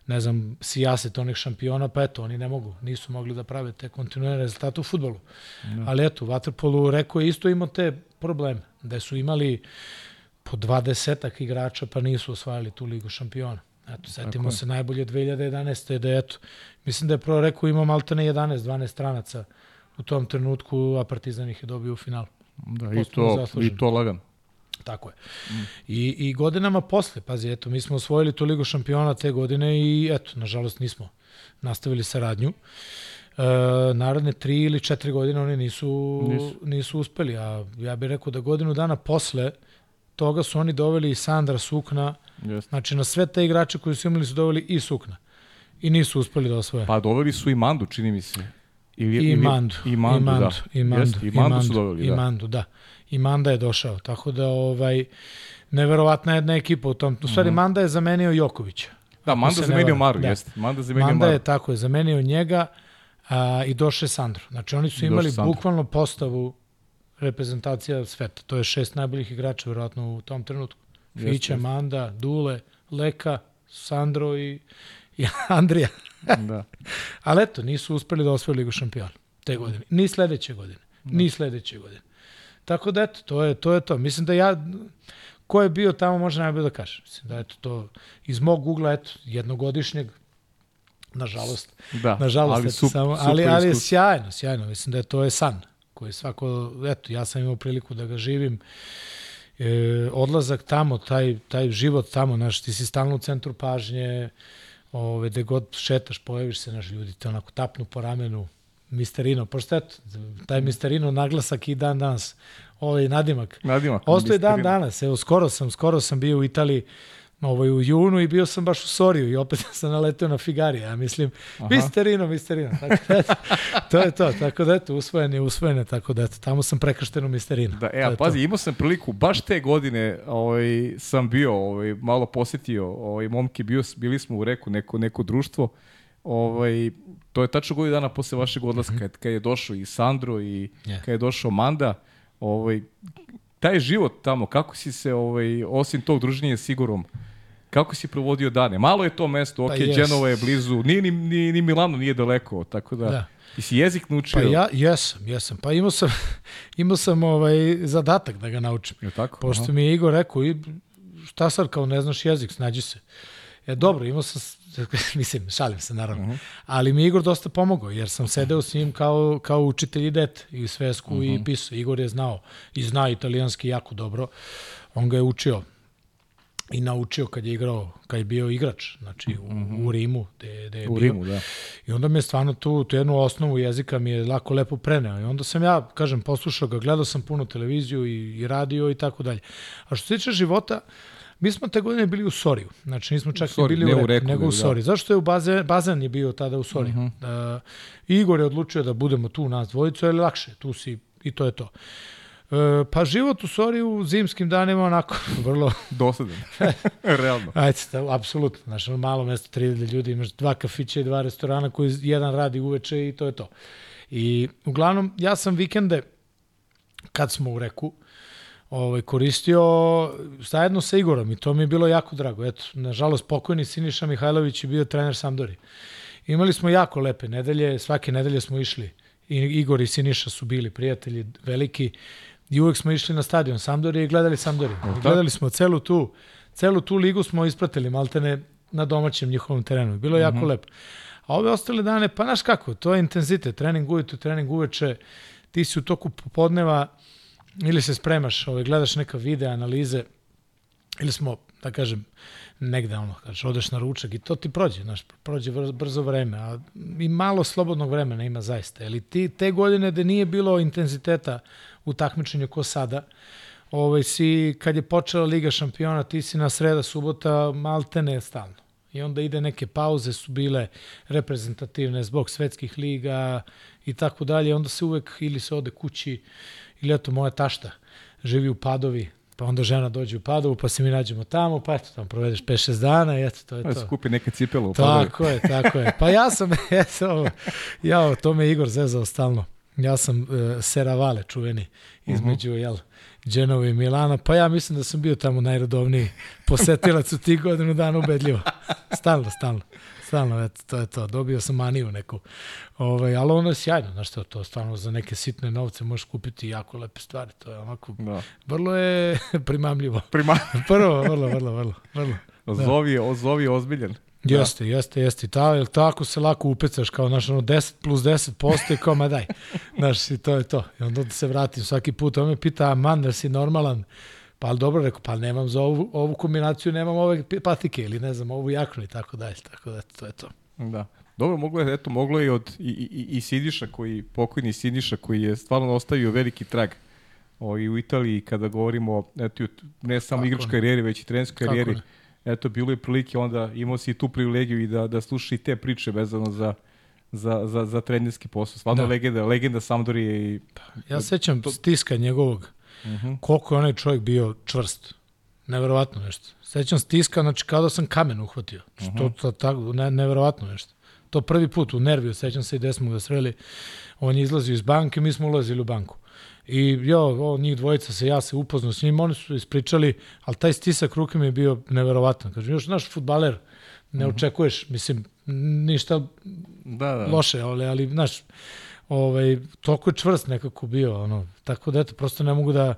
ne znam, sijaset onih šampiona, pa eto, oni ne mogu, nisu mogli da prave te kontinuirane rezultate u futbolu. No. Ali eto, Waterpolu rekao je isto imao te probleme, da su imali po dvadesetak igrača pa nisu osvajali tu ligu šampiona. Eto, setimo se najbolje 2011. da je, eto, mislim da je pro rekao imao maltene 11-12 stranaca u tom trenutku, a Partizan ih je dobio u finalu. Da, i to, i to lagan. Tako je. Mm. I, I godinama posle, pazi, eto, mi smo osvojili tu ligu šampiona te godine i eto, nažalost nismo nastavili saradnju. E, naredne tri ili četiri godine oni nisu, nisu. nisu uspeli, a ja bih rekao da godinu dana posle toga su oni doveli i Sandra Sukna, Just. znači na sve te igrače koji su imali su doveli i Sukna i nisu uspeli da osvoje. Pa doveli su i Mandu, čini mi se. Ili, I Mandu. I Mandu, I Mandu, da. I Mandu, Jeste, i Mandu, i Mandu su doveli, da. I Mandu, da. I Manda je došao, tako da ovaj, neverovatna jedna ekipa u tom. U stvari, mhm. -huh. Manda je zamenio Jokovića. Da, Manda zamenio Maru, da. jeste. Manda zamenio Manda Maru. je tako, je zamenio njega a, i došao je Sandro. Znači, oni su imali bukvalno postavu reprezentacija sveta. To je šest najboljih igrača, verovatno, u tom trenutku. Fića, Manda, Dule, Leka, Sandro i, i Andrija. da. Ali eto, nisu uspeli da osvoju Ligu šampiona te godine. Ni sledeće godine. Da. Ni sledeće godine. Tako da eto, to je to. Je to. Mislim da ja, ko je bio tamo može najbolje da kaže. Mislim da eto to iz mog ugla, eto, jednogodišnjeg, nažalost, da, nažalost, ali, eto, sup, samo, ali, ali je sjajno, sjajno. Mislim da je to je san koji svako, eto, ja sam imao priliku da ga živim e, odlazak tamo, taj, taj život tamo, znaš, ti si stalno u centru pažnje, ove, gde god šetaš, pojaviš se, naš ljudi te onako tapnu po ramenu, Misterino, pošto eto, taj Misterino naglasak i dan danas, ovaj nadimak. Nadimak. Ostaje dan danas, evo, skoro sam, skoro sam bio u Italiji, ovaj, u junu i bio sam baš u Soriju i opet sam naletio na Figarija, ja mislim, Aha. Misterino, Misterino, tako da, eto, to je to, tako da eto, usvojen je, usvojen je, tako da eto, tamo sam prekršten u Misterino. Da, e, a pazi, to. imao sam priliku, baš te godine ovaj, sam bio, ovaj, malo posetio, ovaj, momke, bio, bili smo u reku, neko, neko društvo, ovaj, to je tačno godinu dana posle vašeg odlaska, mm -hmm. kad je došao i Sandro i yeah. kad je došao Manda, ovaj, taj život tamo, kako si se, ovaj, osim tog druženja sigurom, Kako si provodio dane? Malo je to mesto, ok, pa Genova je blizu, nije ni, ni, ni Milano nije daleko, tako da... da. I si jezik naučio? Pa ja, jesam, jesam. Pa imao sam, imao sam ovaj zadatak da ga naučim. Je tako? Pošto Aha. mi je Igor rekao, i šta sad kao ne znaš jezik, snađi se. E, dobro, imao sam, mislim, šalim se naravno, uh -huh. ali mi je Igor dosta pomogao, jer sam sedeo s njim kao, kao učitelj i dete i svesku uh -huh. i pisao. Igor je znao i zna italijanski jako dobro, on ga je učio i naučio kad je igrao, kad je bio igrač, znači u, mm -hmm. u Rimu, gde, gde je u bio. Rimu, da. I onda mi je stvarno tu, tu jednu osnovu jezika mi je lako lepo preneo. I onda sam ja, kažem, poslušao ga, gledao sam puno televiziju i, i radio i tako dalje. A što se tiče života, mi smo te godine bili u Soriju. Znači nismo čak Sorry, bili ne u, u Reku, Reku, nego u da. Sori. Zašto je u bazen, bazen je bio tada u Sori? Uh Mhm. -huh. uh, Igor je odlučio da budemo tu nas dvojicu, jer je lakše, tu si i to je to. E, pa život u Soriju u zimskim danima onako vrlo Dosadan. Realno. Ajde, da, apsolutno. Znaš, malo mesto, 3000 ljudi, imaš dva kafića i dva restorana koji jedan radi uveče i to je to. I uglavnom, ja sam vikende, kad smo u reku, ovaj, koristio zajedno sa Igorom i to mi je bilo jako drago. Eto, nažalost, pokojni Siniša Mihajlović je bio trener Sampdori. Imali smo jako lepe nedelje, svake nedelje smo išli. I Igor i Siniša su bili prijatelji veliki i uvek smo išli na stadion Sampdori i gledali Sampdori. I gledali smo celu tu, celu tu ligu smo ispratili, maltene na domaćem njihovom terenu. Bilo je jako mm -hmm. lepo. A ove ostale dane, pa znaš kako, to je intenzitet, trening ujutru, trening uveče, ti si u toku popodneva ili se spremaš, ovaj, gledaš neka videa, analize, ili smo, da kažem, negde ono, kažeš, odeš na ručak i to ti prođe, znaš, prođe brzo vreme, a i malo slobodnog vremena ima zaista. Ili ti te godine da nije bilo intenziteta u takmičenju ko sada, ovaj, si, kad je počela Liga šampiona, ti si na sreda, subota, maltene stalno. I onda ide neke pauze su bile reprezentativne zbog svetskih liga i tako dalje. Onda se uvek ili se ode kući ili eto moja tašta živi u Padovi, pa onda žena dođe u Padovu, pa se mi nađemo tamo, pa eto tamo provedeš 5-6 dana i eto to je Pa to. skupi neke cipele u Padovi. Tako je, tako je. Pa ja sam, eto, ja, to me Igor zezao stalno. Ja sam uh, Seravale čuveni između, uh -huh. jel, Dženova i Milana, pa ja mislim da sam bio tamo najrodovniji posetilac u tih godinu dana ubedljivo. Stalno, stalno. Stalno, eto, to je to. Dobio sam maniju neku. Ove, ali ono je sjajno, znaš što, to stvarno za neke sitne novce možeš kupiti jako lepe stvari. To je onako, Da. vrlo je primamljivo. Prima, Prvo, vrlo, vrlo, vrlo. vrlo. zovi, je, zovi je ozbiljen. Jeste, jeste, jeste. Ta, jel tako se lako upecaš kao, znaš, ono 10 plus 10 postoje, kao, ma daj. Znaš, i to je to. I onda se vratim svaki put. On me pita, man, da si normalan? Pa ali dobro, rekao, pa nemam za ovu, ovu kombinaciju, nemam ove patike ili ne znam, ovu jaknu i tako dalje. Tako da, to je to. Da. Dobro, moglo je, eto, moglo je i od i, i, i Sidiša, koji, pokojni Sidiša, koji je stvarno ostavio veliki trag o, i u Italiji, kada govorimo, eto, ne samo igračkoj karijeri, već i trenerskoj karijeri. ne. Eto, bilo je prilike, onda imao si i tu privilegiju i da, da slušaš i te priče vezano za, za, za, za trenerski posao. Stvarno Da. legenda, legenda Sampdorije i Ja sećam stiska njegovog, uh -huh. koliko je onaj čovjek bio čvrst. Neverovatno nešto. Sećam stiska, znači kao da sam kamen uhvatio. Što to, to, tako, ne, neverovatno nešto. To prvi put u Nerviju, sećam se i gde smo ga sreli. On je izlazio iz banke, mi smo ulazili u banku. I jo, o, njih dvojica se, ja se upoznao s njim, oni su ispričali, ali taj stisak ruke mi je bio neverovatan. Kažem, još naš futbaler, ne očekuješ, mislim, ništa Da, da. loše, ali, ali znaš, ovaj, toliko je čvrst nekako bio, ono, tako da, eto, prosto ne mogu da,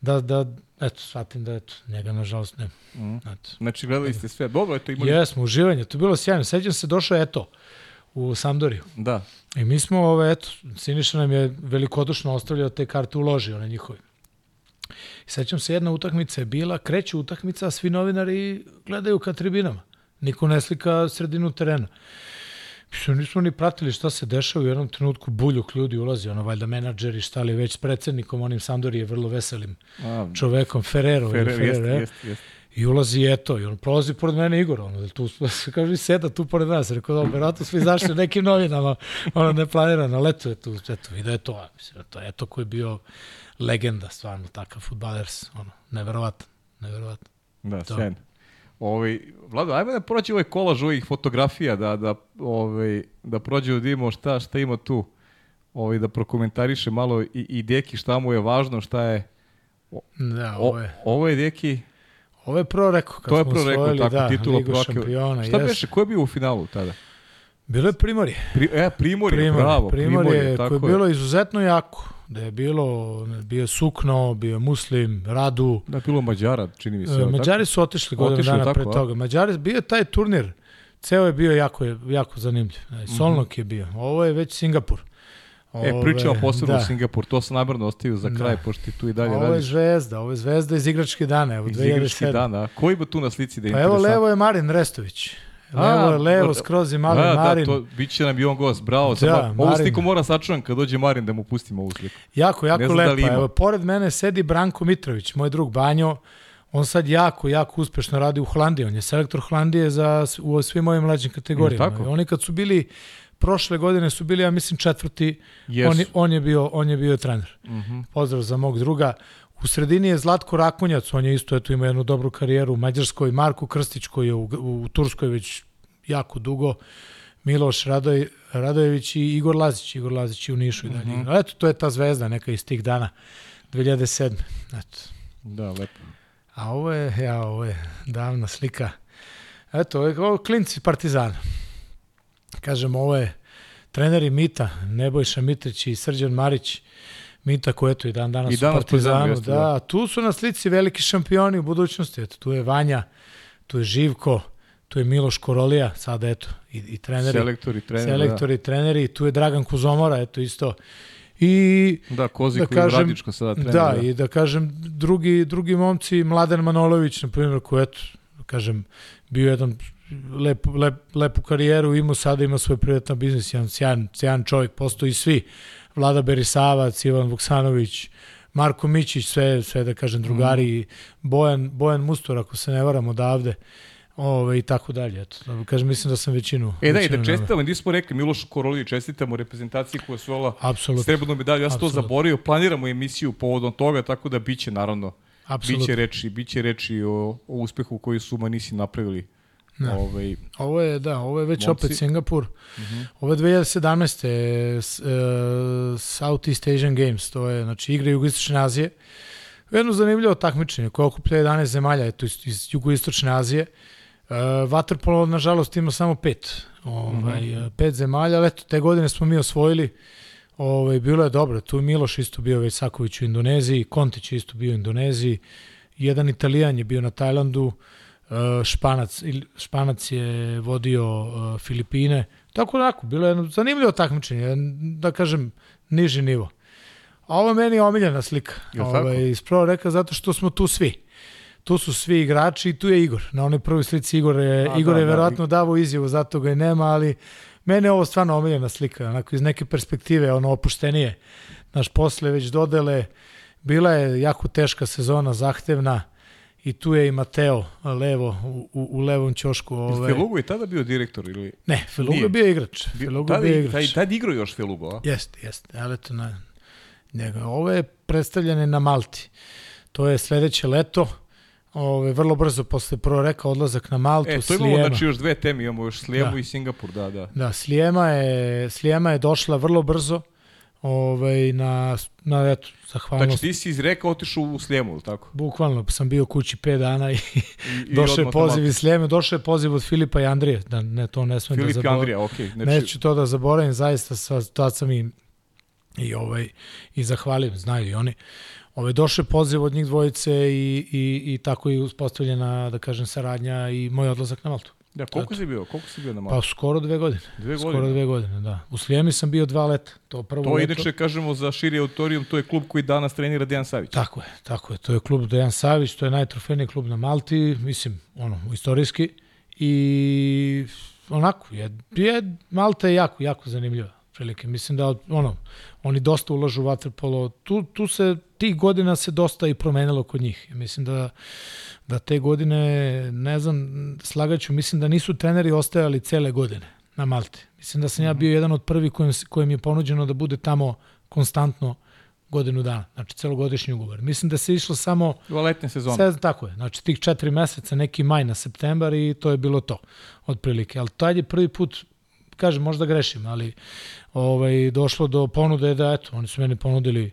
da, da eto, shvatim da, eto, njega, nažalost, ne. Mhm. Eto. Znači, gledali ste sve. Dobro, eto, imali... Jesmo, uživanje, to je bilo sjajno. Sećam se, došao eto, u Sampdoriju. Da. I mi smo, ove, eto, Siniša nam je velikodušno ostavljao te karte uložio na njihove. I sećam se, jedna utakmica je bila, kreće utakmica, a svi novinari gledaju ka tribinama. Niko ne slika sredinu terena. Mislim, nismo ni pratili šta se dešava u jednom trenutku buljuk ljudi ulazi, ono valjda menadžeri šta li već s predsednikom, onim Sandori je vrlo veselim A, čovekom, Ferrero, Ferrer, Ferrer, jeste, Ferrer, jeste, jeste. I ulazi eto, i on prolazi pored mene Igor, ono, da tu, se kaže, i seda tu pored nas, rekao, da, verovatno svi zašli nekim novinama, ono, neplanirano, ali eto je tu, eto, i da je to, mislim, to je eto koji je bio legenda, stvarno, takav futbaler, ono, neverovatan, neverovatan. Da, To. sjajno. Ovaj, Vlado, ajmo da prođe ovaj kolaž ovih fotografija, da, da, ovaj, da prođe da vidimo šta, šta ima tu, ovaj, da prokomentariše malo i, i Deki šta mu je važno, šta je... Da, O, ovo je, ovo je Deki, ovo je prvo rekao, kad to je prvo rekao, tako, da, titula Ligu šampiona, Šta jes. beše, ko je bio u finalu tada? Bilo je Primorje. Pri, e, Primorje, Primorje, bravo, Primorje, Primorje, koje tako je bilo izuzetno jako. Da je bilo, bio je Sukno, bio je Muslim, Radu, Da, bilo Mađara, čini mi se. E, jel Mađari su otišli godinu Otišli, dana tako, pre toga. Mađari, bio je taj turnir, ceo je bio jako, jako zanimljiv. Solnok je bio. Ovo je već Singapur. E, pričamo posebno da. u Singapur, to sam namerno ostavio za kraj, da. pošto ti tu i dalje radiš. Ovo je zvezda, ovo je zvezda iz igračke dana, evo, iz 2007. igračke dana, ko ima tu na slici da je Pa evo, levo je Marin Restović. Levo, A, levo, skroz je mali da, Marin. Da, to, bit će nam i on gost, bravo. Da, Marin. Ovu sliku mora sačuvam kad dođe Marin da mu pustimo ovu sliku. Jako, jako da lepa. Da evo, pored mene sedi Branko Mitrović, moj drug Banjo. On sad jako, jako uspešno radi u Holandiji. On je selektor Holandije za, u svim ovim mlađim kategorijama. Tako? Oni kad su bili prošle godine su bili, ja mislim, četvrti. Yes. On, on, je bio, on je bio trener. Mm -hmm. Pozdrav za mog druga. U sredini je Zlatko Rakonjac, on je isto eto, ima jednu dobru karijeru u Mađarskoj. Marko Krstić koji je u, u Turskoj već jako dugo. Miloš Radoj, Radojević i Igor Lazić. Igor Lazić je u Nišu i dalje. Mm -hmm. Eto, to je ta zvezda neka iz tih dana. 2007. Eto. Da, lepo. A ovo je, ja, ovo je davna slika. Eto, ovo je, ovo je klinci Partizana kažem, ovo je treneri Mita, Nebojša Mitrić i Srđan Marić, Mita koji eto i dan danas I u Partizanu. Jeste, da, da, tu su na slici veliki šampioni u budućnosti. Eto, tu je Vanja, tu je Živko, tu je Miloš Korolija, sada eto, i, i treneri. Selektori, treneri. Selektori, da. treneri, tu je Dragan Kuzomora, eto isto. I da, Kozi da kažem, Radičko sada trener. Da, da, i da kažem, drugi, drugi momci, Mladen Manolović, na primjer, koji eto, kažem, bio jedan lep, lep, lepu karijeru, imao sada ima svoj privatan biznis, jedan sjajan, sjajan čovjek, postoji svi. Vlada Berisavac, Ivan Vuksanović, Marko Mićić, sve, sve da kažem drugari, mm. Bojan, Bojan Mustor, ako se ne varam odavde, ove, i tako dalje. Eto, da kažem, mislim da sam većinu... E da, i da čestitamo, nismo rekli Milošu Koroliju, čestitamo reprezentaciji koja su ola srebrnu medalju, ja sam to zaborio, planiramo emisiju povodom toga, tako da biće naravno, Absolut. biće reči, biće reči o, o uspehu koji su Manisi napravili Da. Ovaj, ovo je, da, ovo je već momci. opet Singapur. Uh. -huh. Ovo je 2017. Uh, Southeast Asian Games, to je, znači, igre Jugoistočne Azije. Jedno zanimljivo takmičenje koje okuplja 11 zemalja eto, iz, iz Jugoistočne Azije. Uh, Waterpolo, nažalost, ima samo pet. Ovaj, uh mhm. -huh. Pet zemalja, ali eto, te godine smo mi osvojili. Ovaj, bilo je dobro. Tu Miloš isto bio već Saković u Indoneziji, Kontić isto bio u Indoneziji, jedan Italijan je bio na Tajlandu, Eh, Španac, Španac je vodio uh, Filipine. Tako onako, bilo je jedno zanimljivo takmičenje, da kažem, niži nivo. A ovo meni je omiljena slika. Ovaj, ispravo reka zato što smo tu svi. Tu su svi igrači i tu je Igor. Na onoj prvoj slici Igor je, A, Igor da, je da, verovatno da. davao izjavu, zato ga i nema, ali mene je ovo stvarno omiljena slika. Onako iz neke perspektive, ono opuštenije. Naš posle već dodele, bila je jako teška sezona, zahtevna i tu je i Mateo levo u, u, u levom ćošku. Ovaj. Felugo je tada bio direktor ili Ne, Felugo je bio igrač. Felugo tada, bio igrač. Taj tad igrao još Felugo, a? Jeste, jeste. Ali to na njega. Ovo je predstavljene na Malti. To je sledeće leto. Ove, vrlo brzo posle prvo reka odlazak na Maltu. E, to imamo Slijema. znači još dve teme, imamo još Slijemu da. i Singapur, da, da. Da, Slijema je, Slijema je došla vrlo brzo ovaj, na, na eto, zahvalnost. Znači ti si iz Reka otišao u Sljemu, ili tako? Bukvalno, sam bio kući 5 dana i, I došao je poziv iz Sljeme, došao je poziv od Filipa i Andrije, da ne, to ne smem Filip da zaboravim. Filip i Andrija, okej. Okay. Znači... Neću to da zaboravim, zaista sa, tad sam i, i, ovaj, i zahvalim, znaju i oni. Ove, došao je poziv od njih dvojice i, i, i tako je uspostavljena, da kažem, saradnja i moj odlazak na Maltu. Da, koliko si bio? Koliko si bio na Malti? Pa skoro dve godine. Dve godine? Skoro dve godine, da. U Slijemi sam bio dva leta. To, prvo to leto... inače, kažemo, za širi autorijum, to je klub koji danas trenira Dejan Savić. Tako je, tako je. To je klub Dejan Savić, to je najtrofejniji klub na Malti, mislim, ono, istorijski. I onako, je, je, Malta je jako, jako zanimljiva prilike. Mislim da ono, oni dosta ulažu u waterpolo. Tu, tu se, tih godina se dosta i promenilo kod njih. Mislim da da te godine, ne znam, slagaću, mislim da nisu treneri ostajali cele godine na Malti. Mislim da sam ja mhm. bio jedan od prvi kojem, kojem je ponuđeno da bude tamo konstantno godinu dana, znači celogodišnji ugovor. Mislim da se išlo samo... U letnje sezone. Sve, tako je, znači tih četiri meseca, neki maj na septembar i to je bilo to, otprilike. Ali taj je prvi put, kažem, možda grešim, ali ovaj, došlo do ponude da, eto, oni su meni ponudili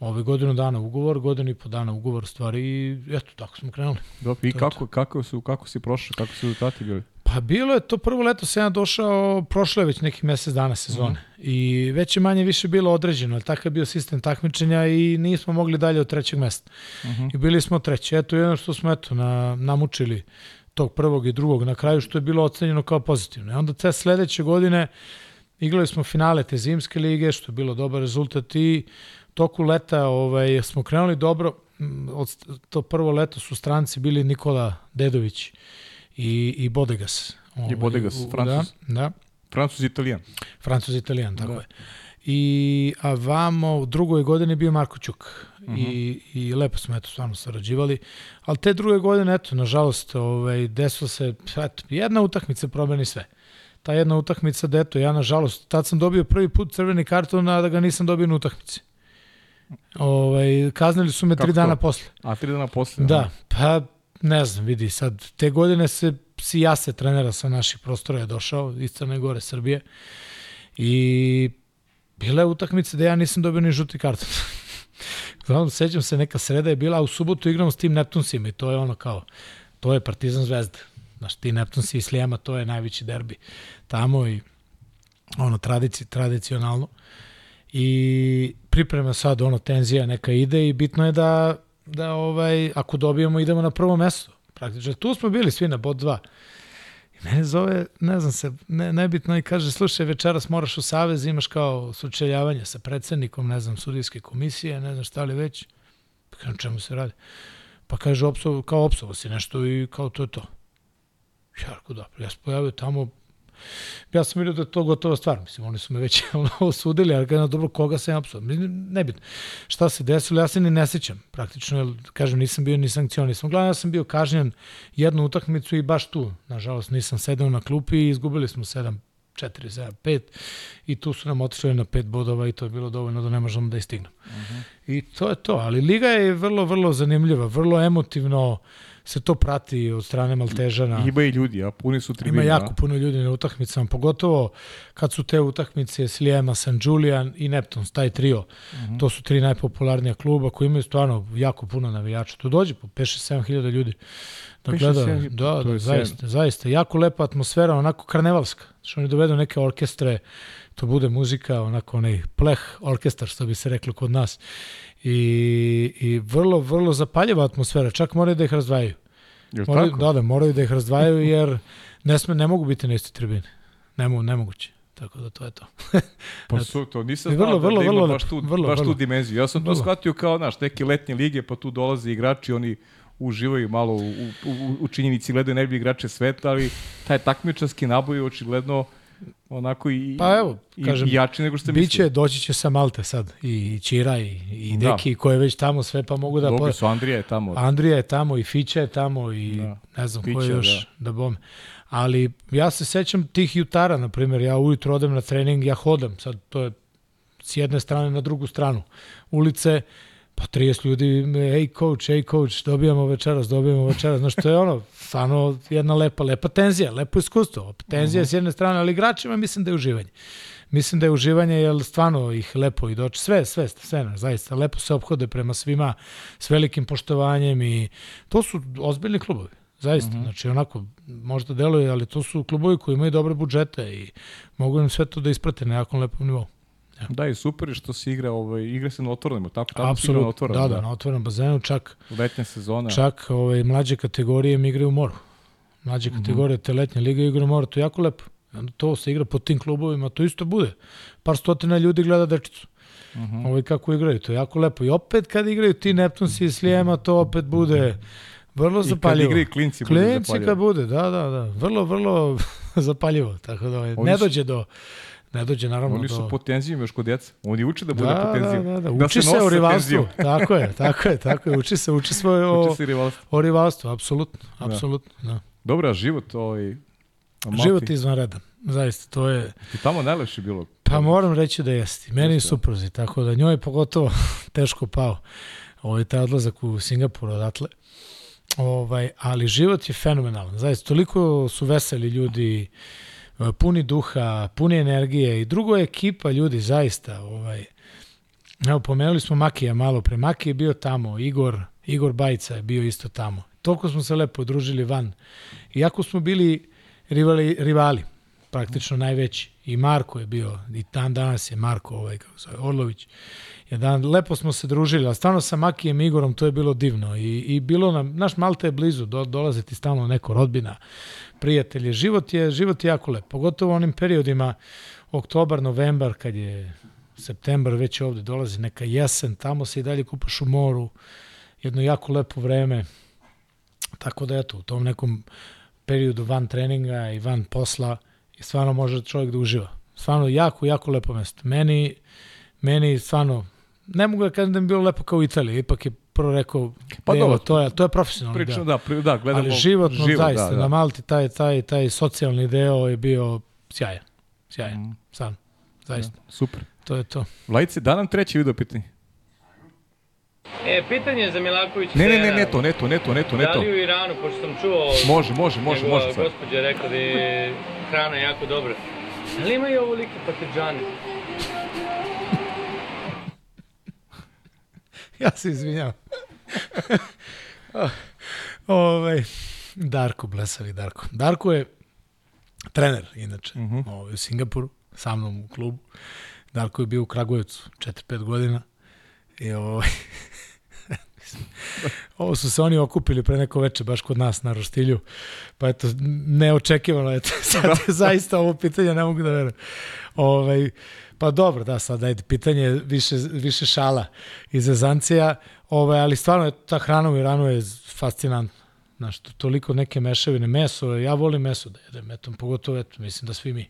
ove godinu dana ugovor, godinu i po dana ugovor stvari i eto, tako smo krenuli. Dobro, i kako, kako, su, kako si prošao, kako su rezultati bili? Pa bilo je to prvo leto sam ja došao, prošlo je već nekih mesec dana sezone mhm. -huh. i već je manje više bilo određeno, ali takav je bio sistem takmičenja i nismo mogli dalje od trećeg mesta. Mhm. -huh. I bili smo treći. Eto, jedno što smo eto, na, namučili tog prvog i drugog na kraju, što je bilo ocenjeno kao pozitivno. I onda te sledeće godine igrali smo finale te zimske lige, što je bilo dobar rezultat i toku leta ovaj, smo krenuli dobro. Od, to prvo leto su stranci bili Nikola Dedović i, i Bodegas. Ovaj, I Bodegas, Francus. Da, da. Francus Italijan. Francus Italijan, tako da. je. I a vamo u drugoj godini bio Marko Ćuk. Uh -huh. I, I lepo smo eto stvarno sarađivali. Ali te druge godine, eto, nažalost, ovaj, desilo se, eto, jedna utakmica promeni sve. Ta jedna utakmica, da eto, ja nažalost, tad sam dobio prvi put crveni karton, a da ga nisam dobio na utakmici. Ovaj, kaznili su me Kako tri dana to? posle. A tri dana posle? Da, pa ne znam, vidi, sad, te godine se si ja se trenera sa naših prostora je došao iz Crne Gore, Srbije. I bila je utakmica da ja nisam dobio ni žuti karton. Znam, sećam se, neka sreda je bila, a u subotu igramo s tim Neptunsima i to je ono kao, to je Partizan Zvezda. Znaš, ti Neptunsi i Slijema, to je najveći derbi tamo i ono, tradici, tradicionalno. I priprema sad, ono, tenzija neka ide i bitno je da, da ovaj, ako dobijemo, idemo na prvo mesto. Praktično, tu smo bili svi na bod 2. I mene zove, ne znam se, ne, nebitno i kaže, slušaj, večeras moraš u savez, imaš kao sučeljavanje sa predsednikom, ne znam, sudijske komisije, ne znam šta li već. Pa kažem, čemu se radi? Pa kaže, opsov, kao opsovo si nešto i kao to je to. Ja rekao, da, ja se pojavio tamo, ja sam vidio da je to gotova stvar, mislim, oni su me već osudili, ali kada dobro, koga sam ja apsolutno, nebitno. Šta se desilo, ja se ni ne sećam, praktično, jer, kažem, nisam bio ni sankcionisan. Glavno, ja sam bio kažnjen jednu utakmicu i baš tu, nažalost, nisam sedao na klupi i izgubili smo 7 4, 7, 5 i tu su nam otišli na 5 bodova i to je bilo dovoljno da ne možemo da istignemo. Uh mhm. -huh. I to je to, ali Liga je vrlo, vrlo zanimljiva, vrlo emotivno, uh, se to prati od strane Maltežana. Ima i ljudi, a puni su tribine. Ima jako puno ljudi na utakmicama, pogotovo kad su te utakmice Slijema, San Julian i Neptunes, taj trio. Uh mhm. -huh. To su tri najpopularnija kluba koji imaju stvarno jako puno navijača. Tu dođe po 5-7 hiljada ljudi da gleda. Da, da, zaista, zaista. Jako lepa atmosfera, onako karnevalska. Što oni dovedu neke orkestre, to bude muzika, onako onaj pleh orkestar, što bi se reklo kod nas i, i vrlo, vrlo zapaljiva atmosfera, čak moraju da ih razdvajaju. Moraju, da, da, moraju da ih razdvajaju jer ne, sme, ne mogu biti na istoj tribini. Ne mogu, nemoguće. Tako da to je to. pa su, to nisam znao vrlo, da, vrlo, da ima vrlo, baš, tu, vrlo, baš vrlo. tu dimenziju. Ja sam vrlo. to shvatio kao, znaš, neke letnje lige, pa tu dolaze igrači, oni uživaju malo u, u, u činjenici, gledaju najbolji igrače sveta, ali taj takmičarski naboj očigledno onako i, pa evo, kažem, i jači nego što biće, mislili. Doći će sa Malte sad, i Čira, i, i da. Deki, da. koje već tamo sve, pa mogu da... Dobro su, Andrija je tamo. Andrija je tamo, i Fića je tamo, i da. ne znam Fića, ko je još, da, da bom. Ali ja se sećam tih jutara, na primjer, ja ujutro odem na trening, ja hodam, sad to je s jedne strane na drugu stranu ulice, Pa 30 ljudi, ej coach, ej coach, dobijamo večeras, dobijamo večeras. Znaš, to je ono, stvarno jedna lepa, lepa tenzija, lepo iskustvo. Tenzija uh -huh. s jedne strane, ali igračima mislim da je uživanje. Mislim da je uživanje, jer stvarno ih lepo i doći. Sve, sve, sve, ne, zaista, lepo se obhode prema svima, s velikim poštovanjem i to su ozbiljni klubovi. Zaista, uh -huh. znači onako, možda deluje, ali to su klubovi koji imaju dobre budžete i mogu im sve to da isprate na jakom lepom nivou. Ja. Da, i super je što se igra, ovaj, igra se na otvorenom, tako, tako igra na otvorenom. Da, da, da, na otvorenom bazenu, čak... Letnja sezona. Čak ovaj, mlađe kategorije mi igraju u moru. Mlađe mhm. kategorije, mm -hmm. te letnje lige igra u moru, to je jako lepo. Onda to se igra po tim klubovima, to isto bude. Par stotina ljudi gleda dečicu. Mm -hmm. Ovaj, kako igraju, to je jako lepo. I opet kad igraju ti Neptunsi i Slijema, to opet bude vrlo zapaljivo. I kad igraju klinci, bude klinci zapaljivo. kad bude, da, da, da. Vrlo, vrlo zapaljivo. Tako da ovaj, ne dođe do ne dođe naravno Oni su do... pod tenzijom još kod djeca. Oni uče da bude da, pod tenzijom. Da, da, da. Uči da se, se o rivalstvu. tako je, tako je, tako je. Uči se, uči se o, uči se rivalstvu. o rivalstvu, apsolutno, da. apsolutno. Da. da. Dobra, život ovaj... Malti. Život izvanredan, zaista, to je... I tamo najlepše bilo. Pa moram reći da jeste. Meni je supruzi, tako da njoj je pogotovo teško pao ovaj, taj odlazak u Singapur odatle. Ovaj, ali život je fenomenalan. Zaista, toliko su veseli ljudi, puni duha, puni energije i drugo je ekipa ljudi, zaista. Ovaj, evo, pomenuli smo Makija malo pre. Maki je bio tamo, Igor, Igor Bajca je bio isto tamo. Toliko smo se lepo družili van. Iako smo bili rivali, rivali praktično najveći. I Marko je bio, i dan danas je Marko, ovaj, kako se Orlović. Jedan, lepo smo se družili, a stvarno sa Makijem Igorom to je bilo divno. I, i bilo nam, naš Malta je blizu, do, dolaze ti stalno neko rodbina, prijatelje. Život je, život je jako lep, pogotovo u onim periodima oktobar, novembar, kad je septembar već ovde dolazi neka jesen, tamo se i dalje kupaš u moru, jedno jako lepo vreme. Tako da eto, u tom nekom periodu van treninga i van posla i stvarno može čovjek da uživa. Stvarno jako, jako lepo mesto. Meni, meni stvarno, ne mogu da kažem da mi bilo lepo kao u Italiji, ipak je prvo rekao, Pa dobro, to je, to je profesionalni Prično, deo. da, pri, da, gledamo Ali životno, život, zaista, da, da. na Malti taj, taj, taj socijalni deo je bio sjajan. Sjajan, Mm. sam, zaista. Super. To je to. Vladice, da nam treći video pitanje. E, pitanje za Milaković. Ne, ne, ne, ne to, ne to, ne to, ne to, ne Da to. li u Iranu, pošto sam čuo... Može, može, može, njegova može sad. gospođa je rekla da je hrana jako dobra. Da li imaju ovolike pateđane? Ja se izvinjam. ovaj, Darko, blesavi Darko. Darko je trener, inače, Mhm. ovaj, u Singapuru, sa mnom u klubu. Darko je bio u Kragujevcu 4-5 godina. I ovaj, ovo su se oni okupili pre neko veče baš kod nas na Roštilju. Pa eto, neočekivano je sad zaista ovo pitanje, ne mogu da verujem. Ovaj, pa dobro, da, sad ajde, pitanje je više, više šala i zezancija, ovaj, ali stvarno je, ta hrana u Iranu je fascinantna. Znaš, to, toliko neke mešavine, meso, ja volim meso da jedem, eto, pogotovo, eto, mislim da svi mi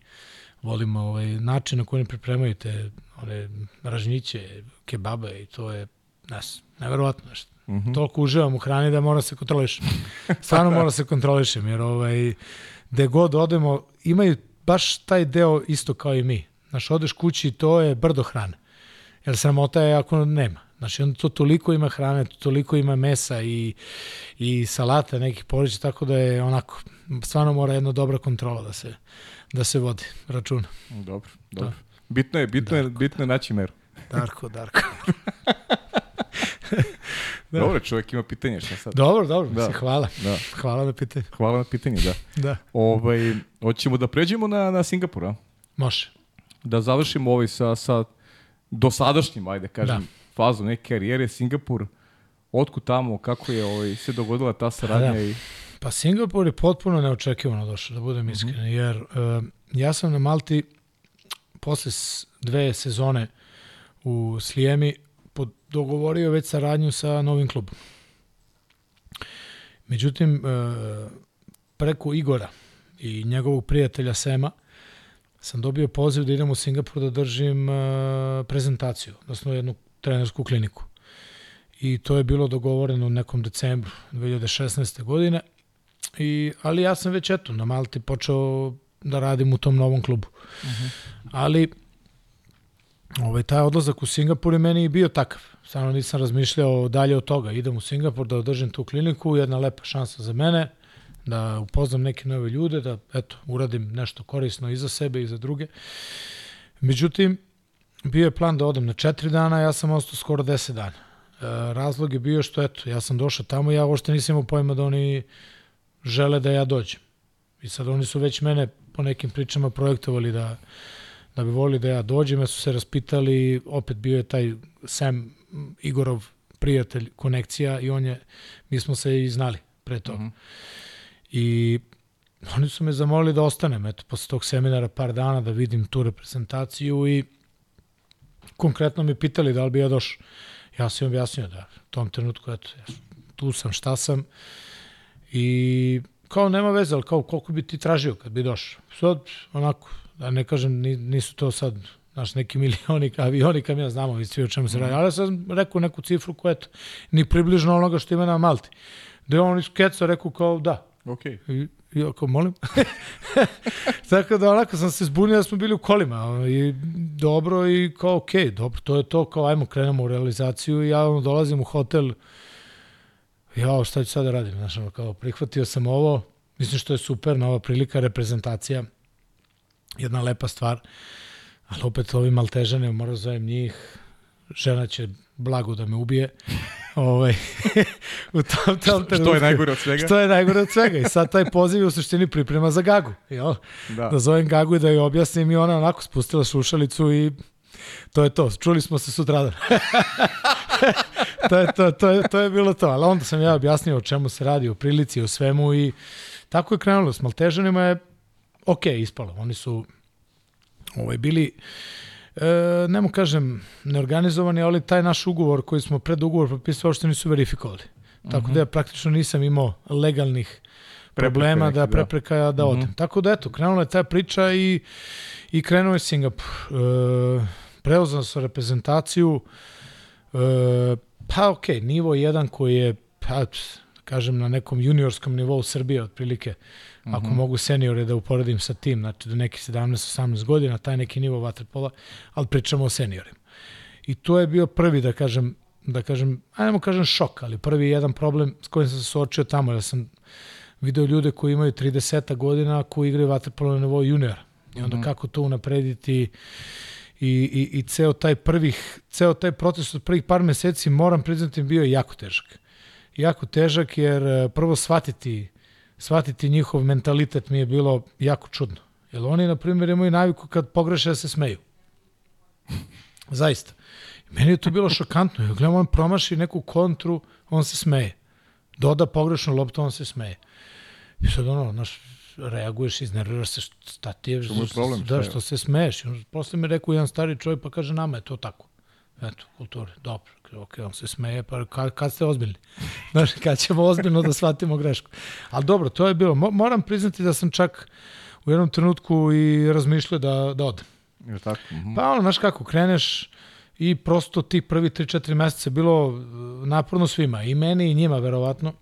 volimo ovaj, način na koji pripremaju te one ražnjiće, kebabe i to je, nas, neverovatno nešto. Mm -hmm. Toliko uživam u hrani da mora se kontrolišem. Stvarno mora se kontrolišem, jer ovaj, gde god odemo, imaju baš taj deo isto kao i mi. Znaš, odeš kući i to je brdo hrane. Jer sramota je ako nema. Znači, onda to toliko ima hrane, toliko ima mesa i, i salata, nekih porića, tako da je onako, stvarno mora jedna dobra kontrola da se, da se vodi računa. Dobro, dobro. Bitno je, bitno je, bitno je naći meru. Darko, Darko. Da. Dobro, čovjek ima pitanje, šta sad? Dobro, dobro, Da. da. hvala. Da. Hvala na pitanju. Hvala na pitanje, da. Da, Ovaj, hoćemo da pređemo na, na Singapur, a? može. Da završimo ovaj sa, sa dosadašnjim, ajde kažem, Da. fazom neke karijere, Singapur, otkud tamo, kako je ovaj, se dogodila ta saradnja Da. i... Pa Singapur je potpuno neočekivano došao, da budem iskren, mm -hmm. jer uh, ja sam na Malti posle dve sezone u Slijemi dogovorio već saradnju sa novim klubom. Međutim, uh, preko Igora i njegovog prijatelja Sema sam dobio poziv da idem u Singapur da držim uh, prezentaciju, odnosno jednu trenersku kliniku. I to je bilo dogovoreno u nekom decembru 2016. godine. I, ali ja sam već eto na Malti počeo da radim u tom novom klubu. Uh -huh. Ali ovaj, taj odlazak u Singapur je meni i bio takav. Stvarno nisam razmišljao dalje od toga. Idem u Singapur da održim tu kliniku, jedna lepa šansa za mene, da upoznam neke nove ljude, da eto, uradim nešto korisno i za sebe i za druge. Međutim, bio je plan da odem na četiri dana, ja sam ostao skoro deset dana. E, razlog je bio što, eto, ja sam došao tamo, ja uopšte nisam imao pojma da oni žele da ja dođem. I sad oni su već mene po nekim pričama projektovali da, da bi volili da ja dođem, ja su se raspitali, opet bio je taj Sam Igorov prijatelj, konekcija i on je, mi smo se i znali pre toga. Mm -hmm. I oni su me zamolili da ostanem, eto, posle tog seminara par dana da vidim tu reprezentaciju i konkretno me pitali da li bi ja došao. Ja sam im objasnio da u tom trenutku, eto, ja tu sam, šta sam i kao nema veze, ali kao koliko bi ti tražio kad bi došao. Sad, onako, da ne kažem, nisu to sad znaš, neki milioni avioni kam ja znamo i svi o čemu se radi, ali sam rekao neku cifru koja eto, ni približno onoga što ima na Malti. Da je on iz Keca rekao kao da. Ok. I, i ako molim. Tako da onako sam se zbunio da smo bili u kolima i dobro i kao ok, dobro, to je to, kao ajmo krenemo u realizaciju i ja ono, dolazim u hotel ja šta ću sad da radim, znaš, ono, kao prihvatio sam ovo, mislim što je super, nova prilika, reprezentacija, jedna lepa stvar, ali opet ovi maltežane, moram da zovem njih, žena će blago da me ubije, ovaj, u tom, tom što, što je najgore od svega? Što je najgore od svega. I sad taj poziv u suštini priprema za Gagu. Jel? Da. da zovem Gagu i da joj objasnim i ona onako spustila slušalicu i to je to. Čuli smo se sutradan. to, je, to, to, je, to je bilo to. Ali onda sam ja objasnio o čemu se radi, o prilici, o svemu i tako je krenulo. S Maltežanima je ok ispalo. Oni su ovaj, bili e, ne mu kažem neorganizovani, ali taj naš ugovor koji smo pred ugovor potpisali uopšte nisu verifikovali. Tako uh -huh. da ja praktično nisam imao legalnih problema neki, da prepreka da, da odem. Uh -huh. Tako da eto, krenula je ta priča i, i krenuo je Singapur. E, preuzao sam reprezentaciju e, pa ok, nivo jedan koji je pa, kažem na nekom juniorskom nivou Srbije otprilike -hmm. ako mogu seniore da uporedim sa tim, znači do neki 17-18 godina, taj neki nivo vaterpola, ali pričamo o seniorima. I to je bio prvi, da kažem, da kažem, ajmo kažem šok, ali prvi jedan problem s kojim sam se suočio tamo, jer sam video ljude koji imaju 30 godina koji igraju vaterpolo na nivou juniora. I onda mm -hmm. kako to unaprediti i, i, i ceo taj prvih, ceo taj proces od prvih par meseci moram priznati bio je jako težak. Jako težak jer eh, prvo shvatiti shvatiti njihov mentalitet mi je bilo jako čudno. Jer oni, na primjer, imaju naviku kad pogreše da se smeju. Zaista. Meni je to bilo šokantno. Ja gledam, on promaši neku kontru, on se smeje. Doda pogrešnu loptu, on se smeje. I sad ono, znaš, reaguješ, iznerviraš se, šta ti je, što, problem, da, što se smeješ. Posle mi rekao jedan stari čovjek, pa kaže, nama je to tako. Eto, kulture, dobro ok, on se smeje, pa kad, kad ste ozbiljni? Znaš, kad ćemo ozbiljno da shvatimo grešku. Ali dobro, to je bilo. Mo, moram priznati da sam čak u jednom trenutku i razmišljao da, da odem. Je tako? Mm -hmm. Pa ono, znaš kako, kreneš i prosto ti prvi 3-4 meseca bilo uh, naporno svima, i meni i njima verovatno.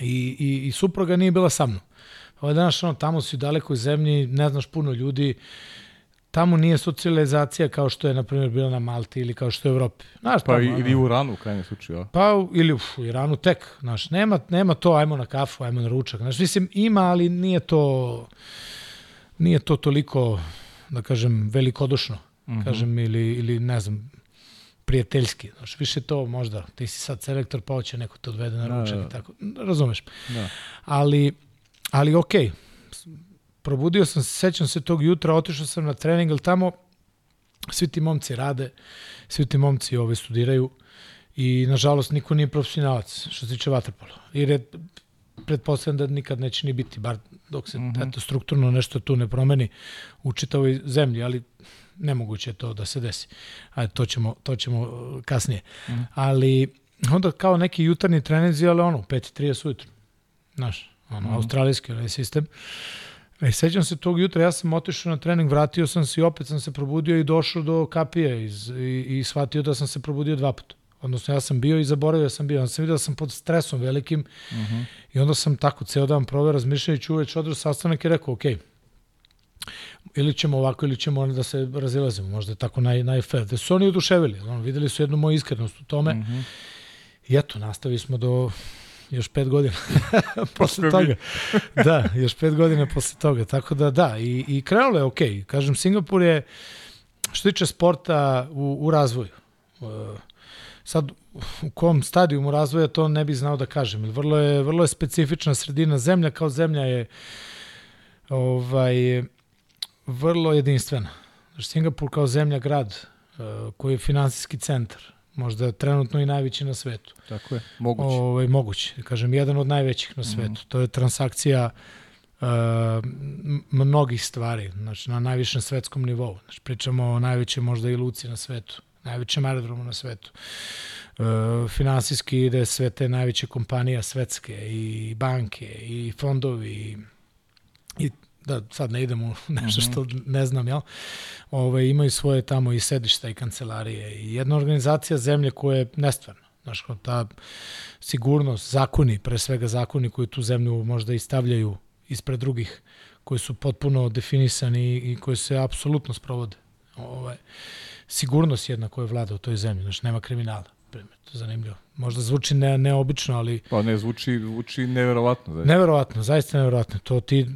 I, i, i supruga nije bila sa mnom. Ovo ovaj danas ono, tamo si u dalekoj zemlji, ne znaš puno ljudi, tamo nije socijalizacija kao što je, na primjer, bila na Malti ili kao što je u Evropi. Znaš, pa tamo, ili u Iranu, u krajnjem slučaju. Pa, ili uf, u Iranu tek. Znaš, nema, nema to, ajmo na kafu, ajmo na ručak. Znaš, mislim, ima, ali nije to, nije to toliko, da kažem, velikodušno. Mm -hmm. Kažem, ili, ili ne znam, prijateljski. Znaš, više to možda, ti si sad selektor, pa hoće neko te odvede na da, ručak da, da. i tako. Razumeš. Da. Ali, ali okej, okay probudio sam se, sećam se tog jutra, otišao sam na trening, ali tamo svi ti momci rade, svi ti momci ove studiraju i nažalost niko nije profesionalac što se tiče vaterpola. Jer je pretpostavljam da nikad neće ni biti, bar dok se mm -hmm. eto, strukturno nešto tu ne promeni u čitavoj zemlji, ali nemoguće je to da se desi. Ajde, to ćemo, to ćemo uh, kasnije. Mm -hmm. Ali onda kao neki jutarnji treninzi, ali ono, 5.30 ujutru. Znaš, ono, mm -hmm. australijski onaj sistem. E, sećam se tog jutra, ja sam otišao na trening, vratio sam se i opet sam se probudio i došao do kapije iz, i, i shvatio da sam se probudio dva puta. Odnosno, ja sam bio i zaboravio sam bio. Onda sam vidio da sam pod stresom velikim uh. -huh. i onda sam tako ceo dan proveo razmišljajući uveć odru sastanak i rekao, ok, ili ćemo ovako ili ćemo da se razilazimo, možda je tako naj, najfair. Da su oni oduševili, on, videli su jednu moju iskrenost u tome mhm. -huh. i eto, nastavili smo do još pet godina posle toga. da, još pet godina posle toga. Tako da da, i, i krenulo je okej. Okay. Kažem, Singapur je, što tiče sporta, u, u razvoju. Uh, sad, u kom stadijumu razvoja to ne bih znao da kažem. Vrlo je, vrlo je specifična sredina. Zemlja kao zemlja je ovaj, vrlo jedinstvena. Singapur kao zemlja, grad, uh, koji je finansijski centar, možda trenutno i najveći na svetu. Tako je, moguće. Ovaj, moguće, kažem, jedan od najvećih na mhm. svetu. Mm. To je transakcija uh, mnogih stvari, znači na najvišem svetskom nivou. Znači, pričamo o najvećoj možda i luci na svetu, najvećem aerodromu na svetu. Uh, finansijski ide sve te najveće kompanije svetske i banke i fondovi i, i da sad ne idemo nešto mhm. što ne znam, jel? Ove, imaju svoje tamo i sedišta i kancelarije i jedna organizacija zemlje koja je nestvarna. Znaš, ta sigurnost, zakoni, pre svega zakoni koji tu zemlju možda i stavljaju ispred drugih, koji su potpuno definisani i koji se apsolutno sprovode. Ove, sigurnost jedna koja vlada u toj zemlji, znači nema kriminala. Primjer, to je zanimljivo. Možda zvuči ne, neobično, ali... Pa ne, zvuči, zvuči neverovatno. Zaista. Neverovatno, zaista neverovatno. To ti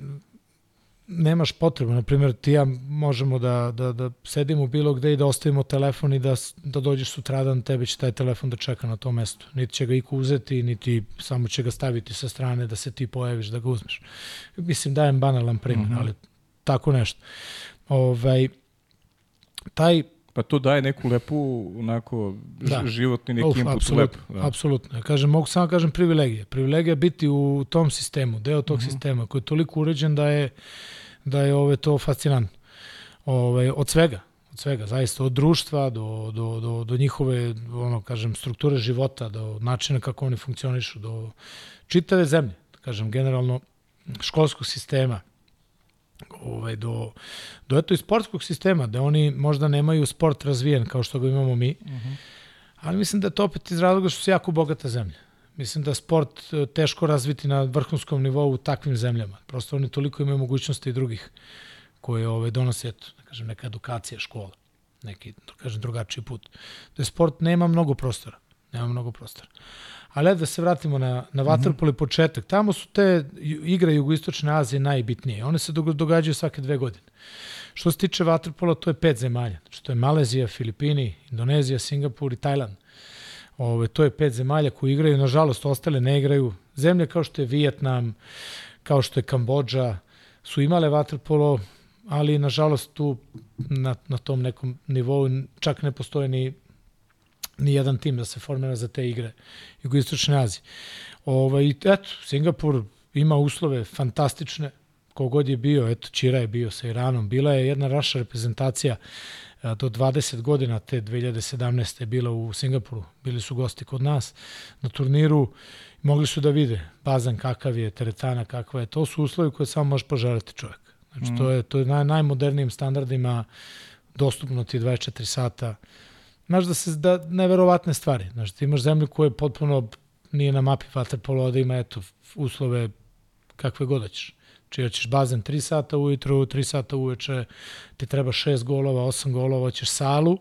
nemaš potrebu. Na primjer, ti ja možemo da, da, da sedimo bilo gde i da ostavimo telefon i da, da dođeš sutradan, tebe će taj telefon da čeka na tom mestu. Niti će ga iko uzeti, niti samo će ga staviti sa strane da se ti pojaviš da ga uzmeš. Mislim, dajem banalan primjer, mm -hmm. ali tako nešto. Ovaj, taj Pa to daje neku lepu, onako, da. životni neki Uf, input apsolut, lep. Da. Apsolutno. Kažem, mogu samo kažem privilegije. Privilegija biti u tom sistemu, deo tog mm -hmm. sistema koji je toliko uređen da je da je ove to fascinantno. Ove, od svega, od svega, zaista od društva do, do, do, do njihove, ono, kažem, strukture života, do načina kako oni funkcionišu, do čitave zemlje, kažem, generalno školskog sistema, ovaj, do, do eto i sportskog sistema, da oni možda nemaju sport razvijen kao što ga imamo mi, uh mhm. -huh. ali mislim da je to opet iz razloga što su jako bogata zemlja. Mislim da sport e, teško razviti na vrhunskom nivou u takvim zemljama. Prosto oni toliko imaju mogućnosti i drugih koje ove, donose, eto, da kažem, neka edukacija, škola, neki, da kažem, drugačiji put. Da sport nema mnogo prostora. Nema mnogo prostora. Ali da se vratimo na, na Vatrpol i početak. Tamo su te igre Jugoistočne Azije najbitnije. One se događaju svake dve godine. Što se tiče Vatrpola, to je pet zemalja. Znači, to je Malezija, Filipini, Indonezija, Singapur i Tajland. Ove, to je pet zemalja koji igraju, nažalost, ostale ne igraju. Zemlje kao što je Vijetnam, kao što je Kambodža, su imale vaterpolo, ali nažalost tu na, na tom nekom nivou čak ne postoje ni ni jedan tim da se formira za te igre Jugoistočne Azije. Ovaj, eto, Singapur ima uslove fantastične, kogod je bio, eto, Čira je bio sa Iranom, bila je jedna raša reprezentacija do 20 godina, te 2017. je bila u Singapuru, bili su gosti kod nas na turniru, mogli su da vide bazan kakav je, teretana kakva je, to su uslovi koje samo može poželiti čovjek. Znači, mm. to je, to je naj, najmodernijim standardima dostupno ti 24 sata, znaš da se da neverovatne stvari. Znaš, ti imaš zemlju koja je potpuno nije na mapi vaterpolo, da ima eto, uslove kakve god hoćeš. Či hoćeš bazen 3 sata ujutru, 3 sata uveče, ti treba 6 golova, 8 golova, hoćeš salu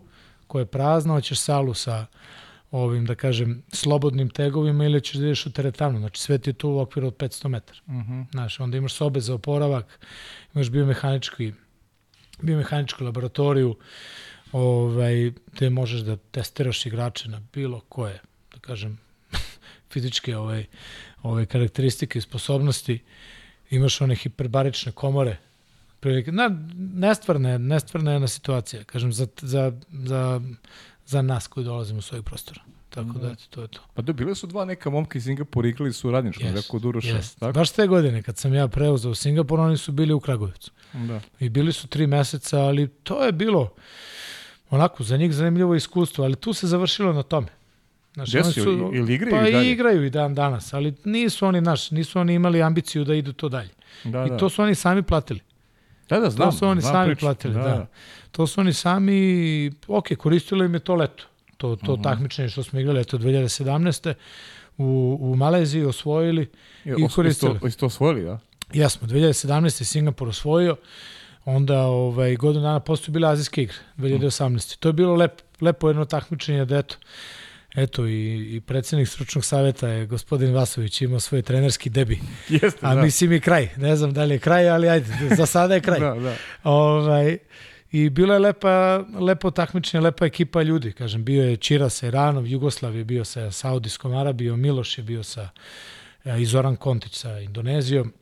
koja je prazna, hoćeš salu sa ovim, da kažem, slobodnim tegovima ili ćeš da ideš u teretanu. Znači, sve ti je tu u okviru od 500 metara. Uh mhm. -huh. Znaš, onda imaš sobe za oporavak, imaš biomehanički, biomehaničku laboratoriju, ovaj, te možeš da testiraš igrače na bilo koje, da kažem, fizičke ovaj, ovaj, karakteristike i sposobnosti. Imaš one hiperbarične komore, prilike. Na, nestvarna je, nestvarna je jedna situacija, kažem, za, za, za, za nas koji dolazimo s ovih prostora. Tako da, da to je to. Pa da, bile su dva neka momka iz Singapura, igrali su radničko, yes, rekao Duroša. Yes. Tako? Baš te godine, kad sam ja preuzao u Singapur, oni su bili u Kragovicu. Da. I bili su tri meseca, ali to je bilo, onako, za njih zanimljivo iskustvo, ali tu se završilo na tome. Znaš, Gde su, su, ili igraju pa i dalje? igraju i dan danas, ali nisu oni naš, nisu oni imali ambiciju da idu to dalje. Da, I da. to su oni sami platili. Da, da, znam. To su oni znam sami priču. platili, da. da. To su oni sami, ok, koristilo im je to leto. To, to uh mhm. -huh. takmičenje što smo igrali, eto, 2017. U, u Maleziji osvojili i, i koristili. Isto, isto osvojili, da? Jesmo, 2017. Singapur osvojio onda ovaj, godinu dana posle bile Azijske igre, 2018. To je bilo lep, lepo jedno takmičenje da eto, eto i, i predsednik stručnog saveta je gospodin Vasović imao svoj trenerski debi. Jeste, A da. mislim i kraj. Ne znam da li je kraj, ali ajde, za sada je kraj. da, da. Ovaj, I bilo je lepa, lepo takmičenje, lepa ekipa ljudi. Kažem, bio je Čira sa Iranom, Jugoslav je bio sa Saudijskom Arabijom, Miloš je bio sa i Zoran Kontić sa Indonezijom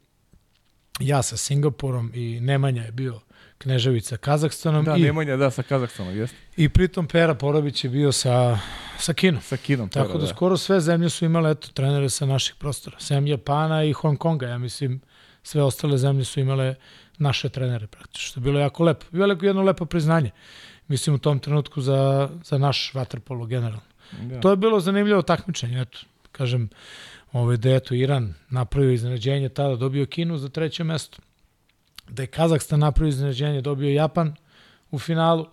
ja sa Singapurom i Nemanja je bio Knežević sa Kazahstanom. Da, i, Nemanja, da, sa Kazahstanom, jeste. I pritom Pera Porović je bio sa, sa Kinom. Sa Kinom, Pera, Tako da, da, skoro sve zemlje su imale eto, trenere sa naših prostora. Sem Japana i Hong Konga, ja mislim, sve ostale zemlje su imale naše trenere praktično, što je bilo jako lepo. Bilo jedno lepo priznanje, mislim, u tom trenutku za, za naš vaterpolo generalno. Da. To je bilo zanimljivo takmičenje, eto, kažem, ovaj, da je to Iran napravio iznenađenje, tada dobio Kinu za treće mesto, da je Kazahstan napravio iznenađenje, dobio Japan u finalu,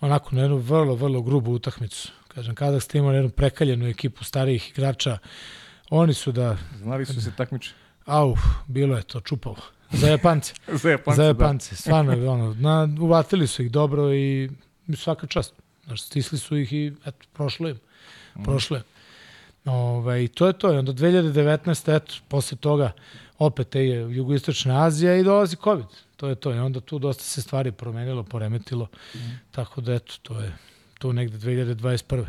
onako na jednu vrlo, vrlo grubu utakmicu. Kažem, Kazahstan ima jednu prekaljenu ekipu starijih igrača, oni su da... Znali su se takmiče. Au, bilo je to čupavo. Za Japance. za Japance, Za Japance. Da. Stvarno, ono, na, uvatili su ih dobro i svaka čast. Znaš, stisli su ih i eto, prošlo im. Prošlo im. Ovaj, to je to. I onda 2019. eto, posle toga opet je jugoistočna Azija i dolazi COVID. to je to. I onda tu dosta se stvari promenilo, poremetilo. Mm. Tako da eto, to je tu negde 2021.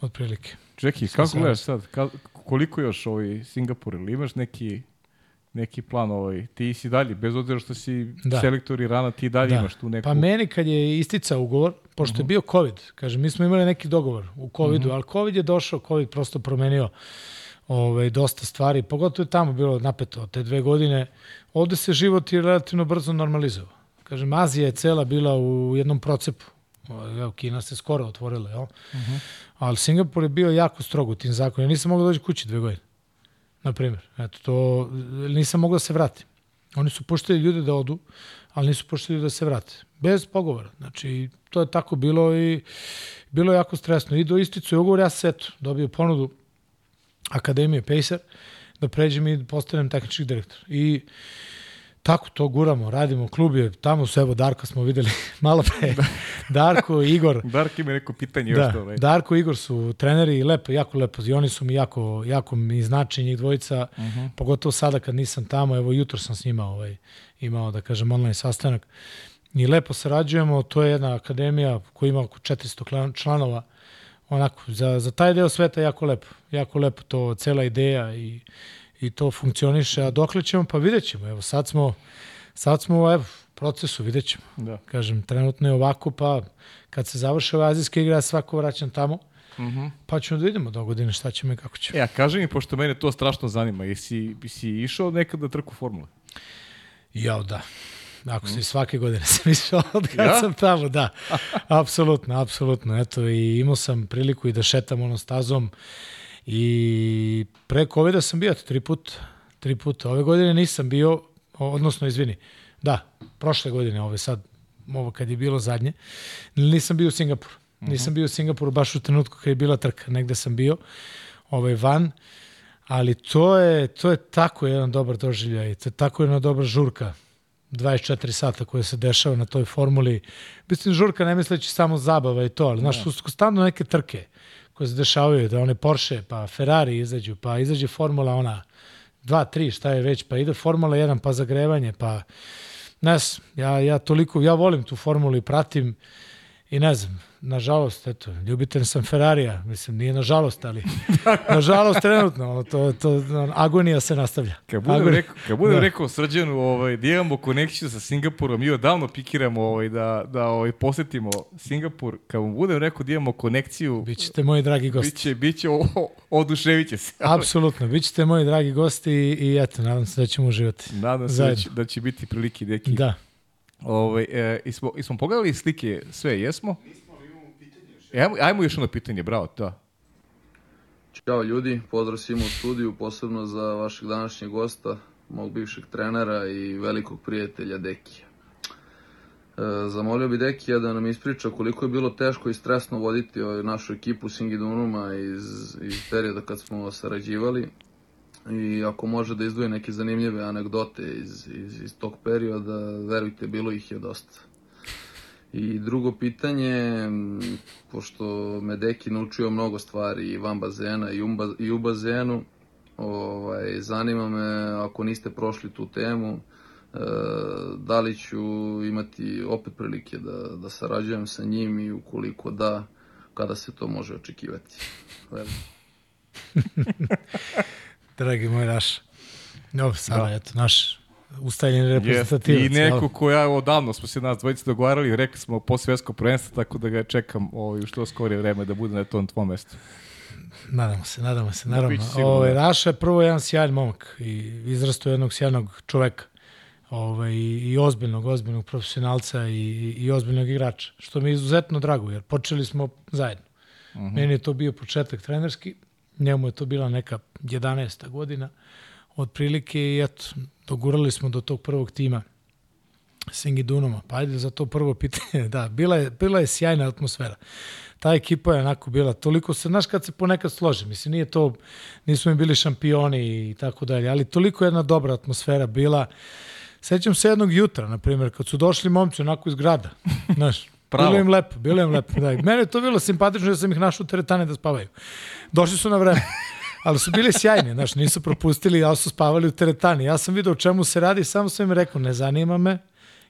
otprilike. Čekaj, kako gledaš sad? Ka, koliko još ovaj Singapur ili imaš neki neki plan ovaj, ti si dalje, bez obzira što si da. selektor i rana, ti dalje da. imaš tu neku... Pa meni kad je isticao ugovor, pošto uh -huh. je mhm. bio COVID, kaže, mi smo imali neki dogovor u COVID-u, uh mhm. -huh. ali COVID je došao, COVID prosto promenio ovaj, dosta stvari, pogotovo je tamo bilo napeto te dve godine. Ovde se život je relativno brzo normalizovao. Kažem, Azija je cela bila u jednom procepu. Evo, Kina se skoro otvorila, jel? Uh -huh. Ali Singapur je bio jako strog u tim zakonima. Nisam mogao doći kući dve godine. Na primjer. Eto, to, nisam mogao da se vratim. Oni su puštili ljude da odu, ali nisu puštili da se vrate. Bez pogovora. Znači, to je tako bilo i bilo je jako stresno. I do isticu ugovor, ja se eto, dobio ponudu Akademije Pacer da pređem i postanem tehnički direktor. I tako to guramo, radimo, klub je, tamo su, evo, Darka smo videli malo pre, Darko i Igor. Darko ima neko pitanje da, još to. Ovaj. Darko i Igor su treneri i lepo, jako lepo, i oni su mi jako, jako mi znači njih dvojica, uh mhm. -huh. pogotovo sada kad nisam tamo, evo, jutro sam s njima ovaj, imao, da kažem, online sastanak. I lepo sarađujemo, to je jedna akademija koja ima oko 400 članova, onako, za, za taj deo sveta jako lepo, jako lepo to, cela ideja i i to funkcioniše, a dokle ćemo, pa vidjet ćemo. Evo, sad smo, sad smo evo, procesu, vidjet ćemo. Da. Kažem, trenutno je ovako, pa kad se završe ove azijske igre, ja svako vraćam tamo, uh mhm. -huh. pa ćemo da vidimo do godine šta ćemo i kako ćemo. Ja, kaži mi, pošto mene to strašno zanima, jesi, jesi išao nekad da trku formule? Jao, da. Ako se mm. svake godine sam išao od kad ja? sam tamo, da. apsolutno, apsolutno. Eto, i imao sam priliku i da šetam onom stazom I pre COVID-a sam bio tri puta. Tri puta. Ove godine nisam bio, odnosno, izvini, da, prošle godine, ove sad, ovo kad je bilo zadnje, nisam bio u Singapuru. Mhm. Nisam bio u Singapuru baš u trenutku kad je bila trka. Negde sam bio ovaj, van, ali to je, to je tako jedan dobar doživljaj. To je tako jedna dobra žurka. 24 sata koje se dešava na toj formuli. Mislim, žurka ne misleći samo zabava i to, ali znaš, su stano neke trke koje se dešavaju, da one Porsche, pa Ferrari izađu, pa izađe Formula ona. 2, 3, šta je već, pa ide Formula 1, pa zagrevanje, pa ne znam, ja, ja toliko, ja volim tu formulu i pratim i ne znam, nažalost, eto, ljubitelj sam Ferrarija, mislim, nije nažalost, ali nažalost trenutno, to, to, agonija se nastavlja. Kad budem, agonija. rekao, kad budem da. rekao srđanu ovaj, da imamo konekciju sa Singapurom, mi odavno pikiramo ovaj, da, da ovaj, posetimo Singapur, kad mu budem rekao da imamo konekciju... Bićete moji dragi gosti. Biće, biće, o, oduševit će se. Apsolutno, bićete moji dragi gosti i, i eto, nadam se da ćemo uživati. Nadam se da će, da će biti prilike, deki. Da. Ovaj, e, ismo, ismo pogledali slike sve, jesmo? Nismo ajmo, ajmo još ono pitanje, bravo, da. Ćao ljudi, pozdrav svima u studiju, posebno za vašeg današnjeg gosta, mog bivšeg trenera i velikog prijatelja Dekija. E, zamolio bi Dekija da nam ispriča koliko je bilo teško i stresno voditi ovaj, našu ekipu Singidunuma iz, iz perioda kad smo sarađivali i ako može da izdvoji neke zanimljive anegdote iz, iz, iz tog perioda, verujte, bilo ih je dosta. I drugo pitanje, pošto me Deki naučio mnogo stvari i van bazena i, umba, i u bazenu, ovaj, zanima me ako niste prošli tu temu, e, da li ću imati opet prilike da, da sarađujem sa njim i ukoliko da, kada se to može očekivati. Dragi moj naš, no, sada, da. eto, naš ustaljen reprezentativac. I neko ko ja odavno smo se nas dvojice dogovarali, rekli smo po svetsko prvenstvo, tako da ga čekam ovaj, u što skorije vreme da bude na tom tvom mestu. Nadamo se, nadamo se, naravno. Ovaj, Raša je prvo jedan sjajan momak i izrasto jednog sjajnog čoveka ovaj, i ozbiljnog, ozbiljnog profesionalca i, i ozbiljnog igrača, što mi je izuzetno drago, jer počeli smo zajedno. Uh mhm. -huh. Meni je to bio početak trenerski, njemu je to bila neka 11. godina, otprilike i eto, dogurali smo do tog prvog tima Singi Dunoma. Pa ajde za to prvo pitanje. Da, bila je, bila je sjajna atmosfera. Ta ekipa je onako bila, toliko se, znaš kad se ponekad složi, mislim, nije to, nismo mi bili šampioni i tako dalje, ali toliko jedna dobra atmosfera bila. Sećam se jednog jutra, na primjer, kad su došli momci onako iz grada, znaš, Pravo. Bilo im lepo, bilo im lepo. Da. Mene je to bilo simpatično da sam ih našao u teretane da spavaju. Došli su na vreme ali su bili sjajni, znaš, nisu propustili, ali su spavali u teretani. Ja sam vidio o čemu se radi, samo sam im rekao, ne zanima me,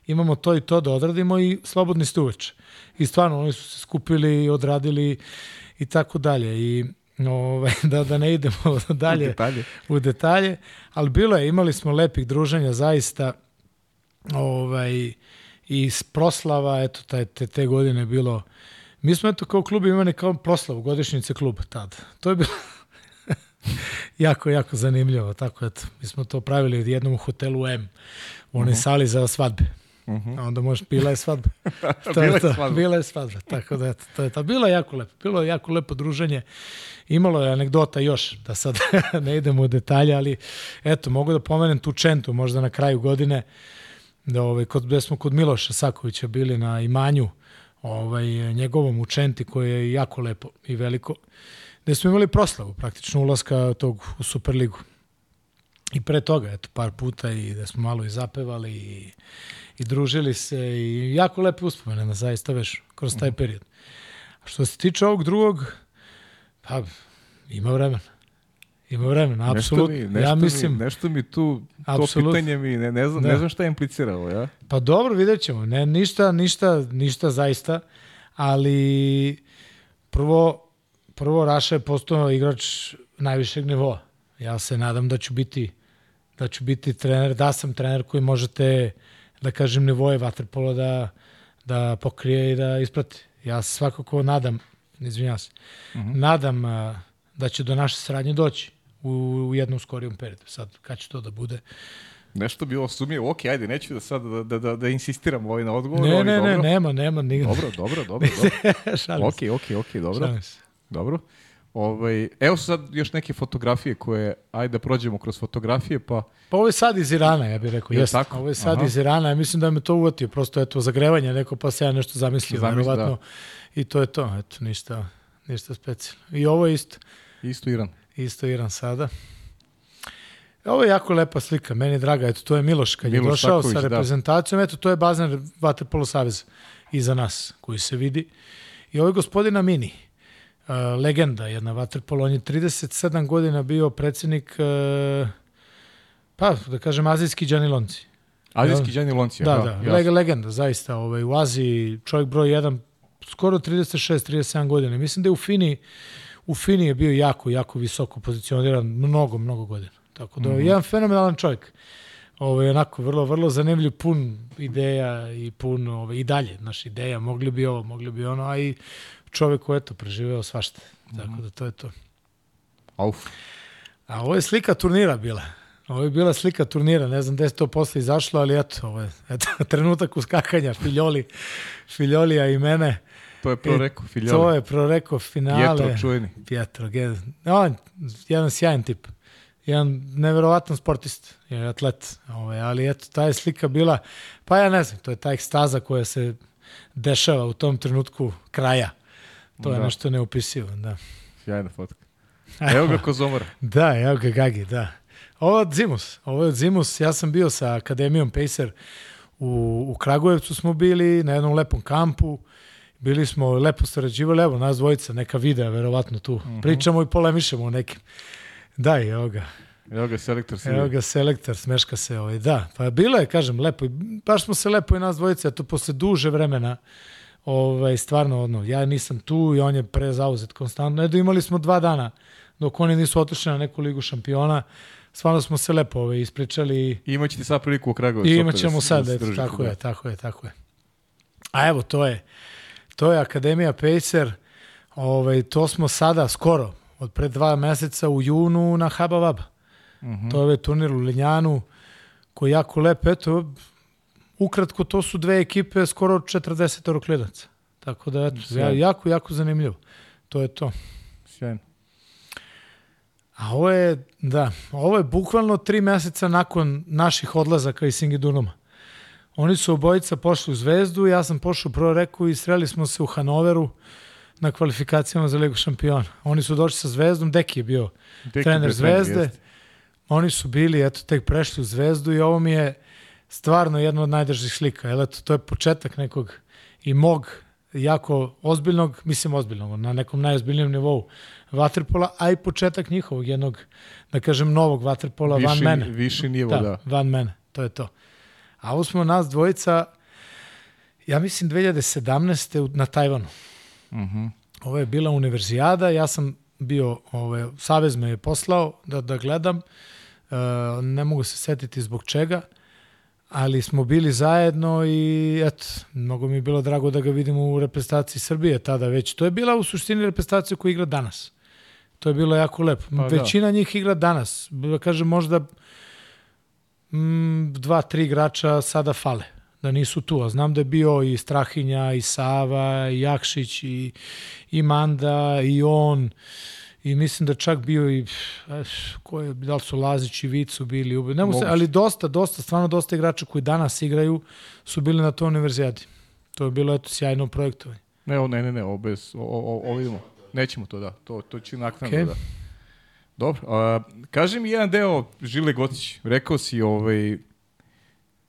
imamo to i to da odradimo i slobodni ste uveče. I stvarno, oni su se skupili, odradili i tako dalje. I ovaj, da, da ne idemo dalje U detalje. u detalje, ali bilo je, imali smo lepih druženja zaista ovaj, i proslava, eto, taj, te, te godine bilo, mi smo eto kao klub imali kao proslavu godišnjice kluba tada. To je bilo jako, jako zanimljivo, tako eto, mi smo to pravili u jednom hotelu M, u onoj uh -huh. sali za svadbe. Uh -huh. A onda možeš, bila je svadba. to Bila je to, svadba. bila je svadba, tako da eto, to je to. Bilo je jako lepo, bilo je jako lepo druženje. Imalo je anegdota još, da sad ne idemo u detalje, ali eto, mogu da pomenem tu čentu možda na kraju godine, da ovaj, kod, gde smo kod Miloša Sakovića bili na imanju, ovaj, njegovom u Čenti, koje je jako lepo i veliko, gde smo imali proslavu praktično ulaska tog u Superligu. I pre toga, eto, par puta i da smo malo i zapevali i, i družili se i jako lepe uspomene na zaista veš kroz taj period. A što se tiče ovog drugog, pa ima vremena. Ima vremena, apsolutno. Nešto mi, nešto ja mislim, mi, nešto mi tu, to Apsolutno. pitanje mi, ne, ne, znam, Da. ne znam šta je impliciralo, ja? Pa dobro, vidjet ćemo. Ne, ništa, ništa, ništa zaista, ali prvo, prvo Raša je postao igrač najvišeg nivoa. Ja se nadam da ću biti da ću biti trener, da sam trener koji možete, da kažem, nivoje vaterpola da, da pokrije i da isprati. Ja se svakako nadam, izvinjavam se, nadam a, da će do naše sradnje doći u, u jednom skorijom periodu. Sad, kad će to da bude? Nešto bilo sumnjivo, ok, ajde, neću da sad da, da, da, da insistiram ovaj na odgovor, Ne, ali ne, ne, dobro. nema, nema. Ni... Dobro, dobro, dobro, dobro. Ok, ok, ok, dobro. šalim se. Dobro. Ovaj, evo sad još neke fotografije koje, ajde da prođemo kroz fotografije, pa Pa ovo je sad iz Irana, ja bih rekao. Jel Jeste. tako? Ovo je sad Aha. iz Irana. Ja mislim da me to uvatio. Prosto eto, zagrevanje neko, pa se ja nešto zamislio. Zamisli, verovatno. I to je to. Eto, ništa, ništa specijalno. I ovo je isto. isto Iran. Isto Iran sada. Ovo je jako lepa slika, meni je draga. Eto, to je Miloš kad Miloš je došao Saković, sa da. reprezentacijom. Eto, to je bazen Vaterpolo Saveza iza nas, koji se vidi. I ovo je gospodina Mini, uh, legenda jedna Vaterpolo. On je 37 godina bio predsjednik, uh, pa da kažem, azijski Đanilonci. Azijski Đani Loncija. Da, da, da, leg, legenda, zaista. Ovaj, u Aziji čovjek broj 1, skoro 36-37 godina. Mislim da je u Fini, u Fini je bio jako, jako visoko pozicioniran, mnogo, mnogo godina. Tako da, mm -hmm. jedan fenomenalan čovjek. Ovaj, onako, vrlo, vrlo zanimljiv, pun ideja i pun, ovaj, i dalje, naš ideja, mogli bi ovo, mogli bi ono, a i čovjek koji, eto, preživeo svašta. Tako da, to je to. Auf. A ovo je slika turnira bila. Ovo je bila slika turnira, ne znam gde se to posle izašlo, ali eto, ovo je eto, trenutak uskakanja, Filjoli, Filjolija i mene. To je proreko, To filjale. je proreko finale. Pietro čuveni. Pietro, gen- on, jedan sjajan tip. Jedan neverovatan sportist, je atlet. Ovaj, ali eto, ta je slika bila, pa ja ne znam, to je ta ekstaza koja se dešava u tom trenutku kraja. To je Da. nešto neupisivo, da. Sjajna fotka. Evo ga Kozomora. Da, evo ga Gagi, da. Ovo je od Zimus, ovo je od Zimus. Ja sam bio sa Akademijom Pacer u, u Kragujevcu smo bili, na jednom lepom kampu. Bili smo lepo sarađivali, evo nas dvojica, neka videa, verovatno tu. Pričamo i polemišemo o nekim. Da, i evo ga. Evo ga selektor Evo Srbije. ga selektor, smeška se ovaj. Da, pa bilo je, kažem, lepo. Baš smo se lepo i nas dvojica, eto, posle duže vremena, ovaj, stvarno, ono, ja nisam tu i on je prezauzet konstantno. Edo, imali smo dva dana dok oni nisu otišli na neku ligu šampiona. Stvarno smo se lepo ovaj, ispričali i imaćete sad priliku u Kragovicu. i imat da sad, da eto, tako da. je, tako je, tako je. A evo, to je, to je Akademija Pacer, ovaj, to smo sada skoro, od pre dva meseca u junu na Haba Vaba. Mhm. To je ovaj turnir u Linjanu, koji je jako lep, eto, ukratko, to su dve ekipe, skoro 40 klidaca. Tako da, eto, ja, jako, jako zanimljivo. To je to. Sjajno. A ovo je, da, ovo je bukvalno tri meseca nakon naših odlazaka iz Singidunuma. Oni su obojica pošli u Zvezdu, ja sam pošao u Pro Reku i sreli smo se u Hanoveru na kvalifikacijama za Ligu šampiona. Oni su došli sa Zvezdom, Deki je bio Deki trener Zvezde. jeste. Oni su bili, eto, tek prešli u Zvezdu i ovo mi je stvarno jedna od najdržih slika. Jel, eto, to je početak nekog i mog jako ozbiljnog, mislim ozbiljnog, na nekom najozbiljnijem nivou vaterpola, a i početak njihovog jednog, da kažem, novog vaterpola van mene. viši nivo, da. van mene, to je to. A ovo smo nas dvojica, ja mislim 2017. na Tajvanu. Uh -huh. Ovo je bila univerzijada, ja sam bio, ovaj, Savez me je poslao da, da gledam, e, ne mogu se setiti zbog čega, ali smo bili zajedno i eto, mnogo mi je bilo drago da ga vidimo u reprezentaciji Srbije tada već. To je bila u suštini reprezentacija koja igra danas. To je bilo jako lepo. Pa, Većina da. njih igra danas. Da kažem, možda mm, dva, tri igrača sada fale da nisu tu. A znam da je bio i Strahinja, i Sava, i Jakšić, i, i Manda, i on. I mislim da čak bio i, eš, ko je, da li su Lazić i Vicu bili, ne se, ali dosta, dosta, stvarno dosta igrača koji danas igraju su bili na toj univerzijadi. To je bilo eto sjajno projektovanje. Ne, ne, ne, ne, ovo bez, ovo vidimo. Nećemo to da, to, to će naknadno okay. da. Dobro, a, kaži mi jedan deo Žile Gotić, rekao si ovaj,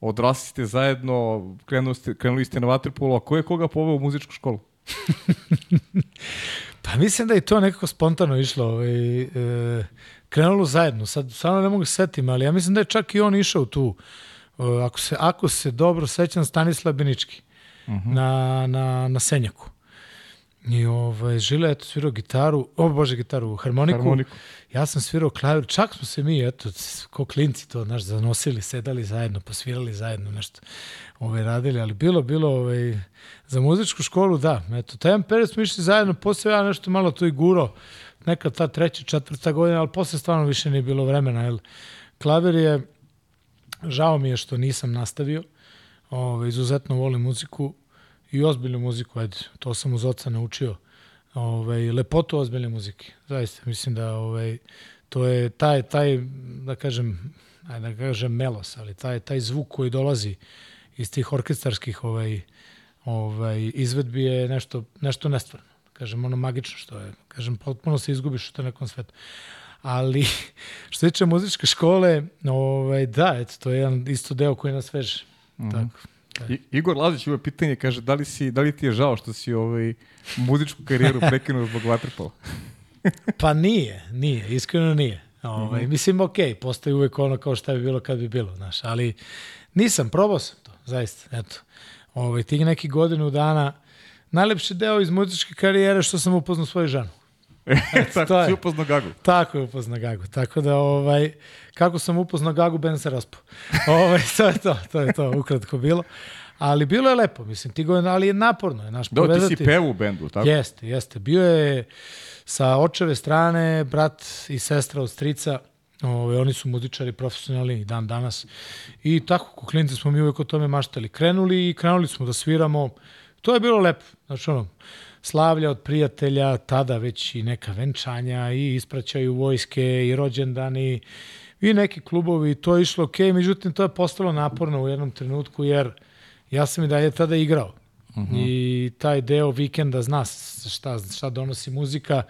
odrasli ste zajedno, krenuli ste, krenuli ste na vaterpolu, a ko je koga poveo u muzičku školu? pa mislim da je to nekako spontano išlo. Ovaj, e, krenulo zajedno. Sad stvarno ne mogu se setim, ali ja mislim da je čak i on išao tu. E, ako, se, ako se dobro sećam, Stanislav Benički uh mhm. -huh. na, na, na Senjaku. I ovaj, Žile je svirao gitaru, o bože gitaru, harmoniku. harmoniku. Ja sam svirao klavir, čak smo se mi, eto, ko klinci to, znaš, zanosili, sedali zajedno, posvirali zajedno, nešto ovaj, radili, ali bilo, bilo, ovaj, za muzičku školu, da, eto, taj period smo išli zajedno, posle ja nešto malo to i guro, neka ta treća, četvrta godina, ali posle stvarno više nije bilo vremena, jer klavir je, žao mi je što nisam nastavio, ovaj, izuzetno volim muziku, i ozbiljnu muziku, ajde, to sam uz oca naučio. Ovaj, lepotu ozbiljne muzike. Zaista, mislim da ovaj, to je taj, taj, da kažem, ajde da kažem melos, ali taj, taj zvuk koji dolazi iz tih orkestarskih ovaj, ovaj, izvedbi je nešto, nešto nestvarno. Kažem, ono magično što je. Kažem, potpuno se izgubiš u to nekom svetu. Ali, što se tiče muzičke škole, ovaj, da, eto, to je jedan isto deo koji nas veže. Mm -hmm. Tako. I, Igor Lazić ima pitanje, kaže, da li, si, da li ti je žao što si ovaj, muzičku karijeru prekinuo zbog vaterpola? pa nije, nije, iskreno nije. Ovaj, mm -hmm. Mislim, ok, postoji uvek ono kao šta bi bilo kad bi bilo, znaš, ali nisam, probao sam to, zaista, eto. Ovaj, tih nekih godinu dana, najlepši deo iz muzičke karijere što sam upoznao svoju ženu. Eto, tako si upoznao Gagu. Tako je upoznao Gagu. Tako da, ovaj, kako sam upoznao Gagu, Ben se raspo. ovaj, to je to, to je to, ukratko bilo. Ali bilo je lepo, mislim, ti godina, ali je naporno. Je, naš, Do, povezati. ti si pevu u bendu, tako? Jeste, jeste. Bio je sa očeve strane, brat i sestra od strica, Ove, ovaj, oni su muzičari profesionalni dan danas. I tako, ko klinci smo mi uvek o tome maštali. Krenuli i krenuli smo da sviramo. To je bilo lepo. Znači, ono, slavlja od prijatelja, tada već i neka venčanja i ispraćaju vojske i rođendani i neki klubovi, to je išlo ok, međutim to je postalo naporno u jednom trenutku jer ja sam i dalje tada igrao. Uh mhm. -huh. I taj deo vikenda zna šta, šta donosi muzika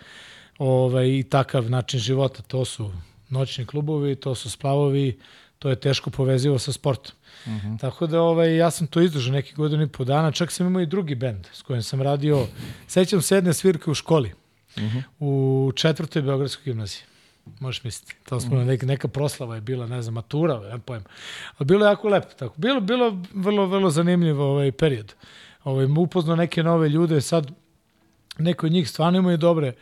ovaj, i takav način života. To su noćni klubovi, to su splavovi, to je teško povezivo sa sportom. Uh. -huh. Tako da ovaj, ja sam to izdržao neki godinu i po dana, čak sam imao i drugi bend s kojim sam radio, sećam se jedne svirke u školi, uh mhm. -huh. u četvrtoj Beogradskoj gimnaziji. Možeš misliti. To smo uh. -huh. neka, neka proslava je bila, ne znam, matura, ne pojem. Ali bilo jako lepo. Tako. Bilo, bilo vrlo, vrlo zanimljiv ovaj period. Ovaj, upoznao neke nove ljude, sad neko od njih stvarno imaju dobre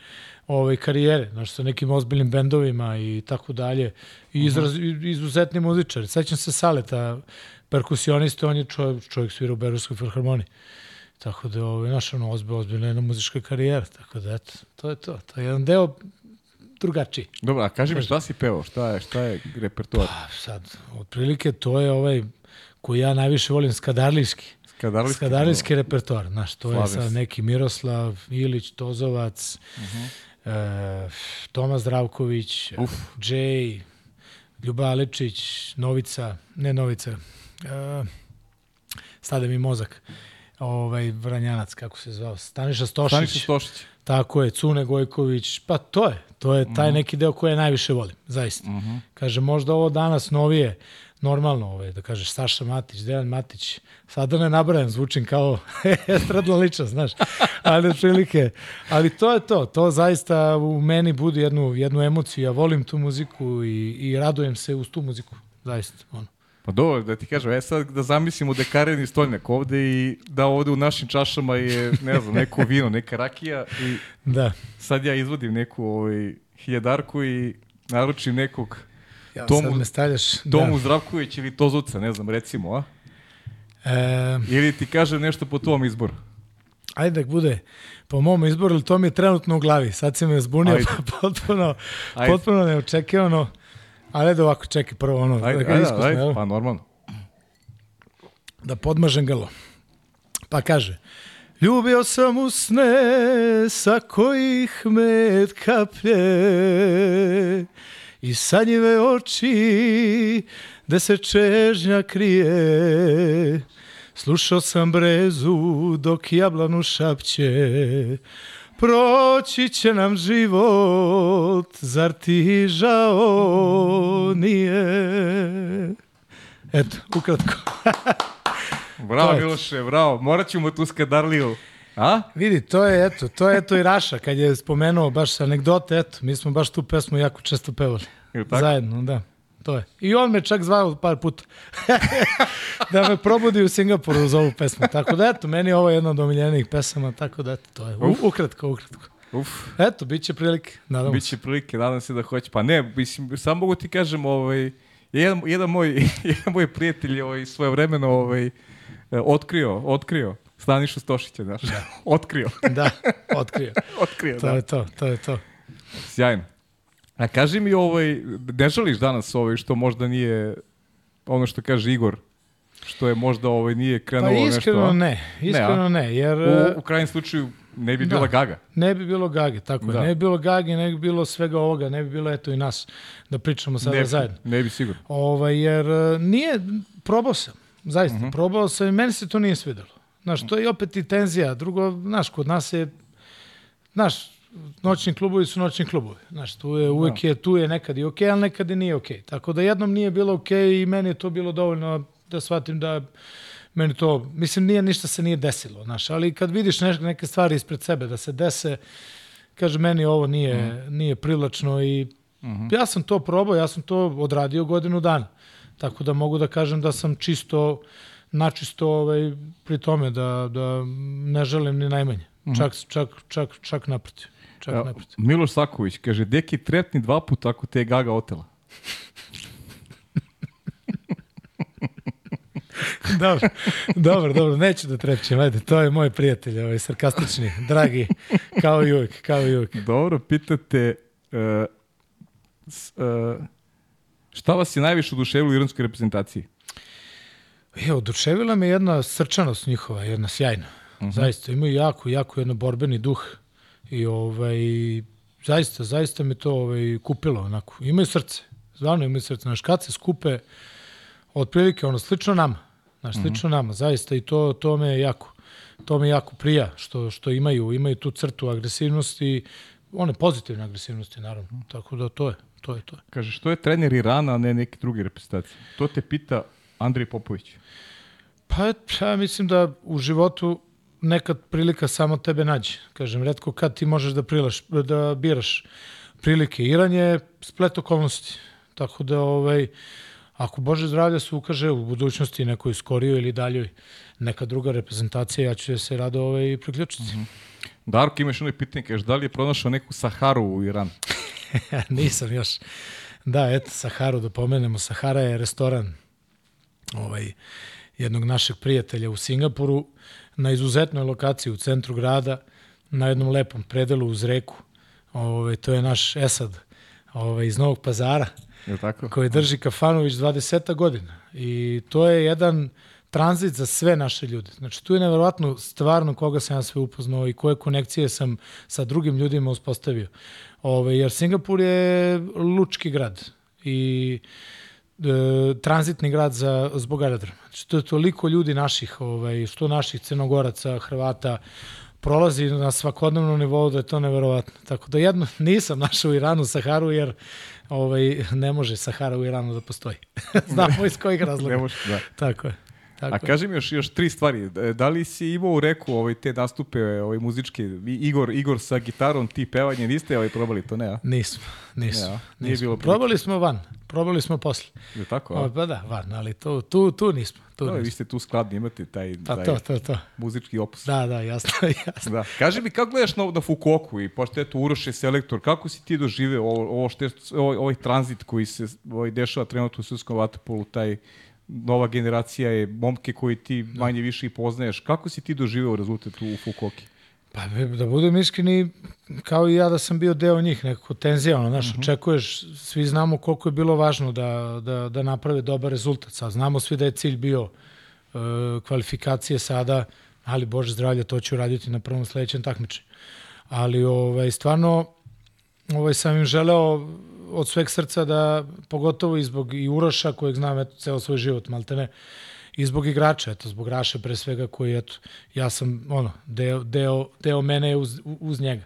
ovaj, karijere, znaš, sa nekim ozbiljnim bendovima i tako dalje. I izraz, izuzetni muzičari. Sećam se Saleta, perkusionista, on je čovjek, čovjek svira u Berujskoj filharmoniji. Tako da, ovaj, naš, ono, ozbilj, ozbiljna jedna muzička karijera. Tako da, eto, to je to. To je jedan deo drugačiji. Dobro, a kaži mi šta si pevao, šta je, šta je repertoar? Pa, sad, otprilike to je ovaj koji ja najviše volim, skadarlijski. Skadarlijski, skadarlijski repertoar, znaš, to Slaves. je sad neki Miroslav, Ilić, Tozovac, uh -huh e, Toma Zdravković, Uf. Jay, Ljuba Alečić, Novica, ne Novica, e, stade mi mozak, ovaj Vranjanac, kako se zvao, Staniša Stošić. Staniša Stošić. Tako je, Cune Gojković, pa to je, to je taj uh mhm. -huh. neki deo koji ja najviše volim, zaista. Uh mhm. -huh. Kaže, možda ovo danas novije, normalno, ovaj, da kažeš Saša Matić, Dejan Matić, sad da ne nabrajam, zvučim kao estradna liča, znaš, ali otprilike, ali to je to, to zaista u meni budi jednu, jednu emociju, ja volim tu muziku i, i radujem se uz tu muziku, zaista, ono. Pa dobro, da ti kažem, e sad da zamislimo da je kareni stolnjak ovde i da ovde u našim čašama je, ne znam, neko vino, neka rakija i Da. sad ja izvodim neku ovaj, hiljadarku i naručim nekog Ja, Tomu- sad me stavljaš. Tomu Zdravković ili Tozuca, ne znam, recimo, a? Da. E, Ili ti kaže nešto po tom izboru. ajde da bude po mom izboru, ali to mi je trenutno u glavi. Sad si me zbunio Ajde. pa potpuno, Ajde. potpuno neočekivano. Ali ajde ovako, čekaj prvo ono, Ajde, da ga ajde, iskusno, ajde, jel? pa normalno. da podmažem grlo. Pa kaže, ljubio sam usne sa kojih med kaplje i sanjive oči gde se čežnja krije. Slušao sam brezu dok jablanu šapće, proći će nam život, zar ti žao nije? Eto, ukratko. Bravo, Miloše, bravo. Morat ćemo tu skadarliju. A? Vidi, to je eto, to je eto i Raša kad je spomenuo baš anegdote, eto, mi smo baš tu pesmu jako često pevali. Tako? Zajedno, da. To je. I on me čak zvao par puta da me probudi u Singapuru uz ovu pesmu. Tako da eto, meni je ovo jedna od omiljenijih pesama, tako da eto, to je. U, Uf. ukratko, ukratko. Uf, Eto, bit će prilike, nadamo se. biće prilike, nadam se da hoće. Pa ne, mislim, samo mogu ti kažem, ovaj, jedan, jedan, moj, jedan moj prijatelj je ovaj, svoje vremeno ovaj, eh, otkrio, otkrio Stanišu Stošića, znaš. otkrio, Da, otkrio. otkrio, To da. je to, to je to. Sjajno. A kaži mi, ovaj, ne žališ danas ovaj, što možda nije ono što kaže Igor, što je možda ovaj, nije Pa krenulo iskreno nešto, a? ne, iskreno a? ne, jer... e, U, u krajnjem slučaju ne bi Da. bila gaga. Ne bi bilo gage, tako Da. je. Ne bi bilo gage, ne bi bilo svega ovoga, ne bi bilo eto i nas da pričamo sada ne, zajedno. Ne bi sigurno. Ovaj, jer e, nije, probao sam, zaista, Mhm. probao sam i meni se to nije svidelo. Znaš, to je opet i tenzija. Drugo, znaš, kod nas je, znaš, noćni klubovi su noćni klubovi. Znaš, tu je, uvijek je, tu je nekad i okej, ali nekad i nije okej. Tako da jednom nije bilo okej i meni je to bilo dovoljno da shvatim da meni to, mislim, nije ništa se nije desilo, znaš, ali kad vidiš neš, neke stvari ispred sebe da se dese, kaže, meni ovo nije, nije privlačno i ja sam to probao, ja sam to odradio godinu dana. Tako da mogu da kažem da sam čisto, načisto ovaj, pri tome, da, da ne želim ni najmanje. Čak, čak, čak, čak naprotiv. Čak Ja, naprotiv. Miloš Saković kaže, deki trepni dva puta ako te je gaga otela. dobro, dobro, dobro, neću da trepćem, ajde, to je moj prijatelj, ovaj, sarkastični, dragi, kao i uvijek, kao i uvijek. Dobro, pitate uh, s, uh, šta vas je najviše oduševilo u iranskoj reprezentaciji? Je, oduševila me jedna srčanost njihova, jedna sjajna. Zaista, imaju jako, jako jedan borbeni duh i ovaj, zaista, zaista me to ovaj, kupilo onako. Imaju srce, zvano imaju srce. Znaš, kad se skupe, otprilike ono, slično nama, znaš, slično nama, zaista i to, to me jako, to me jako prija, što, što imaju, imaju tu crtu agresivnosti, one pozitivne agresivnosti, naravno. Tako da to je, to je to. je. Kaže, što je trener Irana, a ne neke druge reprezentacije? To te pita Andrej Popović. Pa ja mislim da u životu nekad prilika samo tebe nađe. Kažem, redko kad ti možeš da, prilaš, da biraš prilike. Iran je splet okolnosti. Tako da, ovaj, ako Bože zdravlja se ukaže u budućnosti nekoj skorijoj ili daljoj neka druga reprezentacija, ja ću se rado ovaj, priključiti. Darko, imaš ono pitanje, kaže, da li je pronašao neku Saharu u Iranu? Nisam još. Da, eto, Saharu da pomenemo. Sahara je restoran ovaj, jednog našeg prijatelja u Singapuru na izuzetnoj lokaciji u centru grada, na jednom lepom predelu uz reku. Ovaj, to je naš Esad ovaj, iz Novog pazara Je tako? koji drži kafanu već 20 godina. I to je jedan tranzit za sve naše ljude. Znači, tu je neverovatno stvarno koga sam ja sve upoznao i koje konekcije sam sa drugim ljudima uspostavio. Ove, jer Singapur je lučki grad i e, tranzitni grad za, zbog aerodroma. Znači, to je toliko ljudi naših, ovaj, što naših crnogoraca, Hrvata, prolazi na svakodnevnom nivou da je to neverovatno. Tako da jedno nisam našao u Iranu Saharu jer ovaj, ne može Sahara u Iranu da postoji. Znamo iz kojih razloga. Ne može, da. Tako je. Tako A kaži mi još, još tri stvari. Da li si imao u reku ovaj, te nastupe ovaj, muzičke, Igor, Igor sa gitarom, ti pevanje, niste ovaj, probali to, ne? A? Nismo, nismo. Ne, a? Nije nismo. bilo. Probali smo van, probali smo posle. Je tako? O, A? pa da, van, ali tu, tu, tu nismo. Tu vi nismo. ste tu skladni, imate taj, Pa taj to, to, to. muzički opus. Da, da, jasno, jasno. Da. Kaži mi, kako gledaš na, na Fukoku i pošto je to Uroš je selektor, kako si ti doživeo ovo, ovo što je, ovaj, ovaj tranzit koji se ovaj, dešava trenutno u srpskom vatopolu, taj nova generacija je momke koji ti manje više i poznaješ. Kako si ti doživeo rezultat u Fukoki? Pa da budem iskreni, kao i ja da sam bio deo njih, nekako tenzija, ono, znaš, očekuješ, svi znamo koliko je bilo važno da, da, da naprave dobar rezultat. Sad znamo svi da je cilj bio e, kvalifikacije sada, ali Bože zdravlje, to ću raditi na prvom sledećem takmičenju. Ali ovaj, stvarno ovaj, sam im želeo od sveg srca da, pogotovo i zbog i Uroša, kojeg znam eto, ceo svoj život, maltene, i zbog igrača, eto, zbog Raše pre svega koji, eto, ja sam, ono, deo, deo, deo mene je uz, uz njega.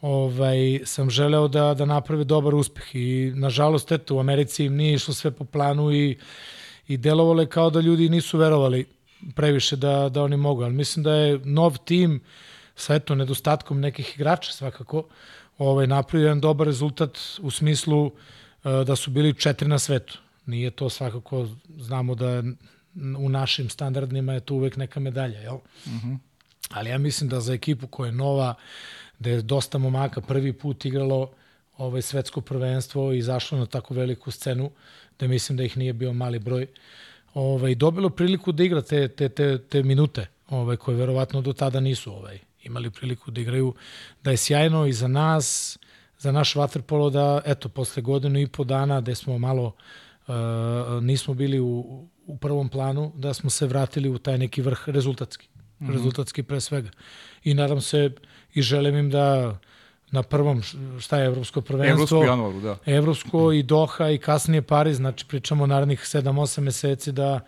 Ovaj, sam želeo da, da naprave dobar uspeh i nažalost, eto, u Americi im nije išlo sve po planu i, i delovalo je kao da ljudi nisu verovali previše da, da oni mogu, ali mislim da je nov tim sa eto, nedostatkom nekih igrača svakako ovaj, napravio jedan dobar rezultat u smislu uh, da su bili četiri na svetu. Nije to svakako, znamo da u našim standardima je to uvek neka medalja, jel? Mm -hmm. Ali ja mislim da za ekipu koja je nova, da je dosta momaka prvi put igralo ovaj svetsko prvenstvo i izašlo na tako veliku scenu, da mislim da ih nije bio mali broj, ovaj, dobilo priliku da igra te, te, te, te minute, ovaj, koje verovatno do tada nisu ovaj, imali priliku da igraju, da je sjajno i za nas, za naš vaterpolo da, eto, posle godinu i po dana gde smo malo uh, nismo bili u, u prvom planu, da smo se vratili u taj neki vrh rezultatski. Mm -hmm. Rezultatski pre svega. I nadam se i želim im da na prvom, šta je evropsko prvenstvo? Evropsko januaru, da. Evropsko i Doha i kasnije Pariz, znači pričamo narednih 7-8 meseci da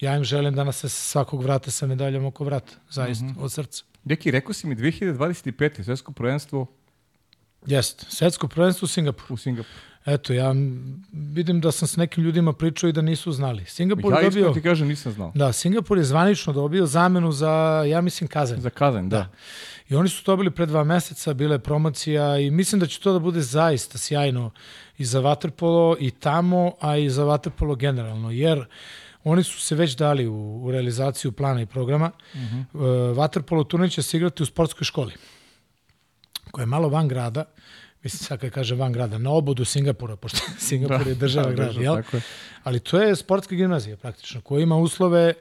ja im želim da nas se svakog vrata sa medaljom oko vrata, zaista, mm -hmm. od srca. Deki, rekao si mi 2025. svetsko prvenstvo Jeste, svetsko prvenstvo u Singapuru. u Singapuru. Eto, ja vidim da sam s nekim ljudima pričao i da nisu znali. Singapur Ja je dobio... ti kažem, nisam znao. Da, Singapur je zvanično dobio zamenu za, ja mislim, Kazan. Za Kazan, da. I oni su dobili pre dva meseca, bila je promocija i mislim da će to da bude zaista sjajno i za Waterpolo i tamo, a i za Waterpolo generalno, jer oni su se već dali u, u realizaciju plana i programa. Uh -huh. uh, Waterpolo turnir će se igrati u sportskoj školi, koja je malo van grada, mislim sad kad kažem van grada, na obodu Singapura, pošto Singapur je država da, grad, država, jel? tako je. Ali to je sportska gimnazija praktično, koja ima uslove,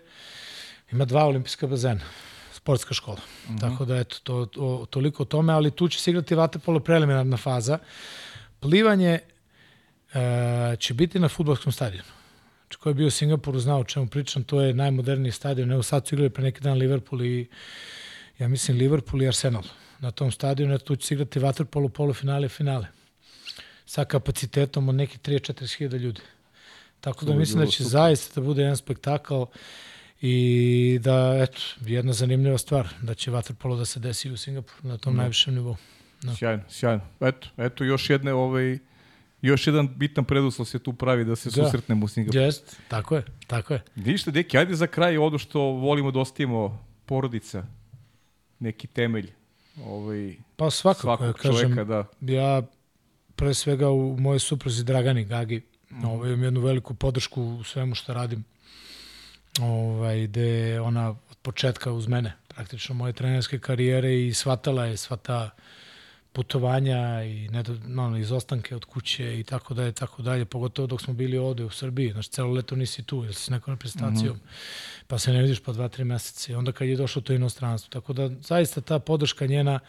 ima dva olimpijska bazena, sportska škola. Uh -huh. Tako da eto, to, to, toliko o tome, ali tu će se igrati vaterpolo preliminarna faza. Plivanje e, će biti na futbolskom stadionu. Ko je bio u Singapuru znao o čemu pričam, to je najmoderniji stadion. Evo sad su igrali pre neki dan Liverpool i ja mislim Liverpool i Arsenal na tom stadionu, tu će se igrati vaterpolo, polufinale i finale. Sa kapacitetom od nekih 3-4 hiljada ljudi. Tako da mislim da će super. zaista da bude jedan spektakl i da, eto, jedna zanimljiva stvar, da će vaterpolo da se desi u Singapuru na tom najvišem nivou. Da. Sjajno, sjajno. Eto, eto još jedne ovaj još jedan bitan preduslov se tu pravi da se Da. susretnemo u Singapuru. Jest, tako je, tako je. Ništa, deki, ajde za kraj ono što volimo da ostavimo porodica, neki temelj ovaj, Pa svakako, svakog ja kažem, čoveka, da. ja pre svega u mojoj supruzi Dragani Gagi, mm. ovaj, imam jednu veliku podršku u svemu što radim, ovaj, gde je ona od početka uz mene, praktično moje trenerske karijere i shvatala je sva ta putovanja i nedo, izostanke od kuće i tako dalje, tako dalje, pogotovo dok smo bili ovde u Srbiji, znači celo leto nisi tu, jer si s nekom reprezentacijom, mm -hmm. pa se ne vidiš pa dva, tri meseca i onda kad je došlo to inostranstvo. Tako da zaista ta podrška njena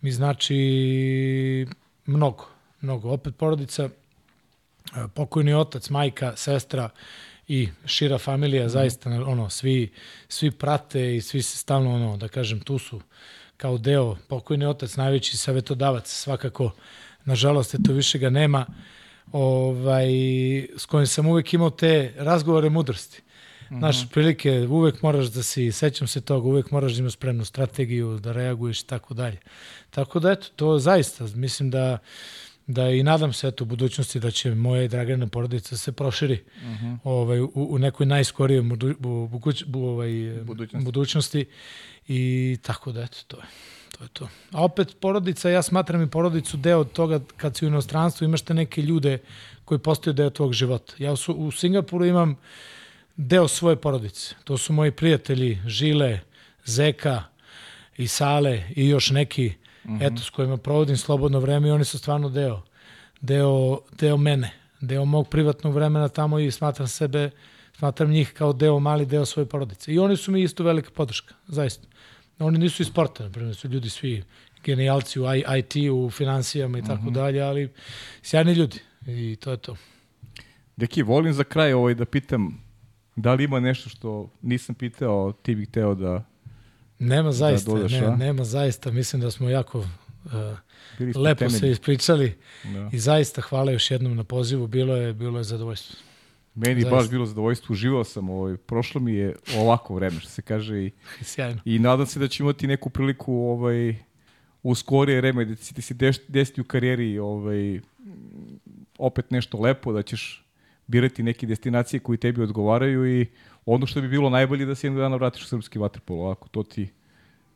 mi znači mnogo, mnogo. Opet porodica, pokojni otac, majka, sestra i šira familija, mm. zaista ono, svi, svi prate i svi se stalno, ono, da kažem, tu su kao deo, pokojni otac, najveći savetodavac, svakako, nažalost, eto više ga nema, ovaj, s kojim sam uvek imao te razgovore mudrosti. Mm -hmm. Prilike, uvek moraš da si, sećam se toga, uvek moraš da imaš spremnu strategiju, da reaguješ i tako dalje. Tako da, eto, to zaista, mislim da da i nadam se eto u budućnosti da će moja i Dragana porodica se proširi uh Mhm. -huh. ovaj, u, u nekoj najskorijoj budu, bu, bu, ovaj, Budućnosti. budućnosti i tako da eto to je. To je to. A opet porodica, ja smatram i porodicu deo toga kad si u inostranstvu imaš te neke ljude koji postaju deo tvog života. Ja u, Su- u Singapuru imam deo svoje porodice. To su moji prijatelji Žile, Zeka i Sale i još neki eto s kojima provodim slobodno vreme i oni su stvarno deo deo, deo mene, deo mog privatnog vremena tamo i smatram sebe, smatram njih kao deo, mali deo svoje porodice. I oni su mi isto velika podrška, zaista. Oni nisu iz sporta, na primjer, su ljudi svi genijalci u IT, u financijama i tako dalje, ali sjajni ljudi i to je to. Deki, volim za kraj ovaj da pitam da li ima nešto što nisam pitao, ti bih hteo da Nema zaista, dodaš, ne, a? nema zaista, mislim da smo jako uh, lepo temelji. se ispričali Da. i zaista hvala još jednom na pozivu, bilo je, bilo je zadovoljstvo. Meni Zaista. baš bilo zadovoljstvo, uživao sam, ovaj, prošlo mi je ovako vreme, što se kaže, i, Sjajno. i nadam se da ću imati neku priliku ovaj, u skorije vreme, da ti se desiti u karijeri ovaj, opet nešto lepo, da ćeš birati neke destinacije koji tebi odgovaraju i ono što bi bilo najbolje da se jednog dana vratiš u srpski vaterpol, ovako, to ti,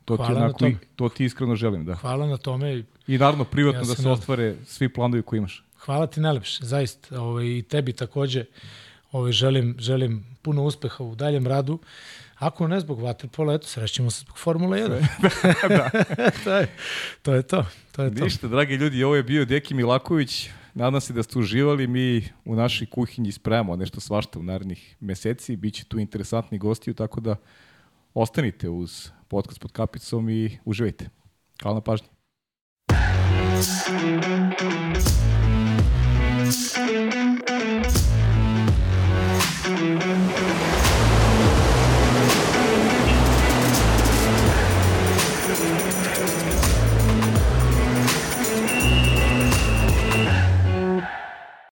to ti, Hvala na onako, i, to ti iskreno želim, da. Hvala na tome i naravno privatno Ja da se nadam. ostvare svi planovi koje imaš. Hvala ti najlepše, zaista. Ovaj, I tebi takođe ovaj, želim, želim puno uspeha u daljem radu. Ako ne zbog Waterpola, eto, srećemo se zbog Formula 1. to, je, to je to. To je to. Ništa, dragi ljudi, ovo je bio Deki Milaković. Nadam se da ste uživali. Mi u našoj kuhinji spremamo nešto svašta u narednih meseci. Biće tu interesantni gosti, tako da ostanite uz podcast pod kapicom i uživajte. Hvala na pažnji.